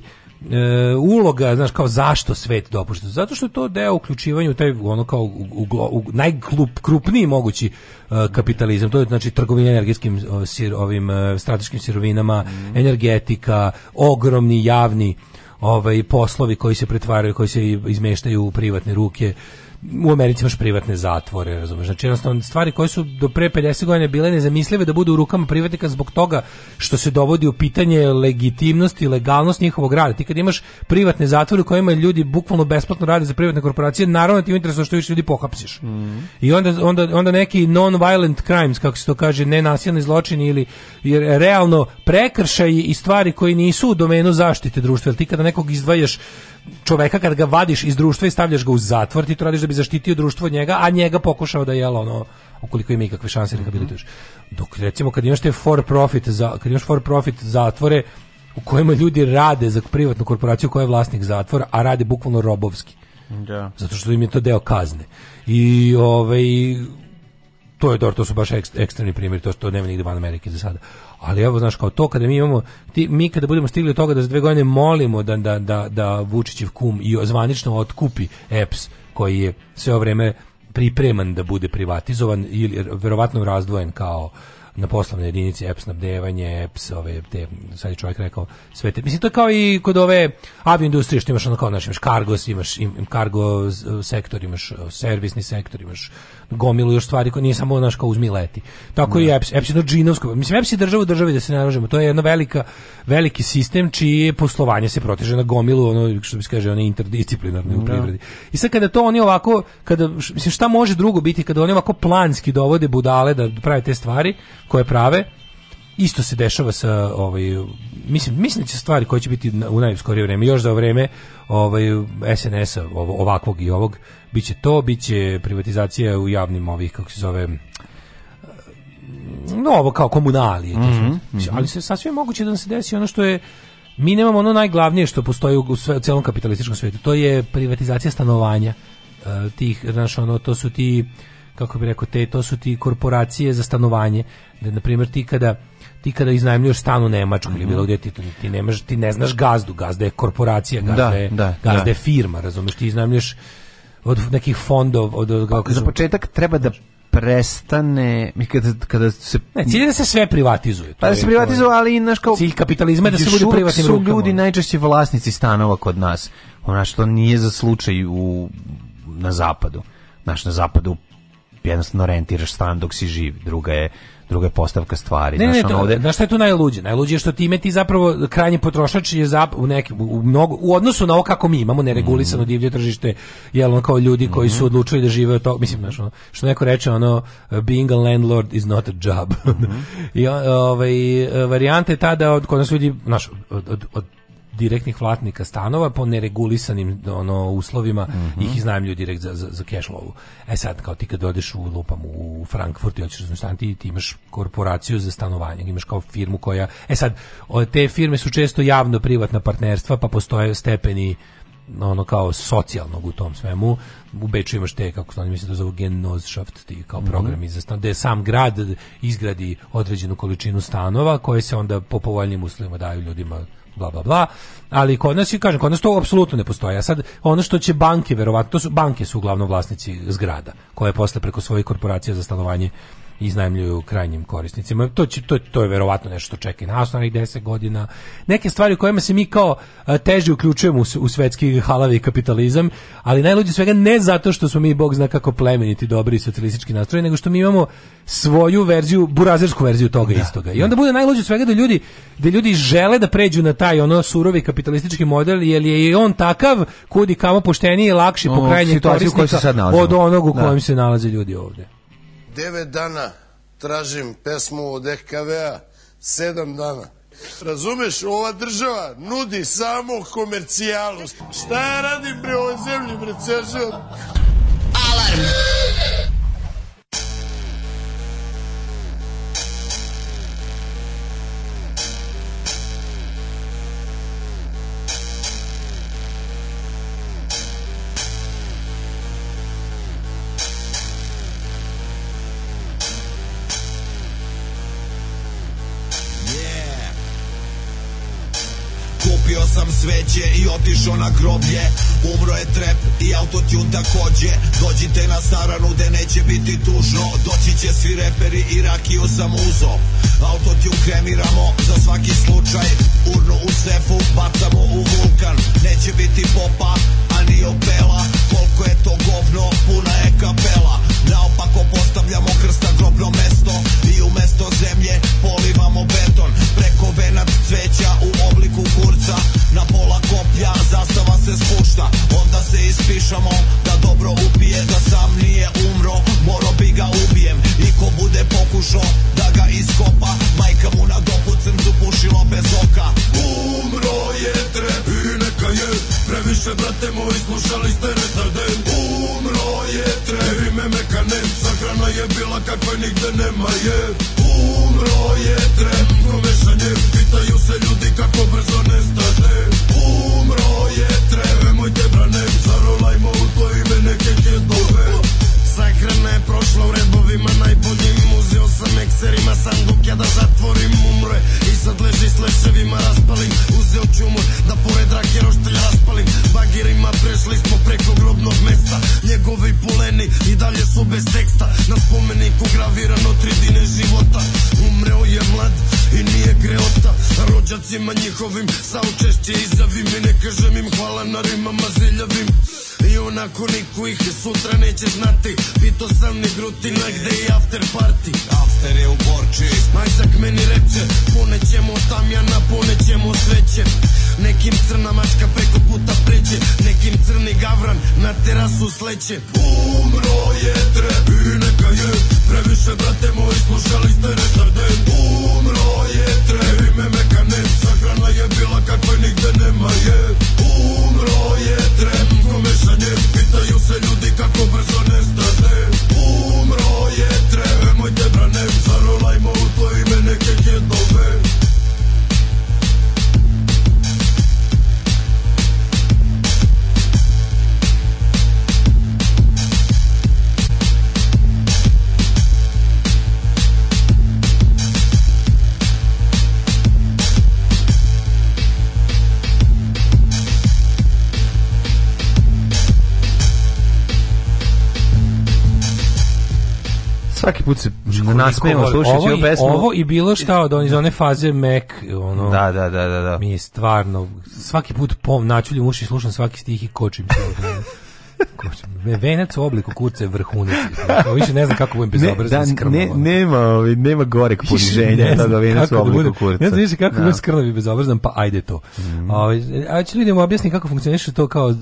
e, uloga, znaš, kao zašto svet dopušta? Zato što je to deo uključivanja u taj ono kao u, u, u najkrupniji mogući uh, kapitalizam. To je znači trgovina energetskim uh, sir, ovim uh, strateškim sirovinama, mm. energetika, ogromni javni ovaj poslovi koji se pretvaraju, koji se izmeštaju u privatne ruke u Americi imaš privatne zatvore, razumeš? Znači jednostavno stvari koje su do pre 50 godina bile nezamislive da budu u rukama privatnika zbog toga što se dovodi u pitanje legitimnost i legalnost njihovog rada. Ti kad imaš privatne zatvore u kojima ljudi bukvalno besplatno rade za privatne korporacije, naravno ti je interesuje da što više ljudi pohapsiš. Mm -hmm. I onda, onda, onda neki non-violent crimes, kako se to kaže, nenasilni zločini ili jer realno prekršaji i stvari koji nisu u domenu zaštite društva. Jer ti kada nekog izdvajaš čoveka kad ga vadiš iz društva i stavljaš ga u zatvor, ti to radiš da bi zaštitio društvo od njega, a njega pokušao da jelo ono ukoliko ima ikakve šanse rehabilituješ. Mm -hmm. Dok recimo kad imaš te for profit za kad imaš for profit zatvore u kojima ljudi rade za privatnu korporaciju koja je vlasnik zatvora, a rade bukvalno robovski. Da. Zato što im je to deo kazne. I ovaj to je dobro, to su baš ekstremni primjeri, to što nema nigde van Amerike za sada ali evo znaš kao to kada mi imamo ti, mi kada budemo stigli do toga da za dve godine molimo da da da da Vučićev kum i zvanično otkupi EPS koji je sve vreme pripreman da bude privatizovan ili verovatno razdvojen kao na poslovne jedinice, EPS snabdevanje, EPS, ove, te, sad je čovjek rekao, sve te, mislim, to je kao i kod ove avioindustrije, što imaš ono kao, znaš, imaš kargos, imaš im, kargo sektor, imaš e, servisni sektor, imaš gomilu još stvari koje nije samo, znaš, kao uzmi leti. Tako i EPS, da. EPS je džinovsko, mislim, EPS je država u državi da se ne to je jedna velika, veliki sistem čije poslovanje se proteže na gomilu, ono, što bi se kaže, ono interdisciplinarne u da. privredi. I sad kada to oni ovako, kada, mislim, šta može drugo biti kada oni ovako planski dovode budale da prave te stvari, koje prave isto se dešava sa ovaj mislim mislim da će stvari koje će biti u najskorije vrijeme još za vreme ovaj SNS-a ovakvog i ovog biće to biće privatizacija u javnim ovih kako se zove no ovo kao komunalije mm -hmm, mm -hmm. ali se sasvim moguće da se desi ono što je mi nemamo ono najglavnije što postoji u, sve, u celom kapitalističkom svetu to je privatizacija stanovanja eh, tih znaš ono to su ti kako bi rekao, te, to su ti korporacije za stanovanje, da, na primjer, ti kada ti kada iznajmljuješ stan u Nemačkoj ili bilo mhm. gdje ti, ti, nemaš, ti ne znaš gazdu, gazda je korporacija, gazda, da, je, da, da. gazda da. je firma, razumiješ ti iznajmljuješ od nekih fondova od, od kako Za početak treba da prestane mi kada kada se ne, cilj je da se sve privatizuje. Pa da se privatizuje, ali naš kao cilj kapitalizma je da se bude privatnim Su ljudi najčešće vlasnici stanova kod nas. Ona što nije za slučaj u na zapadu. Naš na zapadu jednostavno rentiraš stan dok si živ. Druga je druga je postavka stvari. Ne, znaš, ne, to, ovde... znaš što je tu najluđe? Najluđe je što time ti zapravo krajnji potrošač je zap, u, neki, u, mnogo, u odnosu na ovo kako mi imamo neregulisano mm. divlje tržište, jel on kao ljudi koji mm su odlučili da žive od toga, mislim, znaš, ono, što neko reče, ono, being a landlord is not a job. Mm I ovaj, e, varijante je tada, od, kod nas ljudi, znaš, od, od, od direktnih vlatnika stanova po neregulisanim ono uslovima mm -hmm. ih iznajmlju direkt za za, za cash lovu. E sad kao ti kad odeš u lupam u Frankfurt i hoćeš znači stan ti, ti imaš korporaciju za stanovanje, imaš kao firmu koja e sad te firme su često javno privatna partnerstva pa postoje stepeni ono kao socijalnog u tom svemu u Beču imaš te kako se oni misle da zovu Genosschaft ti kao mhm. programi mm -hmm. za stan gde sam grad izgradi određenu količinu stanova koje se onda po povoljnim uslovima daju ljudima bla bla bla, ali kod nas i kažem, kod nas to apsolutno ne postoji. A sad ono što će banke verovatno, su banke su uglavnom vlasnici zgrada, koje posle preko svojih korporacija za stanovanje iznajmljuju krajnjim korisnicima. To, će, to, to je verovatno nešto što čeka i nas narednih 10 godina. Neke stvari u kojima se mi kao teže uključujemo u, u svetski halavi kapitalizam, ali najluđe svega ne zato što smo mi, Bog zna kako plemeniti dobri socijalistički nastroj, nego što mi imamo svoju verziju, burazersku verziju toga da, istoga. I da. onda bude najluđe svega da ljudi, da ljudi žele da pređu na taj ono surovi kapitalistički model, jer je i on takav kudi kamo pošteniji i lakši po krajnjih korisnika sad od onog u da. kojem se nalaze ljudi ovdje devet dana tražim pesmu od EKV-a, sedam dana. Razumeš, ova država nudi samo komercijalnost. Šta ja radim bre ovoj zemlji, bre, cežem? Alarm! otišao na groblje Umro je trep i autotune takođe Dođite na saranu gde neće biti tužno Doći će svi reperi i rakiju sam uzo Autotune kremiramo za svaki slučaj Urnu u sefu bacamo u vulkan Neće biti popa, a ni opela Koliko je to govno, puna je kapela Naopako postavljamo krst na grobno mesto I umesto zemlje polivamo beton Preko venac cveća u obliku kurca Na pola koplja PR zastava se spušta Onda se ispišamo da dobro upije Da sam nije umro, moro bi ga ubijem I ko bude pokušao da ga iskopa Majka mu na dokucem su pušilo bez oka Umro je trebi neka je Previše brate moji slušali ste retarden Umro je trebi me mekanem Sahrana je bila kakve nigde nema je radnicima njihovim Saučešće i za vime ne kažem im hvala na rimama ziljavim I onako niko ih sutra neće znati Pito sam ni grutina gde je after party After je u Borči Majsak meni reče Ponećemo tamjana, ponećemo sveće Nekim crna mačka preko puta pređe Nekim crni gavran na terasu sleće Bum! put se znači, nasmejemo slušajući ovu pesmu. Ovo i bilo šta od iz one faze Mac, ono. Da, da, da, da, da. Mi je stvarno svaki put pom načuljim uši slušam svaki stih i kočim se. Venac u obliku kurce vrhunac. Više ne znam kako budem bezobrazan ne, da, ne, nema, ovi, ovaj, nema gorek poniženja ne da venac u da obliku kurce. Ne znam više kako no. Da. budem skrnav i bezobrazan, pa ajde to. Mm. -hmm. Ovi, ovaj, a ću ljudima da objasniti kako funkcioniše to kao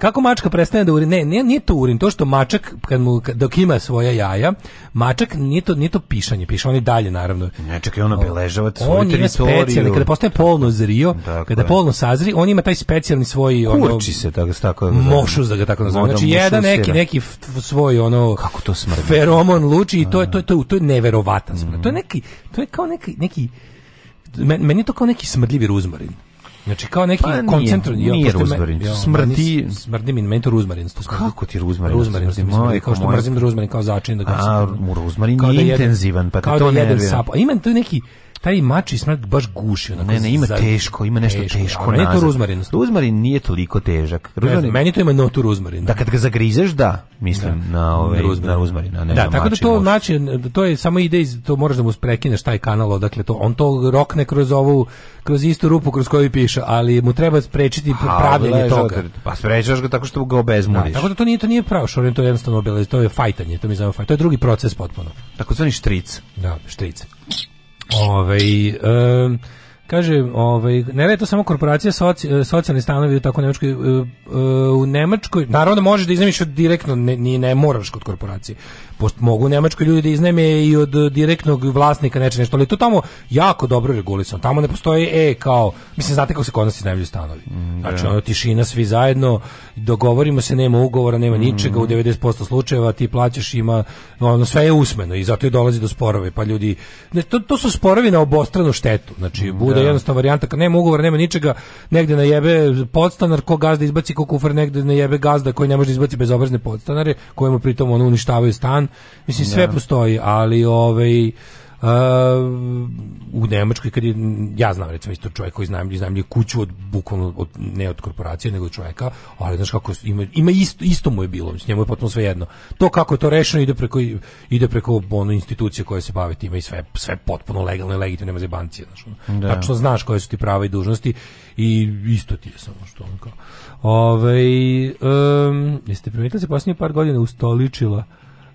Kako mačka prestane da urin? Ne, ne, nije to urin, to što mačak kad mu dok ima svoja jaja, mačak nije to nije to pišanje, piše on i dalje naravno. Ne, čekaj, on obeležava svoju on teritoriju. On kada postaje polno zrio, dakle. kada polno sazri, on ima taj specijalni svoj ono Kurči se tako tako. Mošus da ga tako nazovem. Znači jedan neki neki svoj ono kako to smrdi. Feromon luči i to je to je to je, to je neverovatan smrd. Mm. To je mm. neki to je kao neki neki meni je to kao neki smrdljivi ruzmarin. Znači kao neki pa, koncentrat, nije, nije rozmarin. jo, smrdi. mi, meni to ruzmarin. smrdi. Kako ti Rozmarin Ruzmarin, smrdi, kao što mrzim da rozmarin kao začin da ga smrdi. A, rozmarin je da intenzivan, pa kao to da jedan sap. Imam tu neki, taj mači smrt baš guši onako. Ne, ne, ima teško, ima nešto teško. teško meni to ruzmarin. Ruzmarin nije toliko težak. Ruzmarin. Ne, meni to ima notu ruzmarin. Da kad ga zagrizeš, da, mislim da. na ovaj ruzmarin. na ruzmarin, a ne. Da, tako da to znači to je samo ide iz to moraš da mu prekineš taj kanal odakle to on to rokne kroz ovu kroz istu rupu kroz koju piše, ali mu treba sprečiti pa, pravljenje toga. Pa sprečaš ga tako što ga obezmuriš. Da, tako da to nije to nije pravo, šorin to je jednostavno obelež, to je fajtanje, to mi zove fajt. To je drugi proces potpuno. Tako Takozvani štric. Da, štric. En um, euh, Kaže, ovaj, ne to samo korporacija, soci, e, socijalni stanovi u tako Nemačkoj, e, e, u Nemačkoj, naravno da možeš da iznajmiš direktno, ne, ne moraš kod korporacije. Post, mogu u Nemačkoj ljudi da iznajme i od direktnog vlasnika neče nešto, ali to tamo jako dobro regulisano. Tamo ne postoje, e, kao, mislim, znate kako se kod nas iznajmljuju stanovi. Mm, da. znači, ono, tišina, svi zajedno, dogovorimo se, nema ugovora, nema mm. ničega, u 90% slučajeva ti plaćaš, ima, ono, sve je usmeno i zato i dolazi do sporove, pa ljudi, ne, to, to su sporovi na obostranu štetu, znači, da. bude onda jednostavno varijanta kad nema ugovora, nema ničega, negde na jebe podstanar ko gazda izbaci ko kufer negde na jebe gazda koji ne može da izbaci bezobrazne podstanare, kojemu pritom ono uništavaju stan. Mislim sve da. postoji, ali ovaj u Nemačkoj kad je, ja znam recimo isto čovjek koji iznajmljuje iznajmljuje kuću od bukvalno od ne od korporacije nego od čovjeka, ali znaš kako ima, ima isto isto mu je bilo, s njemu je potpuno jedno. To kako je to rešeno ide preko ide preko ono institucije koje se bave time i sve sve potpuno legalno i legitimno, nema zebancije, znaš. Ono. Da. Tačno znaš koje su ti prava i dužnosti i isto ti je samo što on kao. Ove, um, jeste primetili da se posljednje par godina ustoličila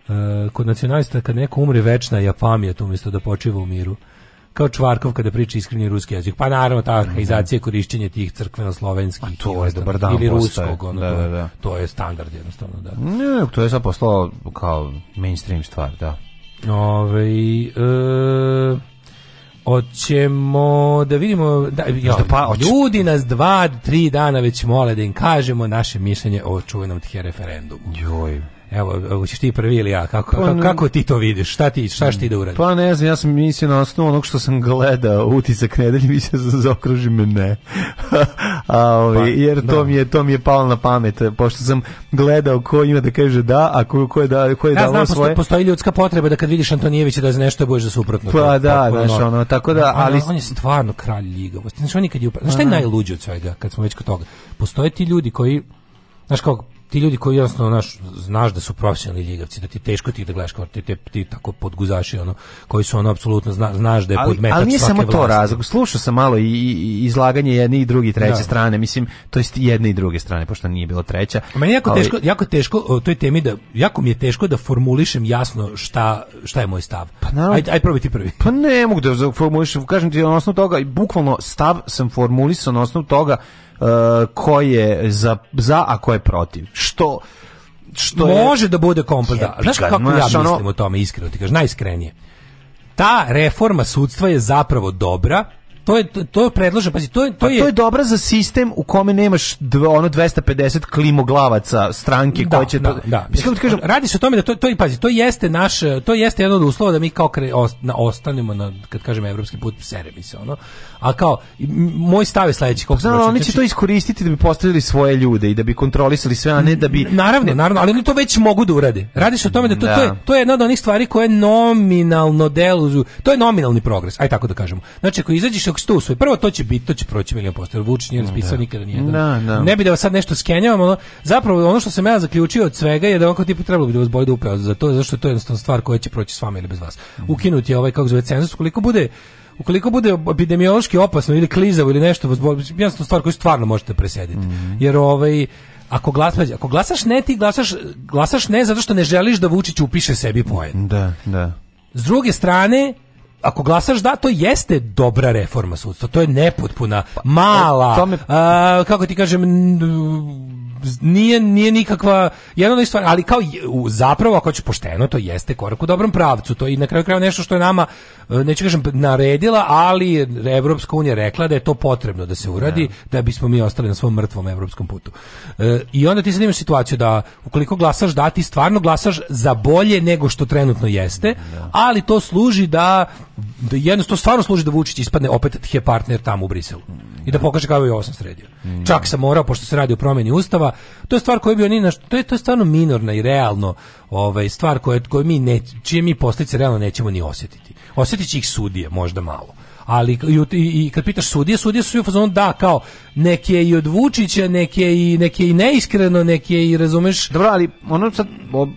Uh, kod nacionalista kad neko umre večna je pamet umjesto da počiva u miru kao Čvarkov kada priča iskreni ruski jezik. Pa naravno ta arhaizacija korišćenje tih crkveno-slovenskih to je dobar dan ili ruskog, ono, da, da, da. to je standard jednostavno, da. Ne, to je sad poslao kao mainstream stvar, da. Ove, e, Oćemo da vidimo da, jo, da pa, ljudi nas dva, tri dana već mole da im kažemo naše mišljenje o čuvenom tih referendumu. Joj, Evo, hoćeš ti prvi ili ja? Kako, pa, kako ti to vidiš? Šta ti, šta ti da uradiš? Pa ne znam, ja sam mislio na osnovu onog što sam gledao, utisak nedelje, mislio da sam zaokruži me ne. a, ovi, ovaj, pa, jer da. to, mi je, to mi je palo na pamet, pošto sam gledao ko ima da kaže da, a ko, ko je, da, ko je ja, dao znam, svoje. Postoji ljudska potreba da kad vidiš Antonijevića da nešto budeš da suprotno. Pa da, znaš, ono, tako da, ali... On, on je stvarno kralj ljigavosti. Znaš, on je kad je Znaš, šta je najluđe od svega, kad smo već kod toga? Postoje ti ljudi koji, znaš, kao, ti ljudi koji jednostavno naš, znaš da su profesionalni ljigavci, da ti teško ti da gledaš kao ti, te, ti tako podguzaši ono, koji su ono apsolutno zna, znaš da je ali, podmetač Ali nije samo to vlasti. razlog, slušao sam malo i, i izlaganje jedne i druge i treće da. strane, mislim, to jest jedne i druge strane, pošto nije bilo treća. Meni jako ali... teško, jako teško o toj temi da, jako mi je teško da formulišem jasno šta, šta je moj stav. Pa naravno, aj, aj prvi ti prvi. Pa ne mogu da formulišem, kažem ti na osnovu toga, bukvalno stav sam formulisao na osnovu toga uh, ko je za, za, a ko je protiv. Što što može je... da bude kompas. Da. Znaš kako Maš, ja mislim ono... o tome iskreno, ti kažeš najiskrenije. Ta reforma sudstva je zapravo dobra to je to, to predlaže, pazi, to je to pa je to je dobra za sistem u kome nemaš dv, ono 250 klimoglavaca stranke da, koje će da, da, mislim, kažem, radi se o tome da to to i pazi, to jeste naš to jeste jedan od uslova da mi kao kre, ost, na, ostanemo na kad kažem evropski put sere se ono. A kao moj stav je sledeći, kako znači, pa da, oni će znači- to iskoristiti da bi postavili svoje ljude i da bi kontrolisali sve, a ne da bi Naravno, naravno, ali oni to već mogu da urade. Radi se o tome da to, da. to je da. to je jedna od onih stvari koje nominalno deluju. To je nominalni progres, aj tako da kažemo. Znači ako izađeš dok se to usvoji, prvo to će biti, to će proći milion posto, jer Vučić nije raspisao da. nikada nijedan. Da, da. Ne bi da vas sad nešto skenjavam, ono, zapravo ono što sam ja zaključio od svega je da onako tipu trebalo bi da vas bojda upeo za to, zašto je to jednostavno stvar koja će proći s vama ili bez vas. Mhm. Ukinuti je ovaj, kako zove, cenzus, koliko bude ukoliko bude epidemiološki opasno ili klizavo ili nešto, jednostavno stvar koju stvarno možete presediti. Mm. Jer ovaj, ako, glasaš, ako glasaš ne, ti glasaš, glasaš ne zato što ne želiš da Vučić upiše sebi poen. Da, da. S druge strane, ako glasaš da, to jeste dobra reforma sudstva, to je nepotpuna, mala, pa, a, kako ti kažem, nije, nije nikakva jedna stvar, ali kao zapravo ako će pošteno, to jeste korak u dobrom pravcu. To je i na kraju krajeva nešto što je nama e, neću kažem naredila, ali Evropska unija rekla da je to potrebno da se uradi ja. Da. da bismo mi ostali na svom mrtvom evropskom putu. E, I onda ti sad imaš situaciju da ukoliko glasaš da ti stvarno glasaš za bolje nego što trenutno jeste, ja. Da. ali to služi da, da jednostavno stvarno služi da Vučić ispadne opet je partner tamo u Briselu. I da, da. pokaže kako je ovo sam sredio. Mm. Čak sam morao pošto se radi o promeni ustava. To je stvar koju bi oni naš, to je to je stvarno minorna i realno, ovaj stvar koju koju mi ne čije mi posljedice realno nećemo ni osetiti. Osetiće ih sudije možda malo ali i, i, kad pitaš sudije, sudije su u fazonu da kao neki i od Vučića, neki i neki i neiskreno, neki i razumeš. Dobro, ali ono sad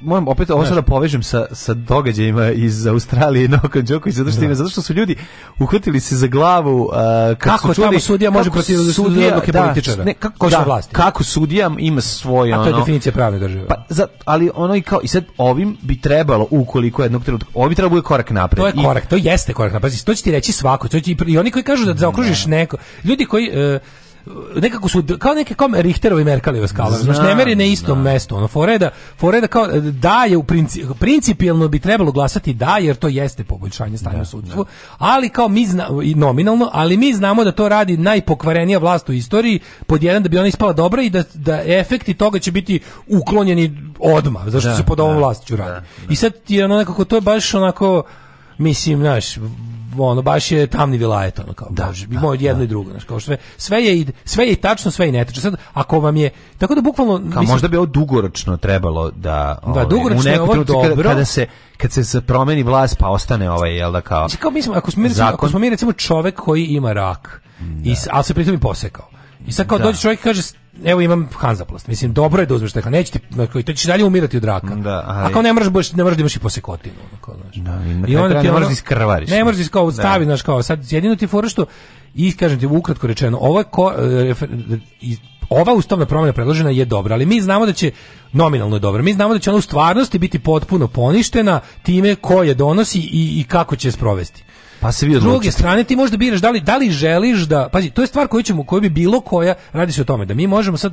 moram opet ovo da povežem sa sa događajima iz Australije i Novak Đoković zato što da. ima, zato što su ljudi uhvatili se za glavu uh, kako su čuli, tamo sudija može protiv sudija dok je da, političara. Ne, kako da, vlasti. Kako sudija ima svoje ono. A to je ono, definicija pravne države. Pa za, ali ono i kao i sad ovim bi trebalo ukoliko jednog trenutka, ovim bi trebalo da bude korak napred. To je korak, I, to jeste korak napred. To će ti reći svako, to To će, I oni koji kažu da zaokružiš neko, ljudi koji... E, nekako su kao neke kom i Merkalijeva skala, znači ne meri na istom mestu. Ono Foreda, Foreda kao e, da je u princip, principijelno bi trebalo glasati da jer to jeste poboljšanje stanja da, u sudstvu, da. ali kao mi zna, nominalno, ali mi znamo da to radi najpokvarenija vlast u istoriji pod jedan da bi ona ispala dobra i da da efekti toga će biti uklonjeni odma, zašto da, se pod ovom da, vlastju radi. Da, I sad ti ono nekako to je baš onako mislim, znaš, ono baš je tamni vilajet ono kao. Da, može, da, moj, da. jedno da. i drugo, znači kao sve sve je sve je tačno, sve i netačno. Sad ako vam je tako da bukvalno kao, mislim, možda bi ovo dugoročno trebalo da da, ovaj, dugoročno u je ovo Kada, kada se kad se promeni vlast pa ostane ovaj jel da kao. Znači, kao mislim ako smo mi ako smo mi recimo čovjek koji ima rak da. i ali se pritom i posekao. I sad kao da. dođe čovjek i kaže evo imam Hanzaplast. Mislim dobro je da uzmeš tako, neće ti dakle, to ćeš dalje umirati od raka. Da, ali... Ako ne možeš baš ne možeš da imaš i posekotinu, onako, znaš. Da, I onda ti ne možeš iskrvariš. Ne možeš kao da. stavi, znaš, kao sad jedino ti fora što i kažem ti ukratko rečeno, ova ko, e, refer, ova ustavna promena predložena je dobra, ali mi znamo da će nominalno je dobra. Mi znamo da će ona u stvarnosti biti potpuno poništena time ko je donosi i, i kako će je sprovesti. Pa se vi druge strane ti možda biraš da li da li želiš da pazi to je stvar koju ćemo koju bi bilo koja radi se o tome da mi možemo sad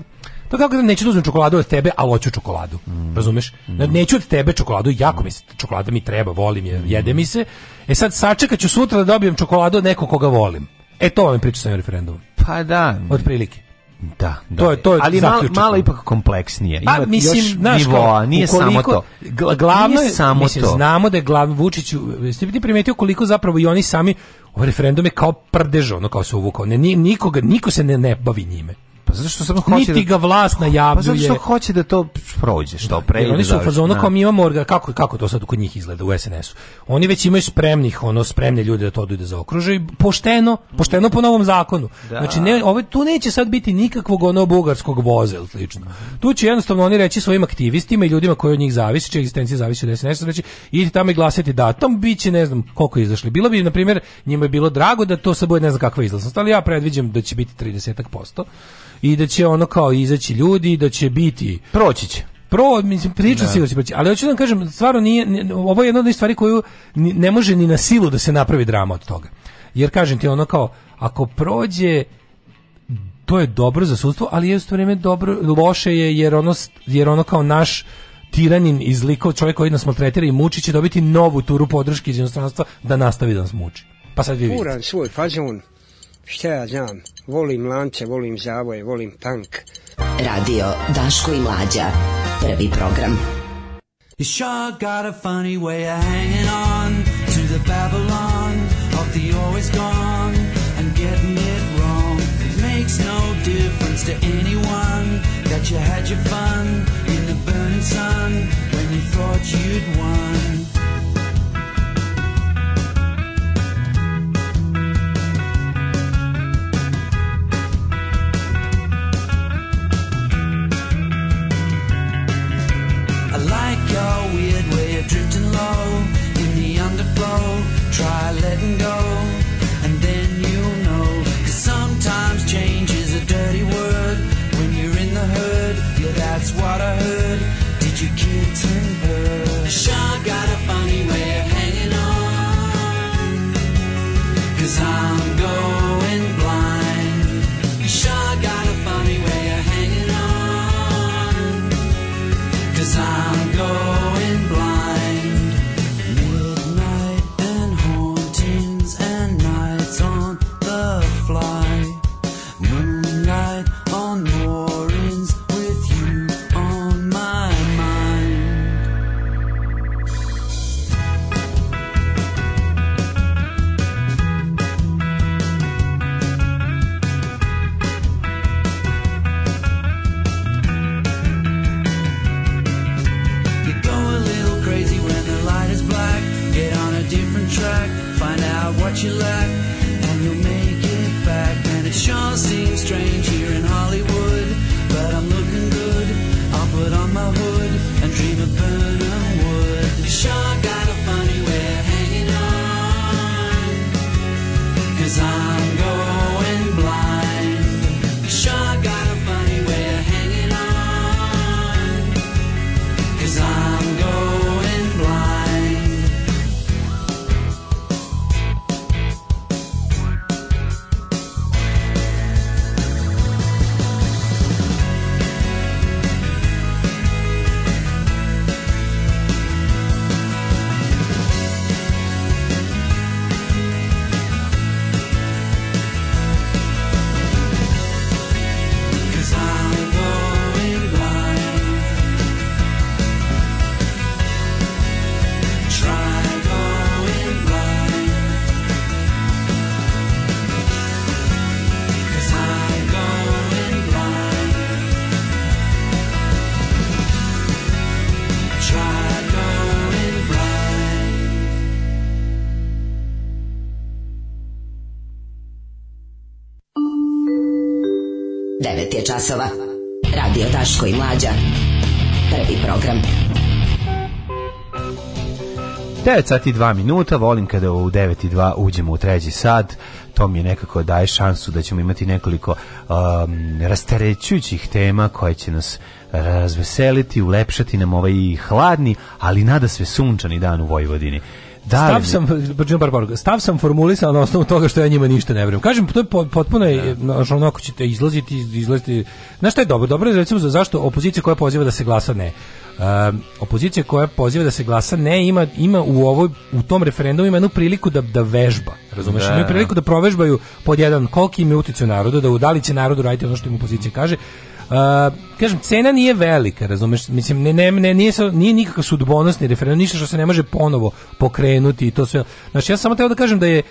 to kako da neću da uzmem čokoladu od tebe, ali hoću čokoladu. Mm. Razumeš? Mm. Da neću od tebe čokoladu, jako mi se čokolada mi treba, volim je, jede mi se. E sad sačekaću sutra da dobijem čokoladu od nekog koga volim. E to vam pričam sa referendumom. Pa da. Od prilike. Da, da. To je to je ali malo, malo ipak kompleksnije. Pa, Ima A, mislim, još znaš, nivoa, nije samo to. Glavno je samo mislim, to. Znamo da je glavno Vučić, jeste ti primetio koliko zapravo i oni sami ovaj referendum je kao prdež, ono kao se uvukao. Ne, nikoga, niko se ne, ne bavi njime zato što samo hoće niti da- ga vlast najavljuje. Pa zato što hoće da to prođe što pre. Jer oni su u fazonu kao da. mi imamo orga, kako kako to sad kod njih izgleda u SNS-u. Oni već imaju spremnih, ono spremne ljude da to odu da zaokruže i pošteno, pošteno po novom zakonu. Da. Znači ne, ovo tu neće sad biti nikakvog ono bugarskog voza ili slično. Tu će jednostavno oni reći svojim aktivistima i ljudima koji od njih zavisi, čija egzistencija zavisi od SNS-a, znači idite tamo i glasajte da datom, biće ne znam koliko izašli. Bilo bi na primjer njima je bilo drago da to se bude ne znam kakva izlaznost, ali ja predviđam da će biti 30% i da će ono kao izaći ljudi, da će biti... Proći će. Pro, mislim, priča da. sigurno će proći. Ali hoću da vam kažem, stvarno nije, ovo je jedna od stvari koju ne može ni na silu da se napravi drama od toga. Jer kažem ti ono kao, ako prođe to je dobro za sudstvo, ali je u to dobro, loše je jer ono, jer ono kao naš tiranin iz likov čovjek koji nas maltretira i muči će dobiti novu turu podrške iz inostranstva da nastavi da nas muči. Pa sad vi vidite. Furan svoj on šta ja znam, volim lance, volim zavoje, volim tank. Radio Daško i Mlađa, prvi program. You sure got a funny way of hanging on to the Babylon of the always gone and getting it wrong. It makes no difference to anyone that you had your fun in the burning sun when you thought you'd won. je časova. Radio Taško i Mlađa. Prvi program. 9 sati 2 minuta, volim kada u 9 i 2 uđemo u treći sad, to mi je nekako daje šansu da ćemo imati nekoliko um, rastarećujućih tema koje će nas uh, razveseliti, ulepšati nam ovaj hladni, ali nada sve sunčani dan u Vojvodini. Da, stav sam par poruka. Stav sam formulisan na osnovu toga što ja njima ništa ne verujem. Kažem to je potpuno je da. znači onako ćete izlaziti izlaziti. Na šta je dobro? Dobro je recimo zašto opozicija koja poziva da se glasa ne. Um, opozicija koja poziva da se glasa ne ima ima u ovoj u tom referendumu ima jednu priliku da da vežba. Razumeš? Da. Imaju priliku da provežbaju pod jedan koliki im je uticaj narodu da udali će narodu raditi ono što im opozicija kaže kažem, cena nije velika, razumeš, mislim, ne, ne, ne, nije, nije nikakav sudbonosni referendum, ništa što se ne može ponovo pokrenuti i to sve. Znači, ja samo teo da kažem da je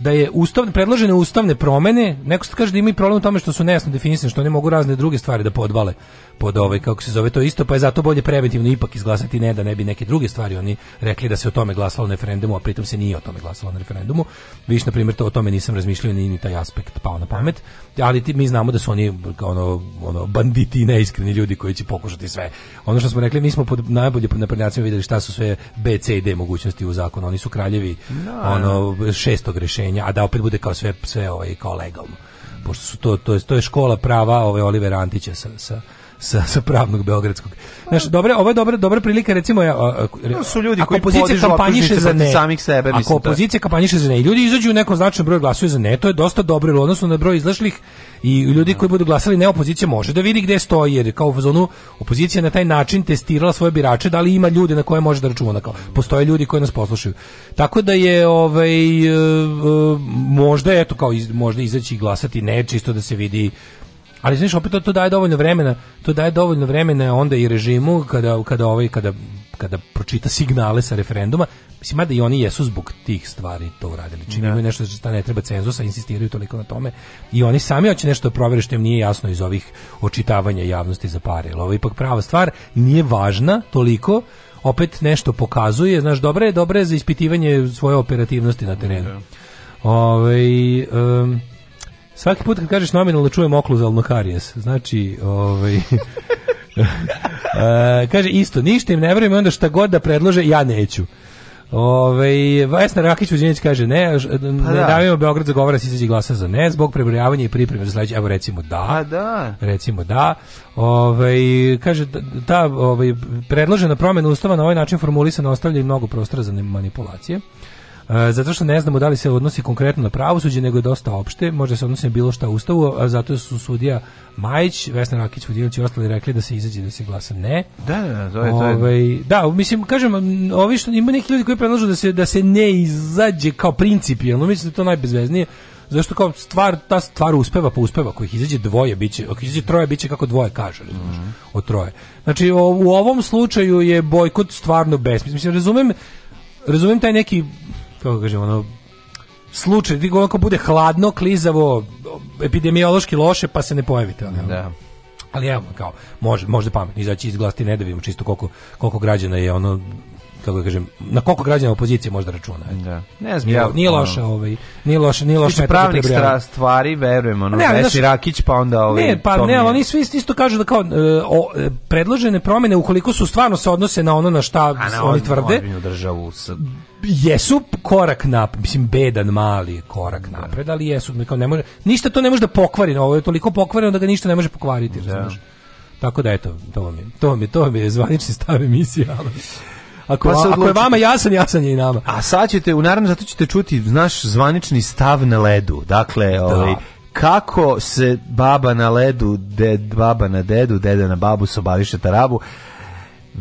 da je ustavne predložene ustavne promene, neko se kaže da ima i problem u tome što su nejasno definisane, što oni mogu razne druge stvari da podvale pod ovaj kako se zove to isto, pa je zato bolje preventivno ipak izglasati ne da ne bi neke druge stvari oni rekli da se o tome glasalo na referendumu, a pritom se nije o tome glasalo na referendumu. Viš na primjer to o tome nisam razmišljao ni, ni taj aspekt pao na pamet, ali ti, mi znamo da su oni ono ono banditi i neiskreni ljudi koji će pokušati sve. Ono što smo rekli, mi smo pod najbolje pod naprednjacima videli šta su sve B, C i D mogućnosti u zakonu. Oni su kraljevi no, da. ono šestog rešenja rešenja, a da opet bude kao sve sve ovaj kao legalno. Pošto su to to je to je škola prava ove Olivera Antića sa sa sa, sa pravnog beogradskog. Znaš, dobra, ovo je dobra, dobra prilika, recimo, ja, no, su ljudi ako koji opozicija kampanjiše za ne, samih sebe, ako da. opozicija kampanjiše za ne, i ljudi izađu u nekom značajnom broju glasuju za ne, to je dosta dobro u odnosu na broj izašlih i ljudi koji budu glasali ne opozicija može da vidi gdje stoji jer kao u fazonu opozicija na taj način testirala svoje birače da li ima ljude na koje može da računa kao postoje ljudi koji nas poslušaju tako da je ovaj e, e, možda eto kao možda izaći i glasati ne čisto da se vidi Ali znaš, opet to, to daje dovoljno vremena, to daje dovoljno vremena onda i režimu kada kada ovaj kada kada pročita signale sa referenduma, mislim da i oni jesu zbog tih stvari to uradili. Čim da. imaju nešto što ne treba cenzusa, insistiraju toliko na tome i oni sami hoće nešto da provjeriti što im nije jasno iz ovih očitavanja javnosti za pare. Jer ovo ipak prava stvar, nije važna toliko, opet nešto pokazuje, znaš, dobro je, dobro je za ispitivanje svoje operativnosti na terenu. Da. Ove, ovaj, um, Svaki put kad kažeš nominalno čujem okluzalno karijes. Znači, ovaj... E, kaže isto, ništa im ne verujem, onda šta god da predlože, ja neću. Ove, ovaj, Vesna Rakić Uđinić kaže ne, pa ne da. davimo Beograd zagovara se glasa za ne zbog prebrojavanja i pripreme za sledeće. Evo recimo da. Pa da. Recimo da. Ove, ovaj, kaže da, ove, ovaj, predložena promjena ustava na ovaj način formulisana ostavlja i mnogo prostora za manipulacije. E, zato što ne znamo da li se odnosi konkretno na pravosuđe, nego je dosta opšte, može se odnositi na bilo šta u ustavu, a zato su sudija Majić, Vesna Rakić, Vodinović i ostali rekli da se izađe da se glasa ne. Da, da, da, to je, to Ove, ovaj, da, mislim, kažem, ovi što, ima neki ljudi koji predlažu da se, da se ne izađe kao principijalno, mislim da je to najbezveznije, zašto kao stvar ta stvar uspeva pa uspeva ako ih izađe dvoje biće ako izađe troje biće kako dvoje kaže razumeš mm -hmm. od troje znači o, u ovom slučaju je bojkot stvarno besmislen mislim razumem razumem taj neki kako da kažem, ono, slučaj, ti onako bude hladno, klizavo, epidemiološki loše, pa se ne pojavite. Ali, da. Ali evo, kao, može, može pametno izaći izglasiti, ne da vidimo čisto koliko, koliko građana je ono kako da kažem, na koliko građana opozicije možda računa. Da. Ne znam, nije, ja, nije loše ovaj, nije loše, nije loše pravnik da stra, stvari, verujem, ono, ne, ali, Vesi Rakić, pa onda ovaj, Ne, pa ne, ali oni svi isto kažu da kao e, o, e, predložene promene, ukoliko su stvarno se odnose na ono na šta A na, oni tvrde. državu s... Jesu korak napred, mislim bedan mali korak da. napred, ali jesu, kao ne može, ništa to ne može da pokvari, ovo je toliko pokvareno da ga ništa ne može pokvariti, da. Tako da eto, to vam je, to vam je, to vam je zvanični stav emisije, ali... Ako, pa se ako je vama jasan, jasan je i nama. A sad ćete, u naravno, zato ćete čuti naš zvanični stav na ledu. Dakle, da. ovaj, kako se baba na ledu, ded, baba na dedu, deda na babu, sobaviše tarabu.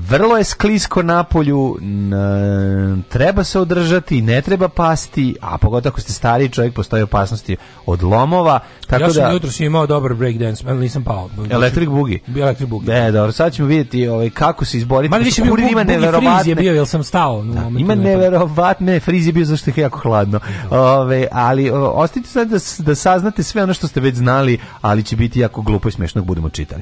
Vrlo je sklisko na polju, treba se održati, ne treba pasti, a pogotovo ako ste stari čovjek postoji opasnosti od lomova. Tako ja sam da, jutro si imao dobar breakdance, ali nisam pao. Electric Boogie. Electric Boogie. E, dobro, sad ćemo vidjeti ovaj, kako se izboriti. Mali više bio Boogie, ima neverovatne... je bio, jer sam stao. Da, ima neverovatne, friz je bio zašto je jako hladno. Ove, ali o, ostavite sad da, da saznate sve ono što ste već znali, ali će biti jako glupo i smešno da budemo čitali.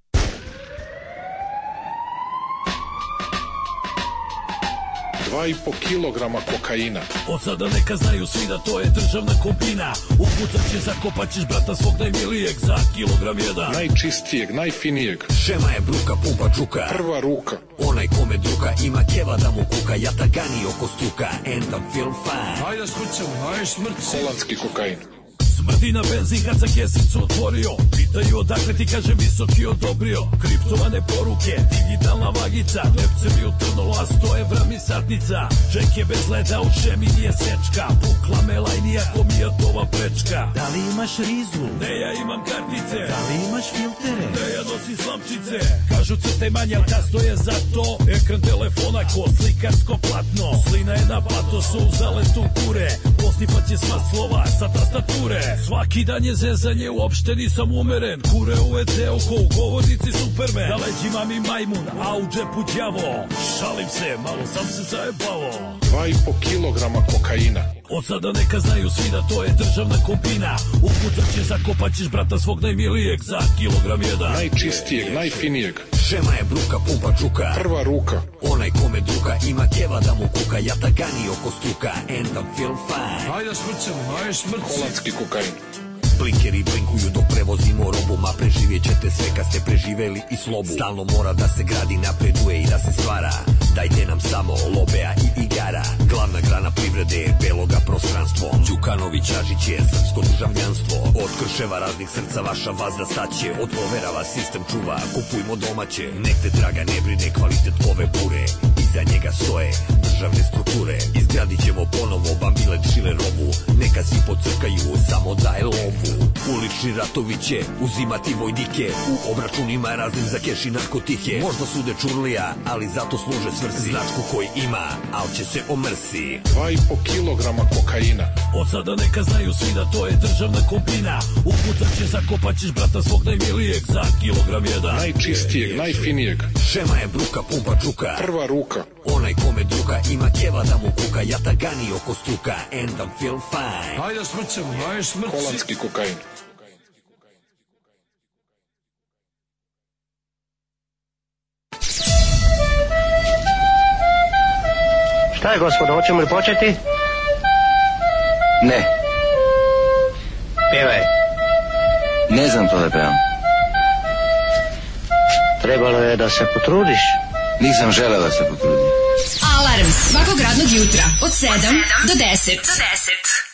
2,5 kilograma kokaina. Od sada neka znaju svi da to je državna kopina. Upucat će, zakopat ćeš brata svog najmilijeg za kilogram jedan. Najčistijeg, najfinijeg. Šema je bruka, pumpa čuka. Prva ruka. Onaj kome druga ima keva da mu kuka. Ja tagani oko struka, and I feel fine. Ajde s kućom, ajde Holandski kokain. Smrdi na benzin kad sam kesicu otvorio Pitaju odakle ti kažem visoki odobrio Kriptovane poruke, digitalna vagica Lepce mi utrnulo, a sto evra mi satnica Ček je bez leda, u šemi nije sečka Pukla me lajnija, ko mi je tova prečka Da li imaš rizu? Ne, ja imam kartice Da li imaš filtere? Ne, ja nosim slamčice Kažu crtaj manje, ali kasto je za to Ekran telefona ko slikarsko platno Slina je na patosu, u zaletu kure će sva slova sa tastature bure Svaki dan je zezanje, uopšte nisam umeren Kure u je ceo ko u govornici Superman Na leđima mi majmun, a u džepu djavo Šalim se, malo sam se zajebavo 2,5 kilograma kokaina Od sada neka znaju svi da to je državna kopina Ukucat ćeš, zakopat ćeš brata svog najmilijeg Za kilogram jedan Najčistijeg, najfinijeg Šema je bruka, pumpa čuka Prva ruka Onaj kome druga ima keva da mu kuka Ja tagani oko struka And I feel fine Ajde smrcamo, ajde smrcamo Holandski kokain Blinkeri blinkuju dok prevozimo robu Ma preživjet ćete sve kad ste preživeli i slobu Stalno mora da se gradi, napreduje i da se stvara Dajte nam samo lobea i igara Glavna grana privrede je beloga prostranstvo Đukanović, Ažić je srpsko državljanstvo Od krševa raznih srca vaša vazda staće Od overava sistem čuva, kupujmo domaće Nek te draga ne brine kvalitet ove bure iza njega stoje državne strukture Izgradit ćemo ponovo bambile čile robu Neka svi pocrkaju, samo daje lovu Ulični ratovi će uzimati vojdike U obračunima raznim za keš i narkotike Možda sude čurlija, ali zato služe svrsi Značku koji ima, al će se omrsi i po kilograma kokaina Od sada neka znaju svi da to je državna U Upucat će, zakopat ćeš brata svog najmilijeg Za kilogram jedan Najčistijeg, najfinijeg Šema je bruka, pumpa čuka Prva ruka struka Onaj kome druga ima keva da mu kuka Ja gani oko struka and I'm feel fine Ajde smrćem, ajde smrćem Holandski kokain Šta je, gospodo, hoćemo li početi? Ne. Pivaj. Ne znam to da pevam. Trebalo je da se potrudiš. Nisam želela da se potrudim. Alarm svakog radnog jutra od 7 do 10. Do 10.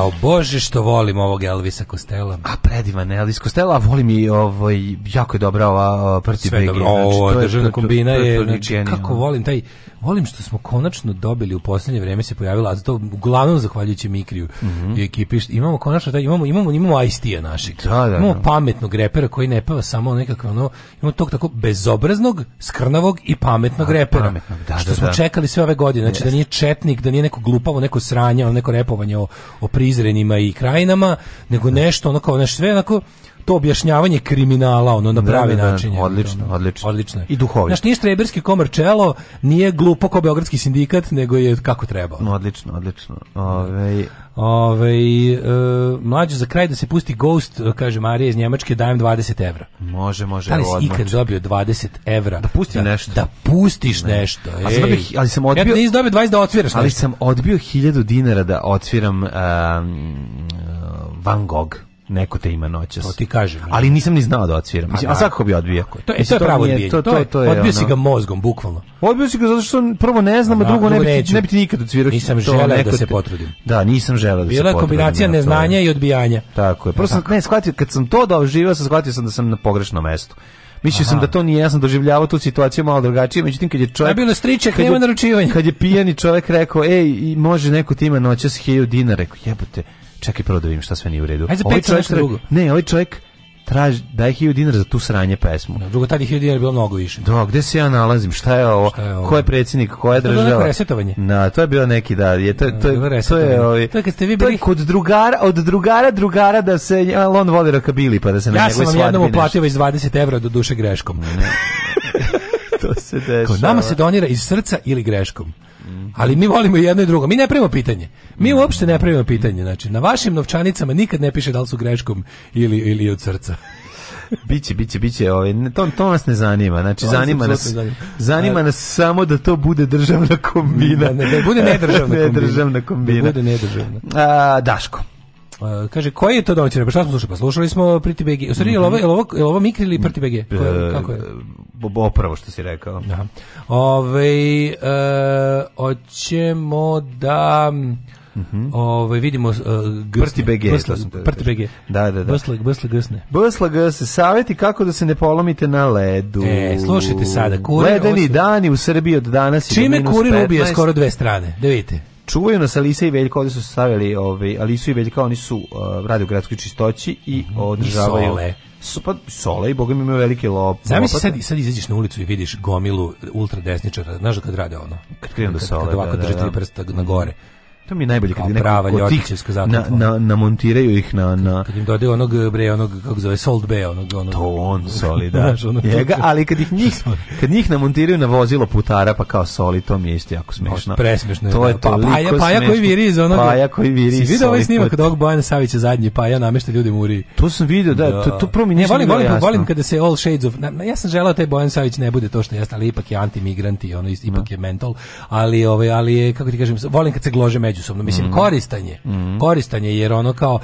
Jao, bože što volim ovog Elvisa Kostela. A predivan Elvis Kostela, a volim i ovaj, jako je dobra ova prti Sve BG. Dobro. Znači, Ovo, znači, državna kombina je, to, to, to, je znači, kako volim taj, volim što smo konačno dobili u posljednje vrijeme se pojavila, a to uglavnom zahvaljujući Mikriju mm -hmm. i ekipi, imamo konačno taj, imamo, imamo, imamo Ice-T-a naših. Da, da, imamo da. pametnog repera koji ne peva samo nekakve ono, imamo tog tako bezobraznog, skrnavog i pametnog a, pa, repera. Pametnog, da, što da, smo da. čekali sve ove godine. Znači yes. da nije četnik, da nije neko glupavo, neko sranje, ono neko repovanje o, o prizrenima i krajinama, nego da. nešto ono kao nešto sve onako to objašnjavanje kriminala ono na da, pravi da, da, način. Da, odlično, ono, odlično. Odlično. I duhovito. Znači, nije streberski komerčelo, nije glupo kao beogradski sindikat, nego je kako treba. No, Odlično, odlično. Ove... Ove, e, mlađo za kraj da se pusti Ghost, e, kaže Marija iz Njemačke, dajem 20 evra. Može, može. Da li si ikad dobio 20 evra? Da pusti da, nešto. Da pustiš ne. nešto. Ej. sam dobio, ali sam odbio... Ja nisi dobio 20 da odsviraš Ali nešto. sam odbio 1000 dinara da otviram um, Van Gogh neko te ima noćas. To ti kažem. Ali nisam ni znao da odsviram. Mislim, a, a da. svakako bi odbio. To, je, to je pravo odbijanje. To, to, to, je, odbio si ga mozgom, bukvalno. Odbio si ga zato što prvo ne znam, a drugo, drugo ne, bi, ne bi ti nikad odsvirao. Nisam želeo da se potrudim. Da, nisam želeo da se potrudim. Bila kombinacija neznanja i odbijanja. Tako je. Prosto sam, da, ne, shvatio, kad sam to doživio, sam shvatio sam da sam na pogrešnom mestu. Mislio sam da to nije, ja sam doživljavao tu situaciju malo drugačije, međutim kad je čovjek... Ja da, bilo stričak, nema naručivanja. Kad je pijani čovjek rekao, ej, može neko ti ima noćas 1000 dinara, rekao, jebote, čekaj prvo da vidim šta sve nije u redu. Ajde, ovaj čovjek, drugo. Ne, ovaj čovjek traži, daj 1000 dinara za tu sranje pesmu. No, da, drugo, tad je 1000 dinara bilo mnogo više. Da, gde se ja nalazim? Šta je ovo? Šta je ovo? Ko je predsjednik? Ko je država? To je resetovanje. Na, to je bilo neki, da. Je, to, to, je, to je, ovi, ovaj- to je kad ste vi bili... kod drugara, od drugara drugara da se, ali on voli rokabili, pa da se na ja njegove svadbi... Ja sam vam jednom uplatio iz 20 evra do duše greškom. to se dešava. Kod nama se donira iz srca ili greškom. Ali mi volimo jedno i drugo. Mi ne pravimo pitanje. Mi uopšte ne pravimo pitanje. Znači, na vašim novčanicama nikad ne piše da li su greškom ili, ili od srca. biće, biće, biće, ovaj, to, to nas ne zanima, znači to zanima nas, zanima, zanima nas samo da to bude državna kombina. Da, ne, da bude nedržavna da kombina. nedržavna da kombina. Da bude nedržavna. A, Daško. Uh, kaže koji je to domaći reper? Pa šta smo slušali? Pa slušali smo Pretty BG. U stvari je ovo je ovo, je ovo Mikri ili Pretty BG? E, kako je? opravo što si rekao. Da. Ove, e, oćemo da... Mm -hmm. vidimo uh, e, gsne. BG, Brsla, to sam BG. Da, da, da. Brsla, brsla gsne. Brsla gs, Saveti kako da se ne polomite na ledu. E, slušajte sada. Kurir, Ledeni osim... dani u Srbiji od danas Čime je do kurir 15. ubije skoro dve strane, da vidite. Čuvaju nas Alisa i Veljka, ovdje su stavili, ovaj, Alisu i Veljka, oni su uh, radi u gradskoj čistoći i mhm. održavaju... I sole su pa sole i boga imaju velike lop. Zamisli sad sad izađeš na ulicu i vidiš gomilu ultradesničara, znaš da kad rade ono. Kad krenu da sole, kad ovako da, da, da. držite prsta na gore. To mi je najbolje kad neko prava ljotićevska zakletva. Na, na, namontiraju ih na... na... Kad im dodaju onog, bre, onog, kako zove, Salt Bay, onog... onog to on soli, da. ali kad ih njih, kad njih namontiraju na vozilo putara, pa kao soli, to mi je isto jako smešno. Presmešno to je. To je da. pa toliko pa, ja paja smešno. koji viri iz Pa ja koji viri Si vidio ovaj snimak od ovog Bojana Savića zadnji, ja namešta ljudi muri. To sam video, da, da. to, da. to prvo mi ne, volim, volim, jasno. volim kada se All Shades of... ja sam želao taj Bojan Savić ne bude to što jeste, ali ipak je antimigrant i ono, ipak da. je mental, ali, ovaj, ali je, kako ti kažem, volim kad se glože među međusobno. Mislim, mm -hmm. koristanje. Mm -hmm. Koristanje, jer ono kao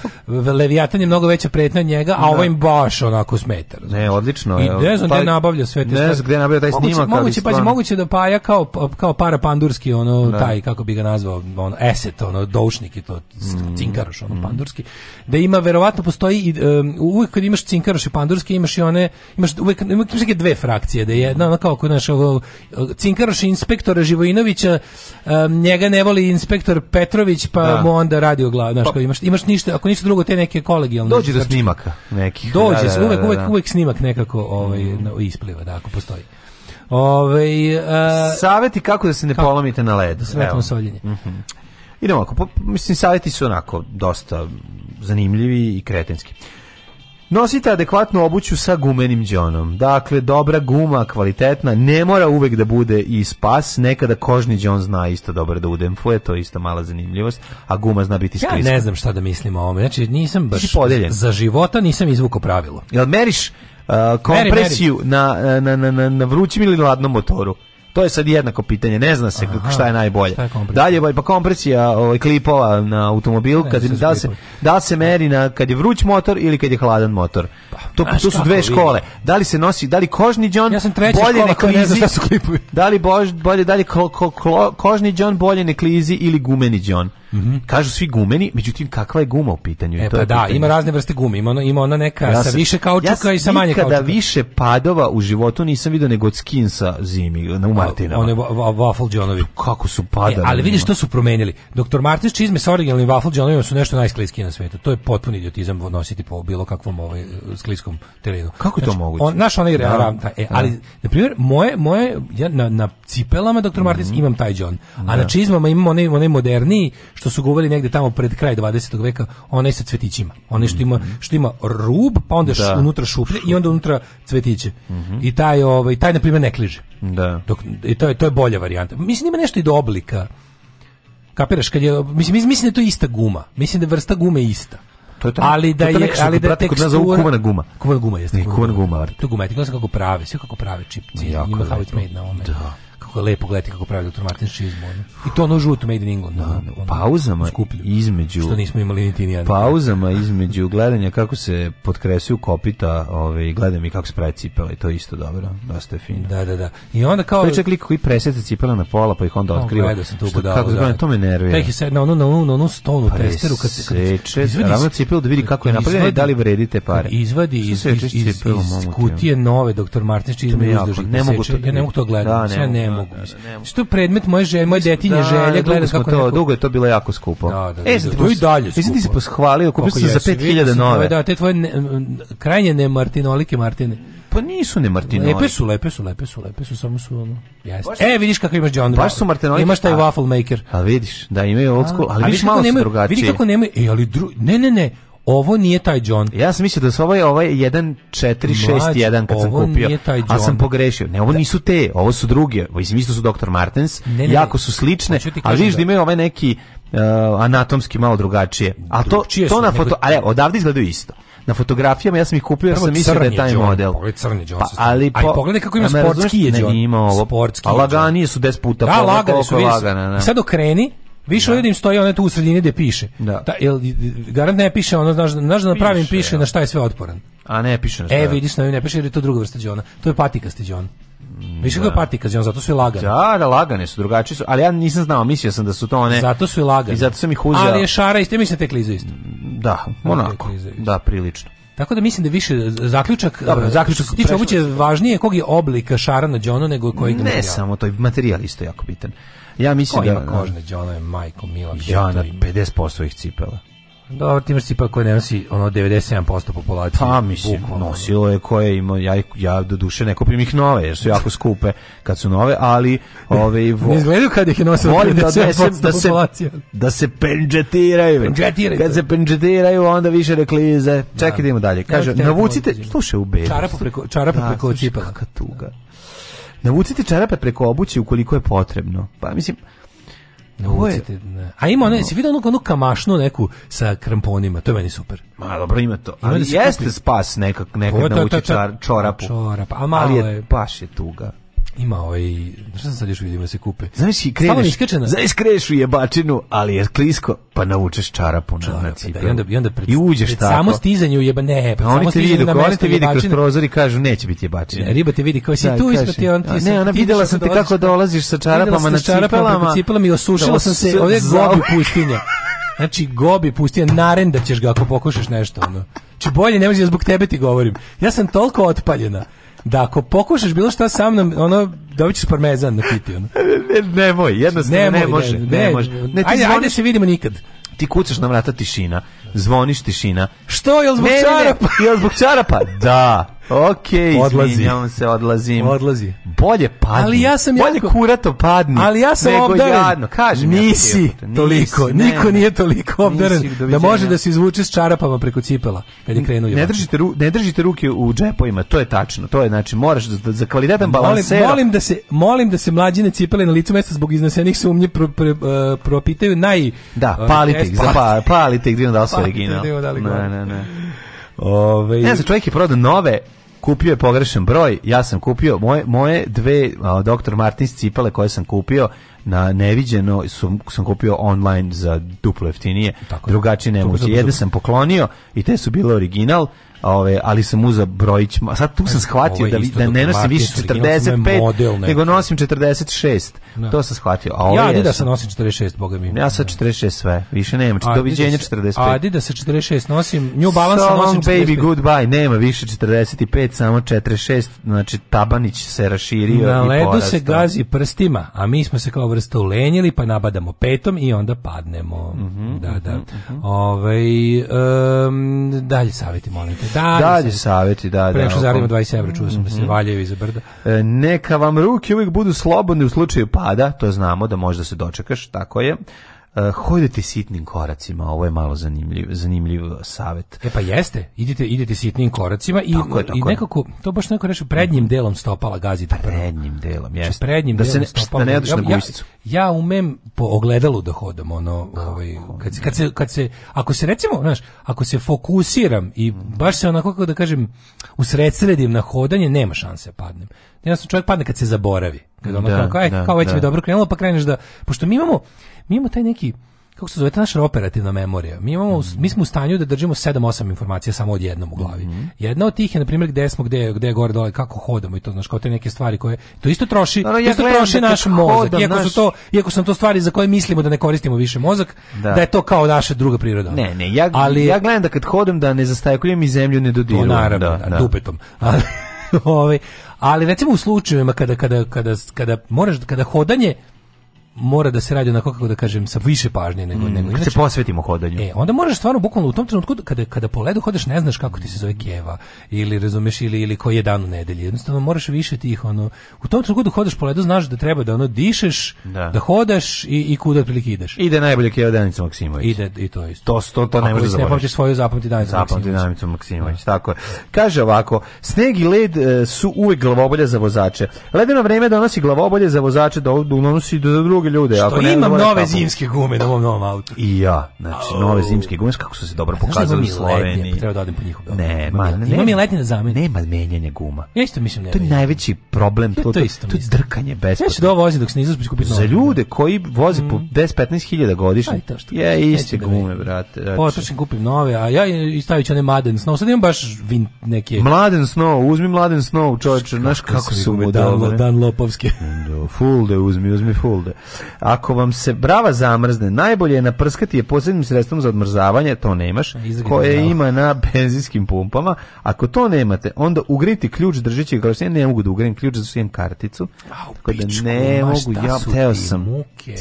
Leviatan je mnogo veća pretnja njega, a da. ovo im baš onako smeta. Razumiješ? Ne, odlično. I ne znam taj, gde pa, nabavlja sve te Ne znam gde nabavlja taj snimak. Moguće, pa moguće da pa ja kao, kao parapandurski, ono, da. taj, kako bi ga nazvao, ono, eset, ono, doušnik i to, mm. cinkaroš, ono, mm. pandurski. Da ima, verovatno, postoji, i, um, uvijek kad imaš cinkaroš i pandurski, imaš i one, imaš uvijek, imaš neke dve frakcije, da je jedna, ono, kao, kod naš, cinkaroš inspektora Živojinovića, um, njega ne voli inspektor Pet Petrović, pa da. mu onda radi o glavi. Znaš, pa, imaš, imaš ništa, ako ništa drugo, te neke kolegijalne... Dođe do znači, snimaka nekih. Dođe, da, da, uvek, da, uvek, da. uvek snimak nekako ovaj, mm. ispliva, da, ako postoji. Ove, ovaj, uh, Saveti kako da se ne kako? polomite na ledu. Svetno soljenje. Mm -hmm. Idemo ovako, mislim, saveti su onako dosta zanimljivi i kretenski. Nosite adekvatnu obuću sa gumenim đonom. Dakle, dobra guma, kvalitetna, ne mora uvek da bude i spas, nekada kožni đon zna isto dobro da udemfuje, to je isto mala zanimljivost, a guma zna biti skliska. Ja ne znam šta da mislim o ovome, znači nisam baš podeljen. za života nisam izvuko pravilo. Jel meriš uh, kompresiju meri, meri. Na, na, na, na vrućim ili ladnom motoru? To je sad jednako pitanje, ne zna se Aha, šta je najbolje. Šta je Dalje pa kompresija ovaj klipova na automobilu kad da se da se meri na kad je vruć motor ili kad je hladan motor. Pa, To, to su dve škole. Da li se nosi, da li kožni džon ja bolje škola, ne klizi? Ne su da li bož, bolje, da li ko, ko, ko, kožni džon bolje ne klizi ili gumeni džon? Mm -hmm. Kažu svi gumeni, međutim kakva je guma u pitanju? E, e pa je da, pitanje. ima razne vrste gume, ima ona, ima ona neka ja sam, sa više kaučuka ja i sa manje kaučuka. Ja više padova u životu nisam vidio nego od skinsa zimi na u Martina. One Waffle džonovi. Kako su padali. E, ali vidiš što su promenili. Doktor Martins čizme sa originalnim Waffle Johnovima su nešto najskliskije na svetu. To je potpuni idiotizam nositi po bilo kakvom ovaj skliskom šiptarskom terenu. Kako je znači, to moguće? On, naš onaj da, ravna, da. e, ali, na primjer, moje, moje, ja na, na cipelama Dr. Mhm. Martins mm -hmm. imam taj džon, a na da. čizmama imam onaj, onaj moderniji, što su govorili negde tamo pred kraj 20. veka, onaj sa cvetićima. Onaj što ima, mhm. što ima rub, pa onda da. unutra šuplje i onda unutra cvetiće. Mm -hmm. I taj, ovaj, taj, na primjer, ne kliže. Da. Dok, i to je, to je bolja varijanta. Mislim, ima nešto i do oblika. Kapiraš, kad je, mislim, mislim da je to ista guma. Mislim da je vrsta gume ista. To je to, ali da to je, ali da je tekstura... Kuvana guma. Kuvana guma jeste. Ne, kuvana guma. To je gumetik, to se kako prave, sve kako prave čipci. Njima how it's made na ome. Da kako je lepo gledati kako pravi Dr. Martin Šizmo. I to ono žuto Made in England. Da, no, ono, pauzama skuplju, između... Što nismo imali niti nijedan. Pauzama između gledanja kako se podkresuju kopita ove, ovaj, i gledam i kako se pravi cipela i to isto dobro. Dosta je fino. Da, da, da. I onda kao... Stoji čak lik koji presete cipela na pola pa ih onda no, otkriva. Gledao sam tu budalo. Kako se da. to me nervira. Tek je sad na onu, na onu, na onu stonu Pre pa testeru kad se... Preseče, ravno cipelu da vidi kako je napravljeno i da li vredite pare. Izvadi iz, iz, iz, iz, kutije nove Dr. Martin Šizmo. Ne mogu to, da ja ne mogu to gledati. Sve da, znači, ne mogu da drago. Da, da što predmet moje želje, moje detinje da, želje, gledam kako to, dugo je to bilo jako skupo. Da, da, e, sad, to i dalje skupo. Mislim ti se poshvalio, kupio si za 5000 nove. Da, te tvoje ne, krajnje ne Martinolike Martine. Pa nisu ne Martinoli. Lepe su, lepe su, lepe su, lepe su, samo su ono. Jeste. E, vidiš kako imaš John. Baš su Martinoli. Imaš taj waffle maker. A vidiš, da imaju old school, ali, a, vidiš, malo su drugačije. Vidi kako nemaju, e, ali dru... ne, ne, ne, ovo nije taj John. Ja sam mislio da su ovaj ovaj 1461 kad sam kupio, a sam pogrešio. Ne, ovo da. nisu te, ovo su druge. Mislim isto su Dr. Martens, ne, ne, jako su slične, a vidiš da, da imaju ovaj neki uh, anatomski malo drugačije. A to Drugčije to na foto, nego... ali odavde izgledaju isto na fotografijama ja sam ih kupio jer sam mislio da je taj John, model. Ovo je crni John. Pa, ali po, Aj, pogledaj kako ima sportski je da John. Ne, ima ovo. Sportski a laganije su 10 puta. Da, lagane su. Lagana, da. I sad okreni Više da. vidim stoji ona tu u sredini gde piše. Da. da jel, garant ne piše, ono, znaš, znaš da na pravim piše, piše da. na šta je sve otporan. A ne piše na šta E, vidiš, na ne piše jer je to druga vrsta džona. To je patika stiđona. Više da. patika, džon, zato su i lagane. Da, da, lagane su, drugačije su, ali ja nisam znao, mislio sam da su to one... Zato su i lagane. I zato sam ih uzeo... Ali je šara isto, mislim te da klizu isto. Da, onako, da, prilično. Tako da mislim da više zaključak, Dobro, e, zaključak tiče obuće važnije kog je oblika šara na džonu nego koji Ne, samo to je materijal isto jako bitan. Ja mislim Ko da... ima da. kožne džonove, majko, mila? Ja na 50% svojih cipela. Dobar, ti imaš cipela koje ne nosi ono 97% populacije. Pa mislim, bukvalno. nosilo je koje ima, ja, ja do duše ne kupim ih nove, jer su jako skupe kad su nove, ali... Ove, vo, ne izgledaju kad ih je nosilo 97% da se, Da se da penđetiraju. Penđetiraju. Kad se penđetiraju, onda više reklize. Čekaj da, da idemo dalje. Kaže, navucite, slušaj u bebu. Čarapu preko, čarapu preko cipela. Kaka tuga. Navucite čarape preko obuće ukoliko je potrebno. Pa mislim, Navucite, ne. A ima ona, se si vidio kamašnu neku sa kramponima, to je meni super. Ma dobro ima to. Ali, ali jeste kupi. spas nekak, nekad navući čorapu. Čorap, a malo ali je, je... baš je tuga. Ima ovaj, šta sam sad još vidio da se kupe? Znaš i kreneš, znaš kreneš u jebačinu, ali je klisko, pa naučeš čarapu na, na znači, cipelu. Da, I onda, i, onda pred, I uđeš pred tako. samo stizanje u jeba, ne, pa oni te vidi, oni te vidi kroz prozor i kažu neće biti jebačina. Ne, riba te vidi kao si da, tu ispati, on ti se... Ne, ona videla sam te kako dolaziš sa čarapama na cipelama. cipelama i osušila da, sam se, ovdje gobi pustinje. Znači, gobi pustinje, naren da ćeš ga ako pokušaš nešto, ono. Či znači, bolje ne može, zbog tebe ti govorim. Ja sam toliko otpaljena da ako pokušaš bilo šta sa mnom, ono, dobit parmezan na piti, ono. Ne, nemoj, jednostavno nemoj, ne može, ne, ne, ne može. Ne, ajde, zvoniš, ajde da se vidimo nikad. Ti kucaš na vrata tišina, zvoniš tišina. Što, jel zbog čarapa? Jel zbog čarapa? Da. Ok, odlazi. izvinjam se, odlazim. Odlazi. Bolje padni. Ali ja sam Bolje jako... kurato padni. Ali ja sam nego obdaren. Jadno. Kažem nisi ja ti, toliko. Nisi, niko ne, nije toliko obdaren da može da se izvuče s čarapama preko cipela. Kad je krenuo ne, držite ru, ne držite ruke u džepovima, to je tačno. To je znači moraš da, za kvalitetan balanser. Molim, molim, da se molim da se mlađine cipele na licu mesta zbog iznesenih sumnji pro, pro, pro, e, propitaju naj Da, palite e, ih, za pa-, palite ih, da osvore da original. Da da ne, ne, ne. Ove... Ovaj- ne znam, čovjek je prodao nove kupio je pogrešan broj, ja sam kupio moje, moje dve a, Dr. Martins cipale koje sam kupio na neviđeno sam, sam kupio online za duplo jeftinije, Tako drugačije da nemoguće. Jedne sam poklonio i te su bile original, Ove, ali sam uza brojić. A sad tu sam shvatio da, da ne nosim više 45, nego nosim 46. Da. To sam shvatio. A ja je, da sam nosim 46, boga mi. Ja sa 46 sve, više nema. Doviđenja 45. Adi da se 46 nosim, New Balance so nosim 45. baby, goodbye, nema više 45, samo 46, znači Tabanić se raširio Na i ledu se gazi prstima, a mi smo se kao vrsta ulenjili, pa nabadamo petom i onda padnemo. Mm -hmm, da, da. Mm -hmm. Ove, ovaj, um, dalje savjeti, molim te. Dalje, saveti, savjeti, da, da. što zarima 20 evra, čuo sam da se mhm. valjaju iza brda. E, neka vam ruke uvijek budu slobodne u slučaju pada, to znamo da možda se dočekaš, tako je. Uh, eh, hodite sitnim koracima, ovo je malo zanimljiv, zanimljiv eh, savet. E pa jeste, idite, idite sitnim koracima i, tako je, tako i nekako, to baš neko reče, prednjim mhm. delom stopala gazite. Prednjim delom, znači, jeste. Znači, prednjim da se ne, stopala. Da ne ja, na ja, ja, umem po ogledalu da hodam, ono, ovaj, kad, se, kad, se, kad se, ako se recimo, znaš, ako se fokusiram i mhm. baš se onako, kako da kažem, usredsredim na hodanje, nema šanse da padnem. Jednostavno čovjek padne kad se zaboravi. Kad da, ono da, kao, kao, eh, da, kao već da. mi dobro krenulo, pa kreneš da, pošto mi imamo, mi imamo taj neki kako se zove ta naša operativna memorija. Mi imamo mm -hmm. mi smo u stanju da držimo 7-8 informacija samo odjednom u glavi. Mm -hmm. Jedna od tih je na primjer gdje smo, gdje gde je gore dole, kako hodamo i to znaš kao te neke stvari koje to isto troši, no, no, ja isto troši da naš mozak. Hodam, iako naš... su to, iako su to stvari za koje mislimo da ne koristimo više mozak, da, da je to kao naša druga priroda. Ne, ne, ja ali, ja gledam da kad hodam da ne zastajem i zemlju ne dodirujem. Naravno, da, da. dupetom. Ali, ovaj, ali recimo u slučajevima kada kada kada kada možeš kada hodanje mora da se radi onako kako da kažem sa više pažnje nego mm, nego inače. se posvetimo hodanju. E, onda možeš stvarno bukvalno u tom trenutku da- kada kada po ledu hodaš ne znaš kako ti se zove keva ili razumeš ili ili koji je dan u nedelji. Jednostavno moraš više tih ono u tom trenutku da hodaš po ledu znaš da treba da ono dišeš, da, da hodaš i i kuda otprilike ideš. Ide da najbolje keva Danica Maksimović. Ide da, i to isto. To sto to ne može da. Ne pamtiš svoju zapamti Danicu. Zapamti Danicu Maksimović. Tako Kaže ovako, sneg i led e, su uvek glavobolje za vozače. Ledeno vreme donosi glavobolje za vozače, do, donosi do drugog druge ljude. Što ako ne, imam nove tako. zimske gume da na mom novom autu. I ja, znači oh. nove zimske gume, kako su se dobro da pokazale u pa Sloveniji. Treba da odem po njih. Ne, ma, ne, imam i letnje da Nema menjanja guma. Ja isto mislim da. To je najveći problem, to, to, isto to, je drkanje bez. Ja se da vozim dok se ne izaspis pa kupiti. Za ljude koji voze po 10-15.000 mm. godišnje. Ja iste da gume, brate. Pa se znači. kupim nove, a ja i stavit ću one Madden Snow. Sad imam baš vin, neke... Mladen Snow, uzmi Mladen Snow, čovječe, znaš kako su mu dobro. Dan Lopovski. Fulde uzmi, uzmi fulde. Ako vam se brava zamrzne, najbolje je naprskati je posebnim sredstvom za odmrzavanje, to nemaš, koje ima na benzinskim pumpama. Ako to nemate, onda ugriti ključ držeći ga, ja ne mogu da ugrim ključ, zato imam karticu. Au, tako da ne mogu, da ja teo sam. Muke.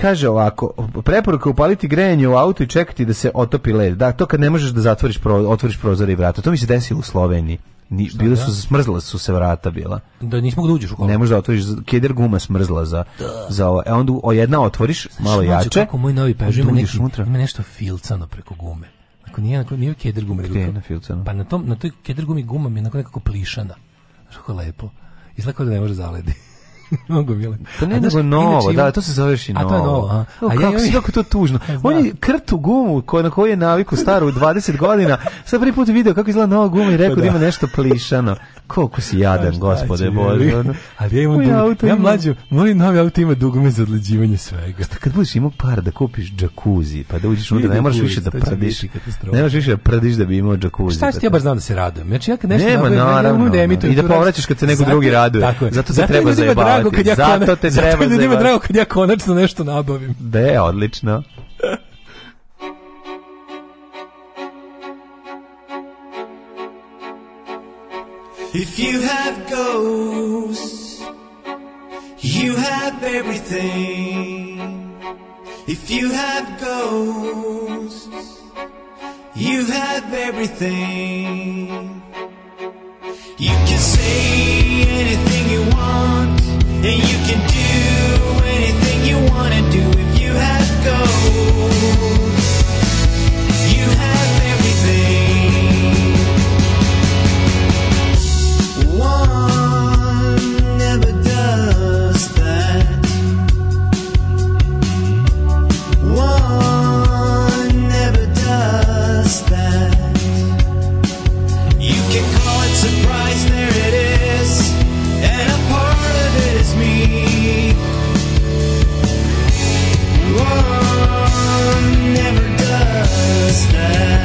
Kaže ovako, preporuka upaliti grejanje u autu i čekati da se otopi led. Da, to kad ne možeš da zatvoriš pro, otvoriš prozore i vrata. To mi se desilo u Sloveniji. Ni, Šta, bile da? su smrzla su se vrata bila. Da nismo da uđeš u kolo. Ne možeš da otvoriš keder guma smrzla za da. za ovo. E onda o jedna otvoriš Znaš, malo znači, jače. Kako moj novi Peugeot ima, neki, unutra. ima nešto filcano preko gume. Ako nije, ako nije keder guma, na filcano. Pa na tom na toj keder gumi guma mi je nekako plišana. Kako lepo. Izlako da ne može zaledi. Mnogo mi je To pa ne nego novo, da, to se zoveš i novo. A to je novo, a? O, a kako, ja, kako to tužno. On je krtu gumu koja, na koju je naviku staru 20 godina, sad prvi put video kako izgleda nova guma i rekao pa da. da. ima nešto plišano. Koliko si jadan, gospode Bože. Ali ja imam auto ja mlađu, moj novi auto ima dugme za odleđivanje svega. Pa kad budeš imao par da kupiš džakuzi, pa da uđeš unutra, ne moraš više da pradiš. Ne moraš više da prdiš da bi imao džakuzi. Šta da ti ja baš znam da se radam? Znači ja kad nešto napravim, da emitujem. I da povraćaš kad se neko drugi raduje. Zato se treba zajebavati drago kad ja Zato kona... te treba Zato ljudima drago kad ja konačno nešto nabavim. De, odlično. If you have ghosts, you have everything. If you have ghosts, you have everything. You can say anything you want. And you can do anything you wanna do if you have gold. understand.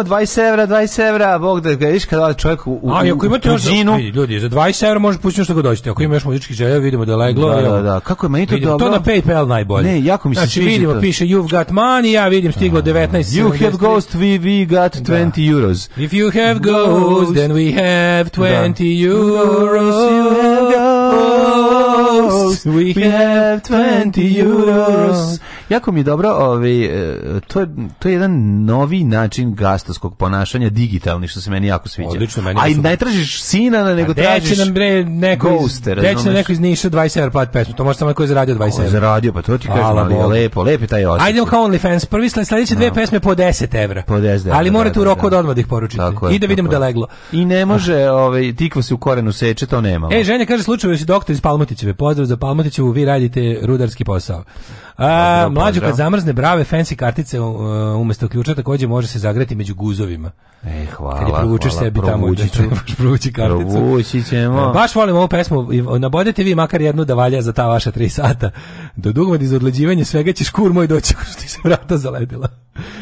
idemo 20 evra, 20 evra, bog da ga vidiš kada čovjek u, u, A, ako imate u Ljudi, za 20 evra može pustiti što god dođete. Ako imaš muzički muzičkih vidimo da leglo. Da, da, da. Kako je meni to dobro? To na PayPal najbolje. Ne, jako mi se znači, sviđa vidimo, to. piše you've got money, ja vidim stiglo 19. Ah. You have ghost, we, we got 20 da. euros. If you have ghost, then we have 20 da. euros. You have oh, ghost, we have 20 euros. Jako mi je dobro, ovaj, e, to, je, to je jedan novi način gastovskog ponašanja, digitalni, što se meni jako sviđa. Odlično, meni A i ne tražiš sina, pa nego tražiš nam bre, neko ghoste, iz, deče nam neko iz Niša 20 evra plat pesmu, to može samo ko je zaradio 20 evra. Zaradio, pa to ti kažem, ali je lepo, lepo taj osjećaj. Ajdemo kao OnlyFans, prvi sledeće dve da. pesme po 10 evra. Po 10 evra. Ali da, morate u da, roku od odmah da ih poručite. I da vidimo da leglo. I ne može, ovaj, tikva se u korenu seče, to nema. E, ženja kaže, slučajno si doktor iz Palmotićeve, pozdrav za Palmotiću, vi radite rudarski posao. A, mlađu kad zamrzne brave fancy kartice uh, umesto ključa takođe može se zagreti među guzovima. E, hvala. Kad je provučeš sebi tamo da trebaš provući karticu. Provući ćemo. E, baš volim ovu pesmu. Nabodite vi makar jednu da valja za ta vaša tri sata. Do dugmad iz odleđivanja svega ćeš kur moj doći što ti se vrata zaledila.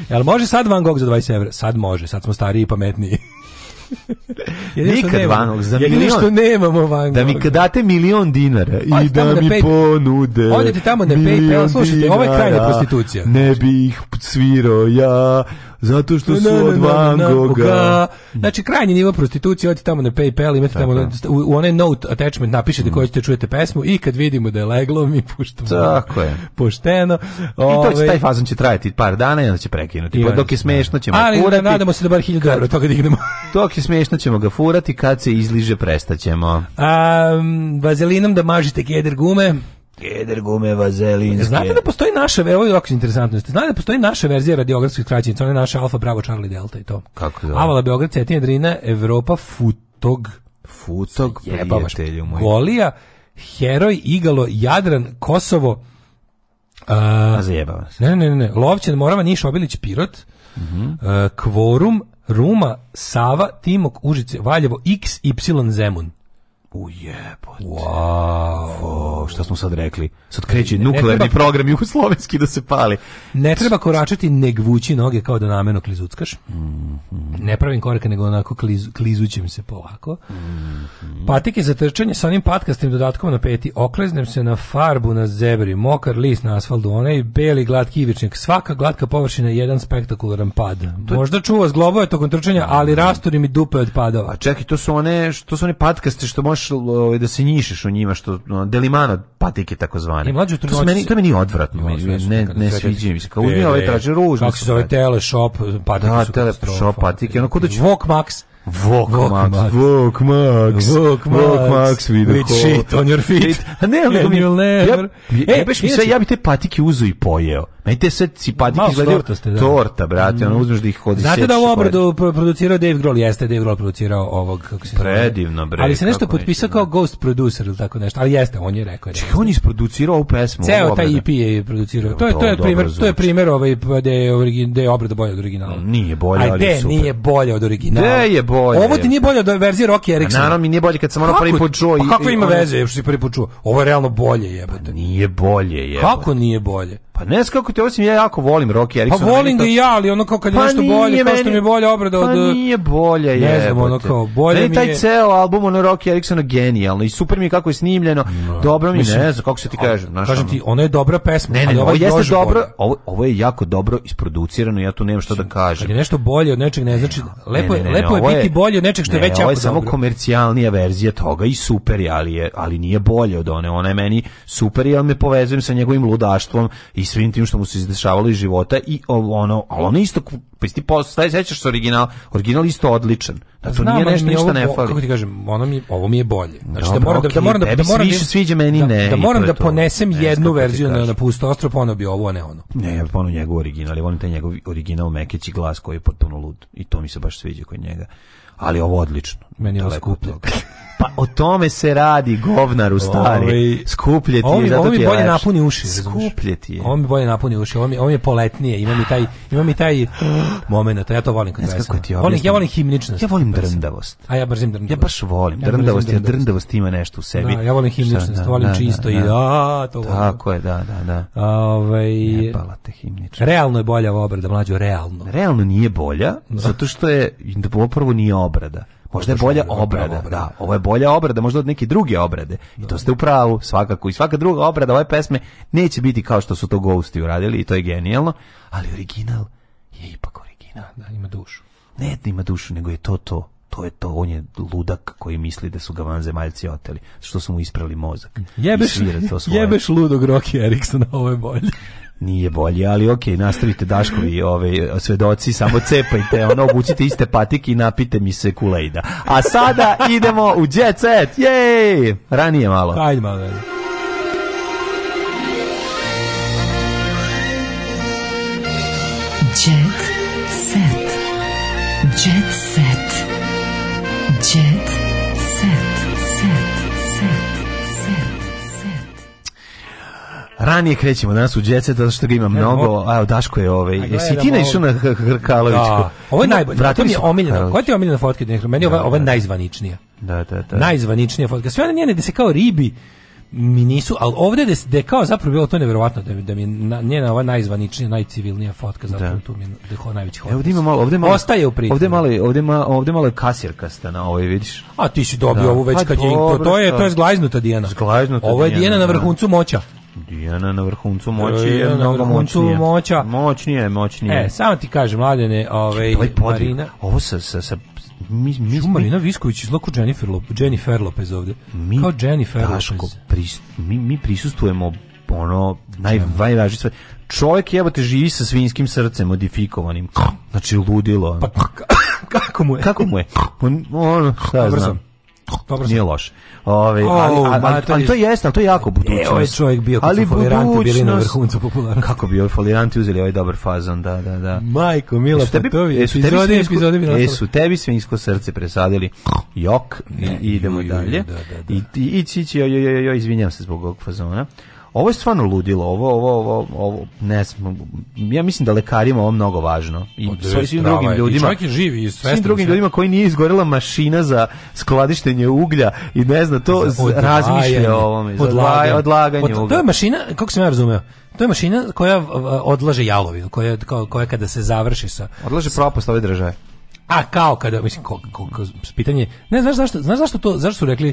Jel može sad Van Gogh za 20 evra? Sad može, sad smo stariji i pametniji. Nikad vanog za milion. Ništa nemamo vangog. Da mi date milion dinara i da mi pay, ponude. Odete tamo na PayPal, slušajte, ovo je krajna prostitucija. Ne bih svirao ja, zato što su od Van Gogha. Znači, krajnji nivo prostitucije, odite tamo na PayPal, imate tamo u, onaj note attachment, napišete mm. koju ćete čujete pesmu i kad vidimo da je leglo, mi puštamo. Tako je. Pošteno. Ove, I to će, taj fazon će trajati par dana i onda će prekinuti. Pa dok je smešno da. ćemo ali, da, furati. Ali nadamo se da bar hiljada euro toga dignemo. dok je smešno ćemo ga furati, kad se izliže prestaćemo. vazelinom da mažite keder gume. Keder gume vazelinske. Znate da postoji naša, evo je jako interesantno, znate da postoji naša verzija radiografskih skraćenica, ona je naša Alfa, Bravo, Charlie, Delta i to. Kako je? Avala, Beograd, Cetinja, Drina, Evropa, Futog. Futog, Jebavaš. prijatelju moj. Golija, Heroj, Igalo, Jadran, Kosovo, a, a zajebava se. Ne, ne, ne, Lovćen, Morava, Niš, Obilić, Pirot, uh -huh. uh, Kvorum, Ruma, Sava, Timok, Užice, Valjevo, X, Y, Zemun. Ujebote. Wow. Šta smo sad rekli? Sad kreće nuklearni treba... program jugoslovenski da se pali. Ne treba koračati, neg vući noge kao da nameno klizuckaš. Mm -hmm. Ne pravim koraka, nego onako kliz, klizućim se polako. Mm -hmm. Patike za trčanje sa onim patkastim dodatkom na peti. Okleznem se na farbu na zebri, mokar list na asfaltu, onaj beli glatki ivičnik. Svaka glatka površina je jedan spektakularan pad. To... Možda čuva zglobove tokom trčanja, ali mhm. rasturi mi dupe od padova. A čekaj, to su one, što su one patkaste što može moraš ovaj da se njišeš u njima što delimano patike takozvane. I mlađu to meni to meni odvratno. Meni, ne ne, ne sviđa mi se. Kao uzmi ove ovaj traže ružne. Kako se zove tele shop patike? Da, tele shop patike, Ono kuda ću Walk Max Vok Max, Vok Max, Vok Max, vidi With shit on your feet. A ne, ne, ne, ne. Ja, baš mi sve, ja bi te patike uzo i pojeo. Meni te sad si patike izgledaju da. torta, brate, ono mm. uzmeš da ih hodi Znate da u obradu producirao Dave Grohl, jeste Dave Grohl producirao ovog, kako se Predivno, bre. Ali se nešto potpisao da kao ghost producer ili tako nešto, ali jeste, on je rekao. Čekaj, on je isproducirao ovu pesmu. Ceo taj EP je producirao. To je, to je primer, to je primer ovaj, da je da je obrada bolja od originala. Nije bolja, ali super. Nije bolja od originala bolje. Ovo ti nije bolje od verzije Rocky pa Eriksona. Naravno mi nije bolje kad sam ono prvi put čuo. Pa kako ima veze, što si prvi put čuo? Ovo je realno bolje, jebote. Nije bolje, jebote. Kako nije bolje? Pa ne znam kako te osim ja jako volim Rocky Erickson. Pa volim ga i ja, ali ono kao kad je pa nešto bolje, kao što mi je bolja obrada pa od... Pa nije bolje, je. Ne znam, ono kao bolje mi je... taj ceo album ono Rocky Ericksona genijalno i super mi je kako je snimljeno. No. Dobro mi, Mislim, ne znam kako se ti kaže. Ono, kažem ti, ono je dobra pesma. Ne, ne, ali ovo, je jeste dobro, ovo, ovo je jako dobro isproducirano, ja tu nemam šta da kažem. Kad je nešto bolje od nečeg, ne znači, lepo, ne, ne, ne, lepo je biti bolje od nečeg što je već jako dobro. Ovo je samo komercijalnija verzija toga i super je, ali nije bolje od one. Ona je meni super, jer me povezujem sa njegovim ludaštvom i svim tim što mu se izdešavalo iz života i ono, ali ono isto, pa isti postaj, sećaš se original, original isto odličan. Da dakle, to nije nešto ništa ne fali. Kako ti kažem, ono mi, ovo mi je bolje. Znači da Dobro, da moram okay, da, moram da, da moram više da- sviđa meni da, ne. Da moram da ponesem to, jednu verziju na, da na pusto ostro, pa ono bi ovo, a ne ono. Ne, ja ponu njegov original, ja volim taj njegov original Mekići glas koji je potpuno lud i to mi se baš sviđa kod njega ali ovo odlično. Meni je ovo skuplje. Pa o tome se radi, govnar u stari. Ovaj, Skuplje ti je, zato ovo mi ti je bolje napuni uši. Skuplje ti je. Ovo mi bolje napuni uši, ovo mi, ovo mi je poletnije, ima mi taj, ima mi taj moment, ja to volim kod pesama. Kako ti volim, ja volim himničnost. Ja volim drndavost. A ja brzim drndavost. Ja baš volim ja drndavost, jer drndavost ima nešto u sebi. Da, ja volim da, himničnost, volim da, čisto da, i da, da. to volim. Tako je, da, da, da. Ove, ovaj, ne te himničnost. Realno je bolja obrada, mlađo, realno. Realno nije bolja, da. zato što je, prvo nije obrada. Možda je bolja obrada, obrada, da. Ovo je bolja obrada, možda od neke druge obrade. I to ste u pravu, svakako. I svaka druga obrada ove pesme neće biti kao što su to Ghosti uradili i to je genijalno, ali original je ipak original. Da, ima dušu. Ne, da ima dušu, nego je to to to je to, on je ludak koji misli da su ga vanzemaljci oteli, što su mu isprali mozak. Jebeš, da to jebeš ludog Rocky Eriksona, ovo je bolje nije bolji, ali ok, nastavite Daškovi ove, svedoci, samo cepajte, ono, obucite iste patike i napite mi se kulejda. A sada idemo u jet set, jej! Ranije malo. Hajde malo, hajde. Ranije krećemo danas u đecet zato što ga ima mnogo, a Daško je ovaj. Jesi ti naišao na Hrkalovićku? Da, ovo je najbolje. Vratio je omiljena. Koja ti je omiljena fotka? Meni je ova da, da, najzvaničnija. Da, da, da. Najzvaničnija fotka. Sve one njene da se kao ribi mi nisu, ali ovde da je kao zapravo bilo to neverovatno da, da mi je na, njena ova najzvaničnija, najcivilnija fotka zapravo da. tu mi je najveći hod. Evo ima malo, ovde malo, ostaje u pritvoru. Ovdje malo, ovdje malo, ovdje malo kasirkasta na ovoj, vidiš. A ti si dobio da. ovu već kad je to, to je to je zglajznuta Dijana. Zglajznuta Ovo je Dijana, Dijana na vrhuncu moća. Dijana na vrhuncu moći je na mnogo moćnija. Moća. Moćnija je, moćnija. E, samo ti kažem, mladene, ovaj, Marina... Ovo sa, sa, sa mi, mi, Marina Visković izgleda kao Jennifer, Lop, Jennifer Lopez ovde. Mi, kao Jennifer Daško, Lopez. Pris, mi, mi prisustujemo ono naj, stvari. Čovjek jebote živi sa svinskim srcem modifikovanim. Znači ludilo. Pa, kako mu je? Kako mu je? On, pa, on, šta ja znam dobro nije loše. Ove, ovaj, oh, ali, to jeste, ali to je jako budućnost. E, ovaj čovjek bio kad ali su bili na vrhuncu popularnosti. Kako bi ovi foliranti uzeli ovaj dobar fazon, da, da, da. Majko, Mila, jesu pa tebi, Patovi, epizode, tebi svinjsko, epizode bi Jesu tebi sve isko srce presadili, jok, ne, idemo juj, dalje. Da, da, da. I, i, ići, ići, joj, joj, joj, izvinjam se zbog ovog fazona. Ovo je stvarno ludilo, ovo, ovo, ovo, ovo ne znam, ja mislim da lekarima ovo mnogo važno. I pa Odre, da, svim drugim ljudima. I je živi i svim drugim ljudima koji nije izgorela mašina za skladištenje uglja i ne zna to razmišlja o ovome. Odlaganje, odlaganje Od, pa To je mašina, kako sam ja razumeo, to je mašina koja odlaže jalovinu, koja, koja, koja kada se završi sa... Odlaže propast ove države. A kao kada mislim ko, ko, ko, pitanje, ne znaš zašto, znaš zašto to, zašto su rekli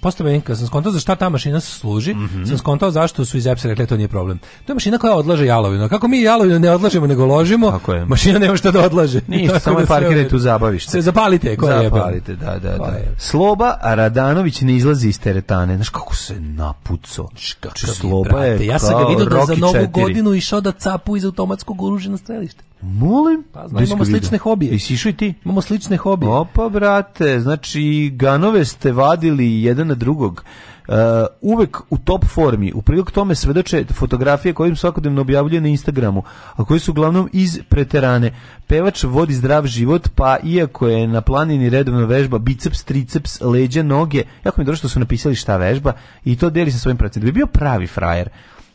posle meni kad sam skontao za šta ta mašina služi, mm -hmm. sam skontao zašto su iz eps rekli e, to nije problem. To je mašina koja odlaže jalovinu. Kako mi jalovinu ne odlažemo nego ložimo, je. mašina nema šta da odlaže. Ništa, samo da parkiraj tu zabavište. Se zapalite, ko je Zapalite, da, da, da. Pa sloba Radanović ne izlazi iz teretane. Znaš kako se napuco. Znači, sloba je. Ja sam ga video da za novu 4. godinu išao da capu iz automatskog oružja na strelište. Molim? Pa znam, imamo slične hobije. I sišu i ti? Imamo slične hobije. Opa, brate, znači ganove ste vadili jedan na drugog. Uh, uvek u top formi. U prilog tome svedoče fotografije koje im svakodnevno objavljuje na Instagramu, a koje su uglavnom iz preterane. Pevač vodi zdrav život, pa iako je na planini redovna vežba biceps, triceps, leđa, noge, jako mi je što su napisali šta vežba i to deli sa svojim procentima. Bi bio pravi frajer.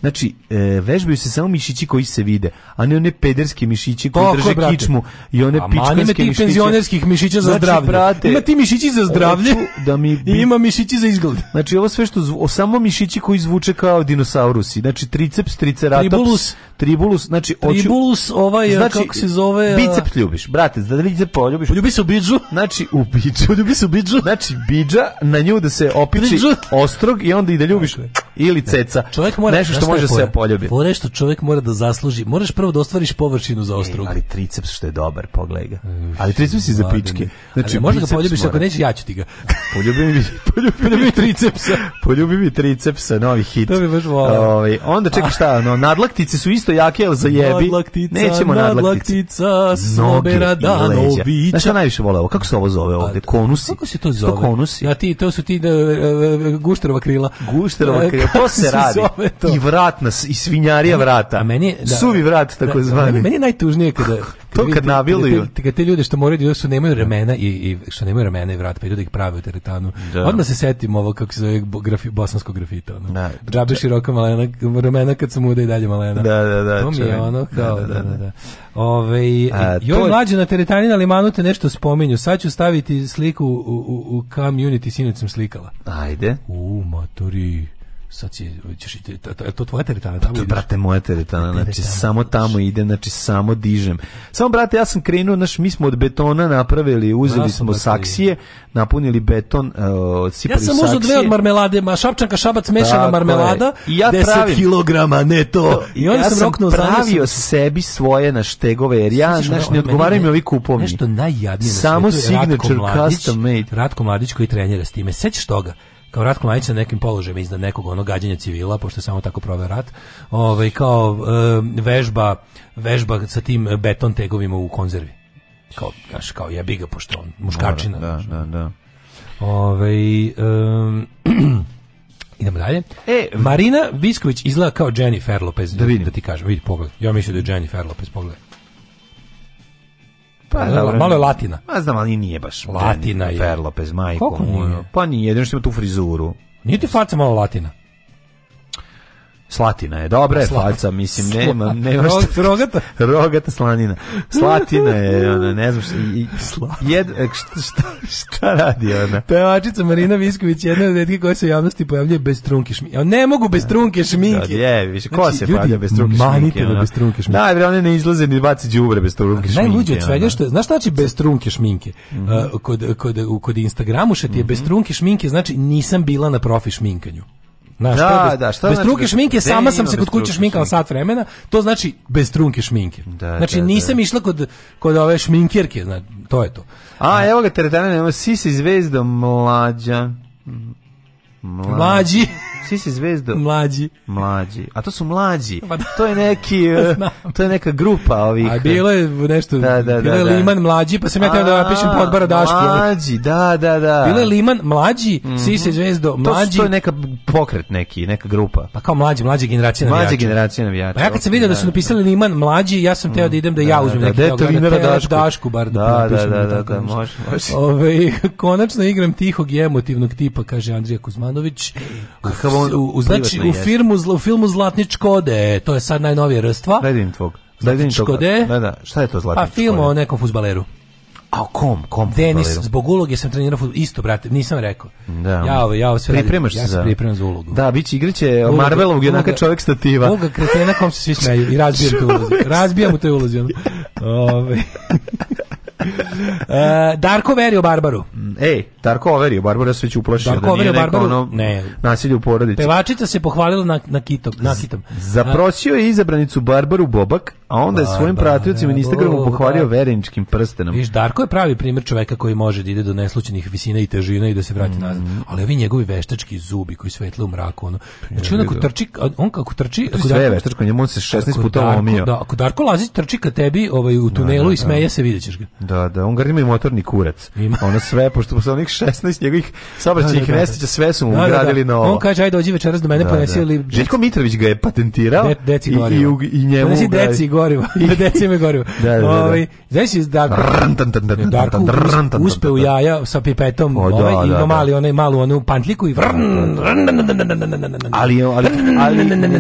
Znači, e, vežbaju se samo mišići koji se vide, a ne one pederske mišići koji Tako, drže brate. kičmu i one a pičkanske mišiće. penzionerskih mišića za znači, zdravlje. Brate, ima ti mišići za zdravlje da mi bi... i ima mišići za izgled. Znači, ovo sve što zvu... samo mišići koji zvuče kao dinosaurusi. Znači, triceps, triceratops, tribulus, tribulus znači... Oču... Tribulus, ovaj, eh, znači, kako se zove... A... Eh, Bicep ljubiš, brate, da li poljubiš? Poljubi se u biđu. Znači, u biđu. Poljubi se u biđu. Znači, biđa, na nju da se opiči ostrog i onda i da ljubiš. Ili ceca. Čovjek mora, nešto što da može sve poljubiti. Fore što čovjek mora da zasluži. Moraš prvo da ostvariš površinu za ostrog. ali triceps što je dobar, pogledaj ga. Ali triceps je za pičke. Znači, možda ga poljubiš ako neće, ja ću ti ga. Poljubi mi, poljubi mi tricepsa. Poljubi mi tricepsa, novi hit. To bi baš volao. Ovaj, onda čekaj šta, ah. no, nadlaktice su isto jake, ali za jebi. Nadlaktica, Nećemo nadlaktice. Slobera Danovića. Znaš šta najviše voleo? Kako se ovo zove ovde? Konusi? Kako se to zove? konusi? Ja, ti, to su ti e, e, e, gušterova krila. Gušterova krila, to se radi. I vra vrat nas i svinjarija vrata. A meni, da, Suvi vrat, tako da, zvani. Meni, meni je najtužnije kada... to kad nabiliju. Kada, te, kada te ljude što moraju da su nemaju remena i, i što nemaju remena i vrat, pa idu da ih prave u teretanu. Da. Odmah se setim ovo kako se zove grafi, bosansko grafita. Ono. Da, Džabe široka malena, remena kad su muda i dalje malena. Da, da, da. To mi je ono da, kao... Da, da, da. da, da. da. Ove, A, joj, to... mlađe na teretani na limanu te nešto spominju. Sad ću staviti sliku u, u, u community, sinoć slikala. Ajde. U, matori sad si, ćeš, to, to tvoja teretana? Tamo pa to brate, moja teretana, znači, teretana. samo tamo ide znači, samo dižem. Samo, brate, ja sam krenuo, znaš, mi smo od betona napravili, uzeli ja smo brate, saksije, napunili beton, uh, e, sipali Ja sam saksije. dve od marmelade, ma, šapčanka šabac mešana marmelada, I ja 10 pravim, kilograma, ne to. I onda ja sam, roknuo, pravio sam... sebi svoje naštegove, jer ja, znaš, ne odgovaraju mi ovi kupovni. Nešto najjadnije na samo signature custom made. Ratko Mladić koji trenira s time, sećaš toga? kao Ratko Mladić na nekim položajima iznad nekog onog gađanja civila, pošto samo tako proveo rat, ovaj, kao e, vežba, vežba sa tim beton tegovima u konzervi. Kao, kaš, kao jebi ga, pošto on muškačina. Da, da, da, da, da. Ove, um, idemo dalje. E, Marina Visković izgleda kao Jennifer Lopez. Da vidim. Da ti kažem, vidi pogled. Ja mislim da je Jennifer Lopez, pogled. Pa, da, malo je latina. Ma znam, ali nije baš. Latina je. Fer Lopez, majko. Kako nije? Pa nije, jedino što ima tu frizuru. Nije ti faca malo latina? Slatina je dobra, je falca, mislim, nema, nema šta. Rogata? Rogata slanina. Slatina je, ona, ne znam šta, i, jed, e, šta, šta, šta radi ona? Pevačica Marina Visković, jedna od redke koja se u javnosti pojavljuje bez trunke šminke. Ne mogu bez trunke da, da, šminke. Da, je, više, ko znači, se pavlja bez trunke šminke? Manite da ono? bez trunke šminke. Da, bre, one ne izlaze ni baci đubre bez trunke šminke. Najluđe od svega što, znaš šta znači bez trunke šminke? Mm -hmm. uh, kod, kod, kod Instagramu što ti je mm -hmm. bez mhm. trunke šminke, znači nisam bila na profi šminkanju. Na, da, bez, da, šta bez znači, trunke šminke, sama sam se kod kuće šminkala sat vremena, to znači bez trunke šminke. Da, znači da, nisam da. išla kod, kod ove šminkirke, znači, to je to. A, evo ga teretana, si Sisi zvezdom mlađa. Mlađi. Svi si zvezdo. Mlađi. Mlađi. A to su mlađi. Pa da. To je neki e, to je neka grupa ovih. A e. bilo je nešto. Da, da, da, bilo je Liman mlađi, pa sam ja teo da napišem podbara Daško. Mlađi, da, da, da. Bilo je Liman mlađi, mm -hmm. Sisi zvezdo mlađi. To, su, to je neka pokret neki, neka grupa. Pa kao mlađi, mlađa generacija navijača. Mlađa generacija navijača. Pa ja kad sam video da su da, da. napisali Liman mlađi, ja sam teo da idem da ja mhm. uzmem da, neki da, Dašku bar da da da da, može, može. Ove, konačno igram tihog i emotivnog tipa, kaže Andrija Kuzman Milanović u, u, znači, u, znači, u, firmu, u filmu Zlatni škode e, to je sad najnovije rstva. Daj im tvog. Daj im Da, da. Šta je to Zlatni Pa film o nekom fudbaleru A kom, kom Denis, zbog uloge sam trenirao fudbal. Isto, brate, nisam rekao. Da. Ja ovo, ja ovo sve Pripremaš radim. se ja se pripremam za ulogu. Da, biće igraće Marvelovog jednaka čovjek stativa. Uloga kretena kom se svi smeju i razbijam tu ulozi. Razbijam u toj ulozi. Ono. Ove. uh, Darko Verio Barbaru. Ej. Darko overio Barbara se već uplašio Darko da nije Barbaru, ono ne. nasilje u porodici. Pevačica se pohvalila na, na kitom. Na kitom. Zaprosio je izabranicu Barbaru Bobak, a onda je svojim pratiocima na Instagramu pohvalio vereničkim prstenom. Viš, Darko je pravi primjer čoveka koji može da ide do neslučenih visina i težina i da se vrati mm. nazad. Ali ovi njegovi veštački zubi koji svetle u mraku. Ono. Znači on ako trči, on kako trči... Ako sve je veštačko, njemu on se 16 puta omio. Da, ako Darko lazi trči ka tebi ovaj, u da, tunelu da, da, da. i smeje se, vidjet ćeš ga. Da, da, on ga ima i motorni kurac. Ima. Ono sve, pošto posle onih 16 njegovih saobraćajnih da, da, da, nesreća, sve su mu ugradili da, da, na On kaže, aj dođi večeras do mene, ponesi li... Željko Mitrović ga je patentirao deci i, i, i, i njemu... Ponesi deci I deci me goriva. da, da, da. Ovi, znači, Darko, Darko uspe u jaja sa pipetom o, ovaj, da, ovaj, ima mali, onaj, malu onu pantliku i vrn, ali, ali, ali, ne, ne, ne,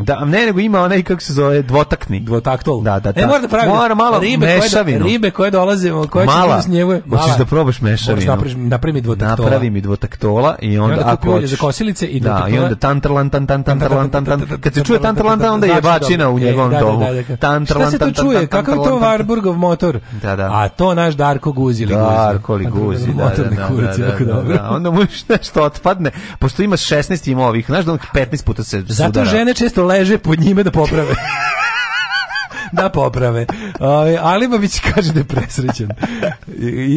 da, ne, nego ima onaj kako se zove dvotakni. Dvotaktol. Da, da, e, da. E, mora da pravi. Mora malo ribe mešavinu. Koje, ribe koje dolaze, koje će s njegove. Hoćeš da probaš mešavinu. Moraš da napravi, napravi mi dvotaktola. Napravi mi dvotaktola i onda, ako hoćeš... za kosilice i dvotaktola. Da, i onda tantrlan, tan, tan, tantrlan, tan, tan. Kad se čuje tantrlan, tan, onda je znači da- bačina u e, njegovom domu. Tantrlan, tan, tan, Šta se to čuje? Kako je to Warburgov motor? Da, da. A to naš Darko Guzili Guzi. Darko li Guzi, da, da, da, da. da onda mu nešto otpadne, pošto imaš 16 ima ovih, znaš da on 15 puta se sudara. Zato žene često leže pod njime da poprave. da poprave. Ali ovaj, Alibabić kaže da je presrećen.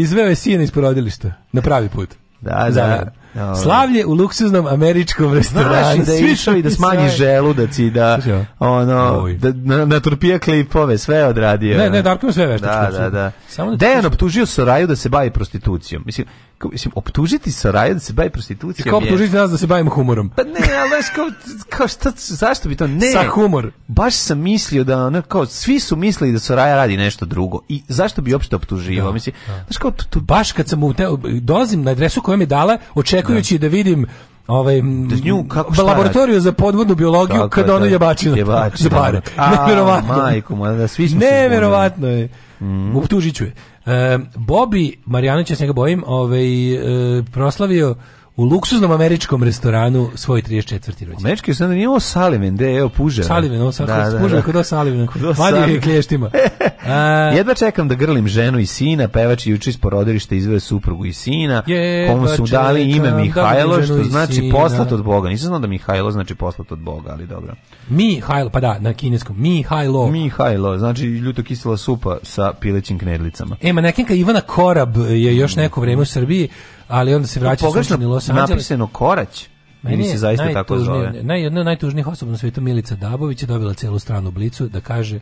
Izveo je sina iz porodilišta na pravi put. Da, da. Da, Slavlje u luksuznom američkom da restoranu. da je išao i da smanji želudac i da, da ono da na, na turpija klipove sve odradio. Ne, ne, Darko sve veštačko. Da, da, da. Samo da Dejan optužio Soraju da se bavi prostitucijom. Mislim, kao, mislim optužiti Soraju da se bavi prostitucijom. Kako optužiti nas da se bavimo humorom? Pa ne, al znaš kao, kao šta, zašto bi to ne? Sa humor. Baš sam mislio da ono, kao svi su mislili da Soraja radi nešto drugo i zašto bi uopšte optuživao? Mislim, znaš kao to, baš kad sam u te, dozim na adresu koju mi dala, oče očekujući da. da vidim ovaj da nju kako šta laboratoriju za podvodnu biologiju kad ono je da. bačila za da. pare. Neverovatno. Majko, da svi smo Neverovatno je. Mm. Optužiću je. E, Bobi Marjanović, ja se njega bojim, ovaj, e, proslavio u luksuznom američkom restoranu svoj 34. rođendan. Američki restoran nije ovo Salimen, gde je, evo Puža. Salimen, ovo Salimen, da, da, Puža, da, da. kod ovo Salimen. Vadio je klještima. A, Jedva čekam da grlim ženu i sina, pevač je juče iz porodilišta izveo suprugu i sina, je, komu su dali ime da Mihajlo, da što znači poslat od Boga. Nisam znao da Mihajlo znači poslat od Boga, ali dobro. Mihajlo, pa da, na kineskom. Mihajlo. Mihajlo, znači ljuto kisela supa sa pilećim knedlicama. Ema nekenka Ivana Korab je još mm. neko vreme u Srbiji ali onda se vraća sunčani Los Angeles. Napisano Korać. Meni se zaista tako zove. Naj, jedna najtužnijih osoba na svetu Milica Dabović je dobila celu stranu Blicu da kaže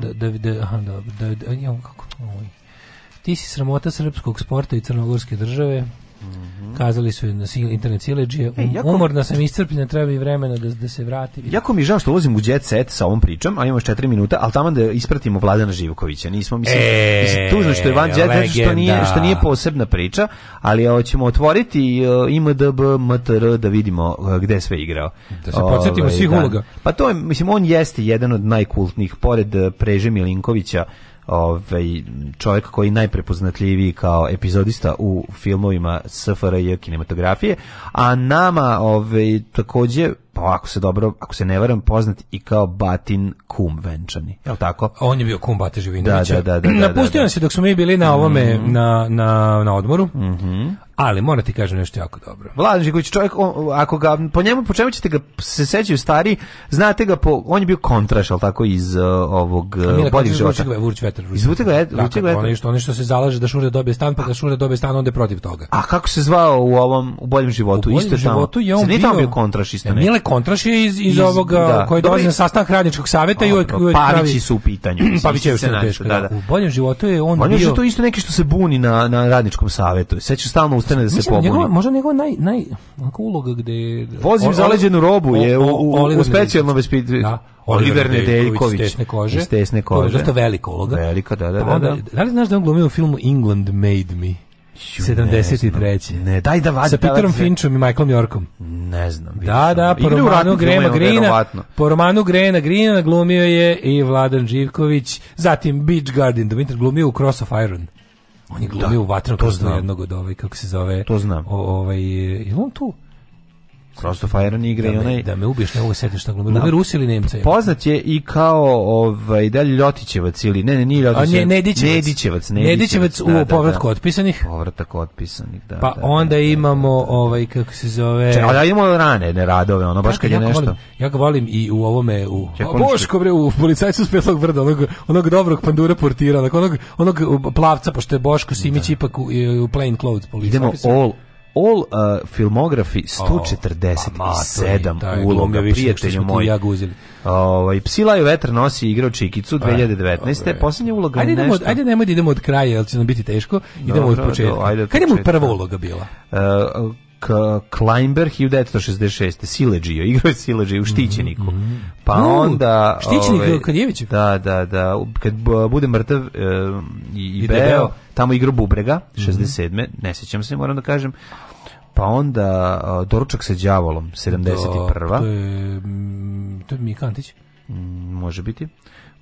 da da da aha, da, da, da, ja, kako, oj. Ti si sramota srpskog sporta i crnogorske države. Mhm. Kazali su na internet sileđije, e, um, jako, umorna sam iscrpljena, treba i vremena da, da se vrati. Jako mi žao što ulazim u jet set sa ovom pričom, a imamo još četiri minuta, ali tamo da ispratimo Vladana Živkovića. Nismo, mislim, e, mislim tužno što je van jet set, što nije, što nije posebna priča, ali ćemo otvoriti e, IMDB, MTR, da vidimo e, gde sve igrao. Da se podsjetimo ovaj, svih da. uloga. Pa to je, mislim, on jeste jedan od najkultnijih, pored e, Preže Milinkovića, ovaj čovjek koji je najprepoznatljiviji kao epizodista u filmovima SFRJ kinematografije, a nama ovaj takođe pa ako se dobro, ako se ne varam, poznat i kao Batin kum venčani. Je tako? On je bio kum Bate Živinovića. Da, da, da, da Napustio nas se dok smo mi bili na ovome, mm -hmm. na, na, na odmoru. Mm -hmm. Ali mora ti kažem nešto jako dobro. Vladan Žiković, čovjek, on, ako ga, po njemu, po čemu ćete ga se sećaju stari, znate ga po, on je bio kontraš, ali tako, iz uh, ovog boljih života. Mila Vurć Vetar. Iz Vurć Vetar. Ono što, ono što se zalaže da Šure dobije stan, pa da Šure dobije stan, onda je protiv toga. A kako se zvao u ovom, u boljem životu? U boljem životu je on bio... Nije tamo bio kontraš isto ne kontraš je iz, iz, iz ovoga da. koji dođe na sastanak radničkog saveta i uvek uvek su u pitanju. Pavić je teško, da, da, da. U boljem životu je on Bolje bio. Bolje to isto neki što se buni na na radničkom savetu. Sećaš stalno ustane da se pobuni. Njegov, možda njegov naj naj uloga gde Vozim zaleđenu robu je u, u, u specijalnom vespitu. Oliver Nedeljković, da, tesne kože. Iz tesne kože. To je dosta velika uloga. Velika, da, da, pa da, da. Da li znaš da on glumio u filmu England Made Me? 73. Ne, daj da vadim. Sa Peterom Finchom i Michaelom Yorkom. Ne znam. Da, da, po romanu Grema Grina. Po romanu Grena Grina glumio je i Vladan Živković, zatim Beach Garden do glumio u Cross of Iron. On je glumio da, u Vatrenom, to jednog od ovaj, kako se zove. To znam. O, ovaj, je on tu? Crossfire igra da i onaj da me ubiješ ne mogu setiti tako. Da, Glumi Rusi ili Nemca. Poznat je i kao ovaj Dalj Ljotićevac ili ne ne nije Ljotićevac. A ne Nedićevac. Nedićevac, Nedićevac da, u da, da. povratku da, otpisanih. Povratak otpisanih, da. Pa da, onda imamo ovaj kako se zove. Čekaj, ali imamo rane, ne radove, ono baš kad je nešto. Volim, ja ga volim i u ovome u A Boško bre u policajcu Spetog brda, onog onog dobrog pandura portira, onog onog plavca pošto je Boško Simić ipak u, u plain clothes policajcu. Idemo all All uh, filmografi 147 oh, pa uloga, prijatelju moj. Ja guzili. Ovaj Psila i vetar nosi igrao Čikicu 2019. Ajde, Poslednja uloga ajde idemo, nešto. Ajde nemoj da idemo od kraja, jer će nam biti teško. Idemo Dobro, od početka. Do, ajde Kad je mu prva uloga bila? Uh, Kleinberg 1966. Sileđio, igrao je Sileđio u Štićeniku. Mhm, mhm. Pa onda... Štićenik ovaj, Kraljević? Da, da, da. Kad bude mrtav e, i, I debeo, tamo igrao Bubrega, 67. Mm -hmm. Ne sećam se, moram da kažem. Pa onda uh, Doručak sa đavolom, 71. Da, to je, mm, to je Mika Antić. Mm, može biti.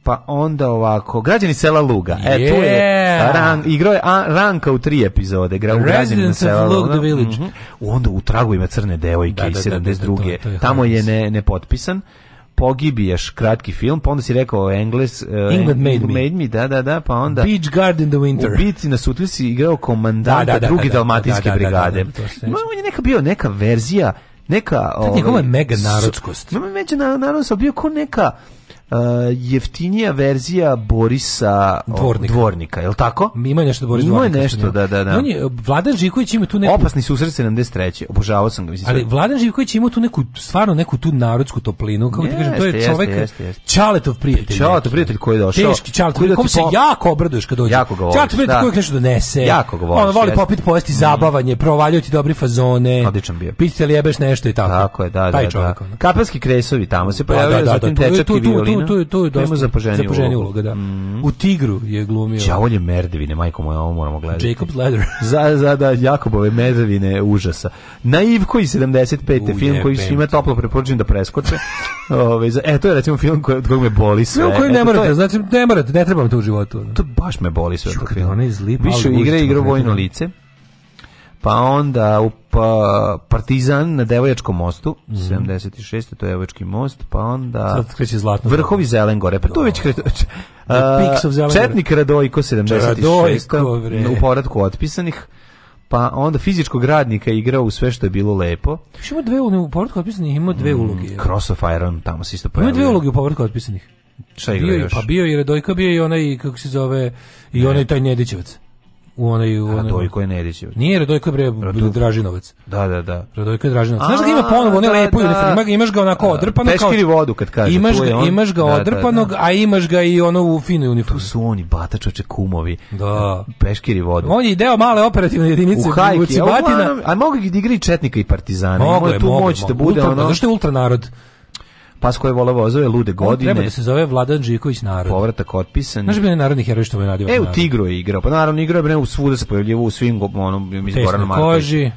Pa onda ovako, Građani sela Luga. Yeah. E, tu je, ran, igrao je a, Ranka u tri epizode. Gra, u Građani sela Luga. The Village. Mm -hmm. Onda u tragu ima crne devojke da, da, 72. Da, da, da, da to, to je Tamo je ne, nepotpisan. potpisan pogibijaš kratki film, pa onda si rekao Engles, uh, England made, me. made me, da, da, da, pa onda... Beach Guard in the Winter. U bitci na Sutlici igrao komandanta da, da, da, druge da, da, dalmatinske da, brigade. Ima, on je neka bio neka verzija, neka... Ovaj, njegova mega narodskost. Ima među narodskost, bio ko neka uh, jeftinija verzija Borisa Dvornika, Dvornika je li tako? Ima nešto Boris Ima Dvornika. Ima nešto, da, da, da. On je, Vladan Živković ima tu neku... Opasni susret 73. Obožavao sam ga. Mislim, Ali Vladan Živković ima tu neku, stvarno neku tu narodsku toplinu, kako ti kažem, to je čovek jeste, jeste. Čaletov prijatelj. Čaletov prijatelj koji je došao. Teški Čaletov, da kom se po... jako obraduješ kad dođe. Jako govoriš, Čaletov prijatelj da. koji nešto donese. Jako govoriš. On voli popiti, mhm. pojesti, zabavanje, mm. provaljuti dobre fazone. Odličan bio. li jebeš nešto i tako. Tako je, da, da. Taj da. čovjek. Kapelski kresovi tamo se pa da, pojavio, da, zatim tečak i violin tu, tu, tu je dosta za poženje, uloga. uloga. da. Mm. U Tigru je glumio. Čavolje merdevine, majko moja, ovo moramo gledati. Jacob Ladder. za, za, da, Jakobove merdevine užasa. Naiv koji 75. U, film je, koji svima toplo preporučujem da preskoče. Ove, za, e, to je recimo film koji, od kojeg me boli sve. Film koji e, ne morate, je, znači ne morate, ne trebam to u životu. To baš me boli sve. film. ona je Više igre, igra vojno lice pa onda u pa Partizan na Devojačkom mostu, mm -hmm. 76. to je Devojački most, pa onda zlatno. Vrhovi Zelengore, pa to već da. kreće. Uh, Četnik Radojko 76. Radojko, u povratku otpisanih pa onda fizičkog radnika igrao u sve što je bilo lepo. Još ima dve uloge u povratku otpisanih, ima dve mm, uloge. Mm, Cross of Iron tamo se isto pojavio. Ima dve uloge u povratku otpisanih. Šta igra još? Pa bio i Radojka, bio i onaj, kako se zove, i onaj taj Nedićevac u onoj u onoj Radojko je Nedićević. Nije Radojko bre Dražinovac. Da, da, da. Radojko je Dražinovac. Znaš da ima ponovo ne lepo ima ga imaš ga onako odrpanog kao Peškiri vodu kad kaže. Imaš ga, imaš ga da, da, odrpanog, da. a imaš ga i ono u finoj uniformi. Tu su oni batačoče kumovi. Da. Peškiri vodu. On je deo male operativne jedinice u Cibatina. A mogu da igri četnika i partizana. mogu. tu moć da bude pa ono. Zašto je ultranarod? Pas koje vola vozove, lude godine. On treba da se zove Vladan Žiković narod. Povratak otpisan. Znaš bi ne narodni heroj što me nadio. E, u Tigru je igrao. Pa naravno, igrao je bre u svuda se pojavljivo u svim onom izgoranom Gorana Markovića.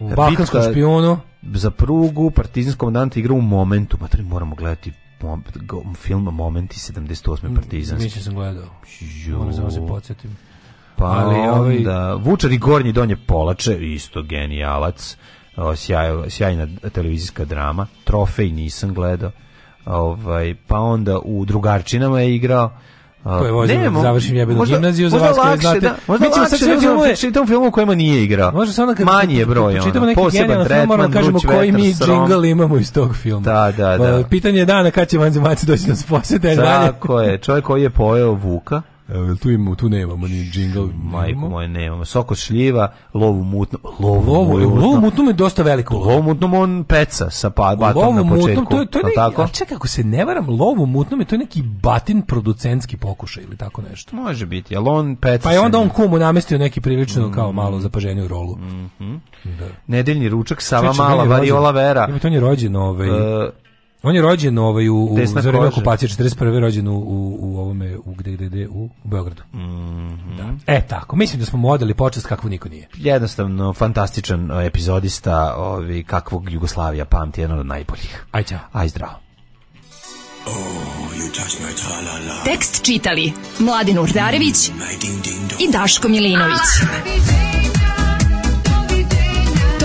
U da, Balkanskom špijunu. Za prugu, partizanskom dantu igra u momentu. Ma to moramo gledati film Momenti 78. partizanski. Mi da sam gledao. Jo. Moram da se podsjetim. Pa ali onda Vučar i Gornji donje Polače, isto genijalac o, sjaj, sjajna televizijska drama, Trofej nisam gledao, ovaj, pa onda u Drugarčinama je igrao, to vozim, ne, da završim jebenu gimnaziju za vas koji znate. Da, možda Mi ćemo sad sve filmove... Čitam film u kojima nije igrao. Možda samo kad Manji je broj, čitamo neki genijalan film, moramo kažemo koji mi džingl imamo iz tog filma. Da, da, pa, da. Pitanje je dana kad će vanzemaljci doći da nas posete. Tako je, čovjek koji je pojeo Vuka, tu imamo, tu nemamo ni džingl. Majko moje nemamo. Soko šljiva, lovu mutno. Lovu, lovu, mutno. lovu mutno je dosta veliko. Lovu mutnom on peca sa pa, batom lovu na početku. Mutnom, to je, to je neki, tako? A čekaj, ako se ne varam, lovu mutnom je to neki batin producentski pokušaj ili tako nešto. Može biti, ali on peca. Pa je onda on kumu namestio neki prilično mm. kao malo mm. zapaženju rolu. Mm -hmm. da. Nedeljni ručak, Sava Mala, Variola Vera. Ima to on je rođen ovaj... Uh, On je rođen ovaj, u, Desna u za okupacije 41. rođen u, u, u ovome u gde gde gde u, u Beogradu. Mm da. E tako, mislim da smo mu odali počast kakvu niko nije. Jednostavno fantastičan e, epizodista, ovi kakvog Jugoslavija pamti, jedan od najboljih. Ajde. Aj zdravo. Oh, you touch Tekst čitali Mladin Urdarević mm, i Daško Milinović. Ah!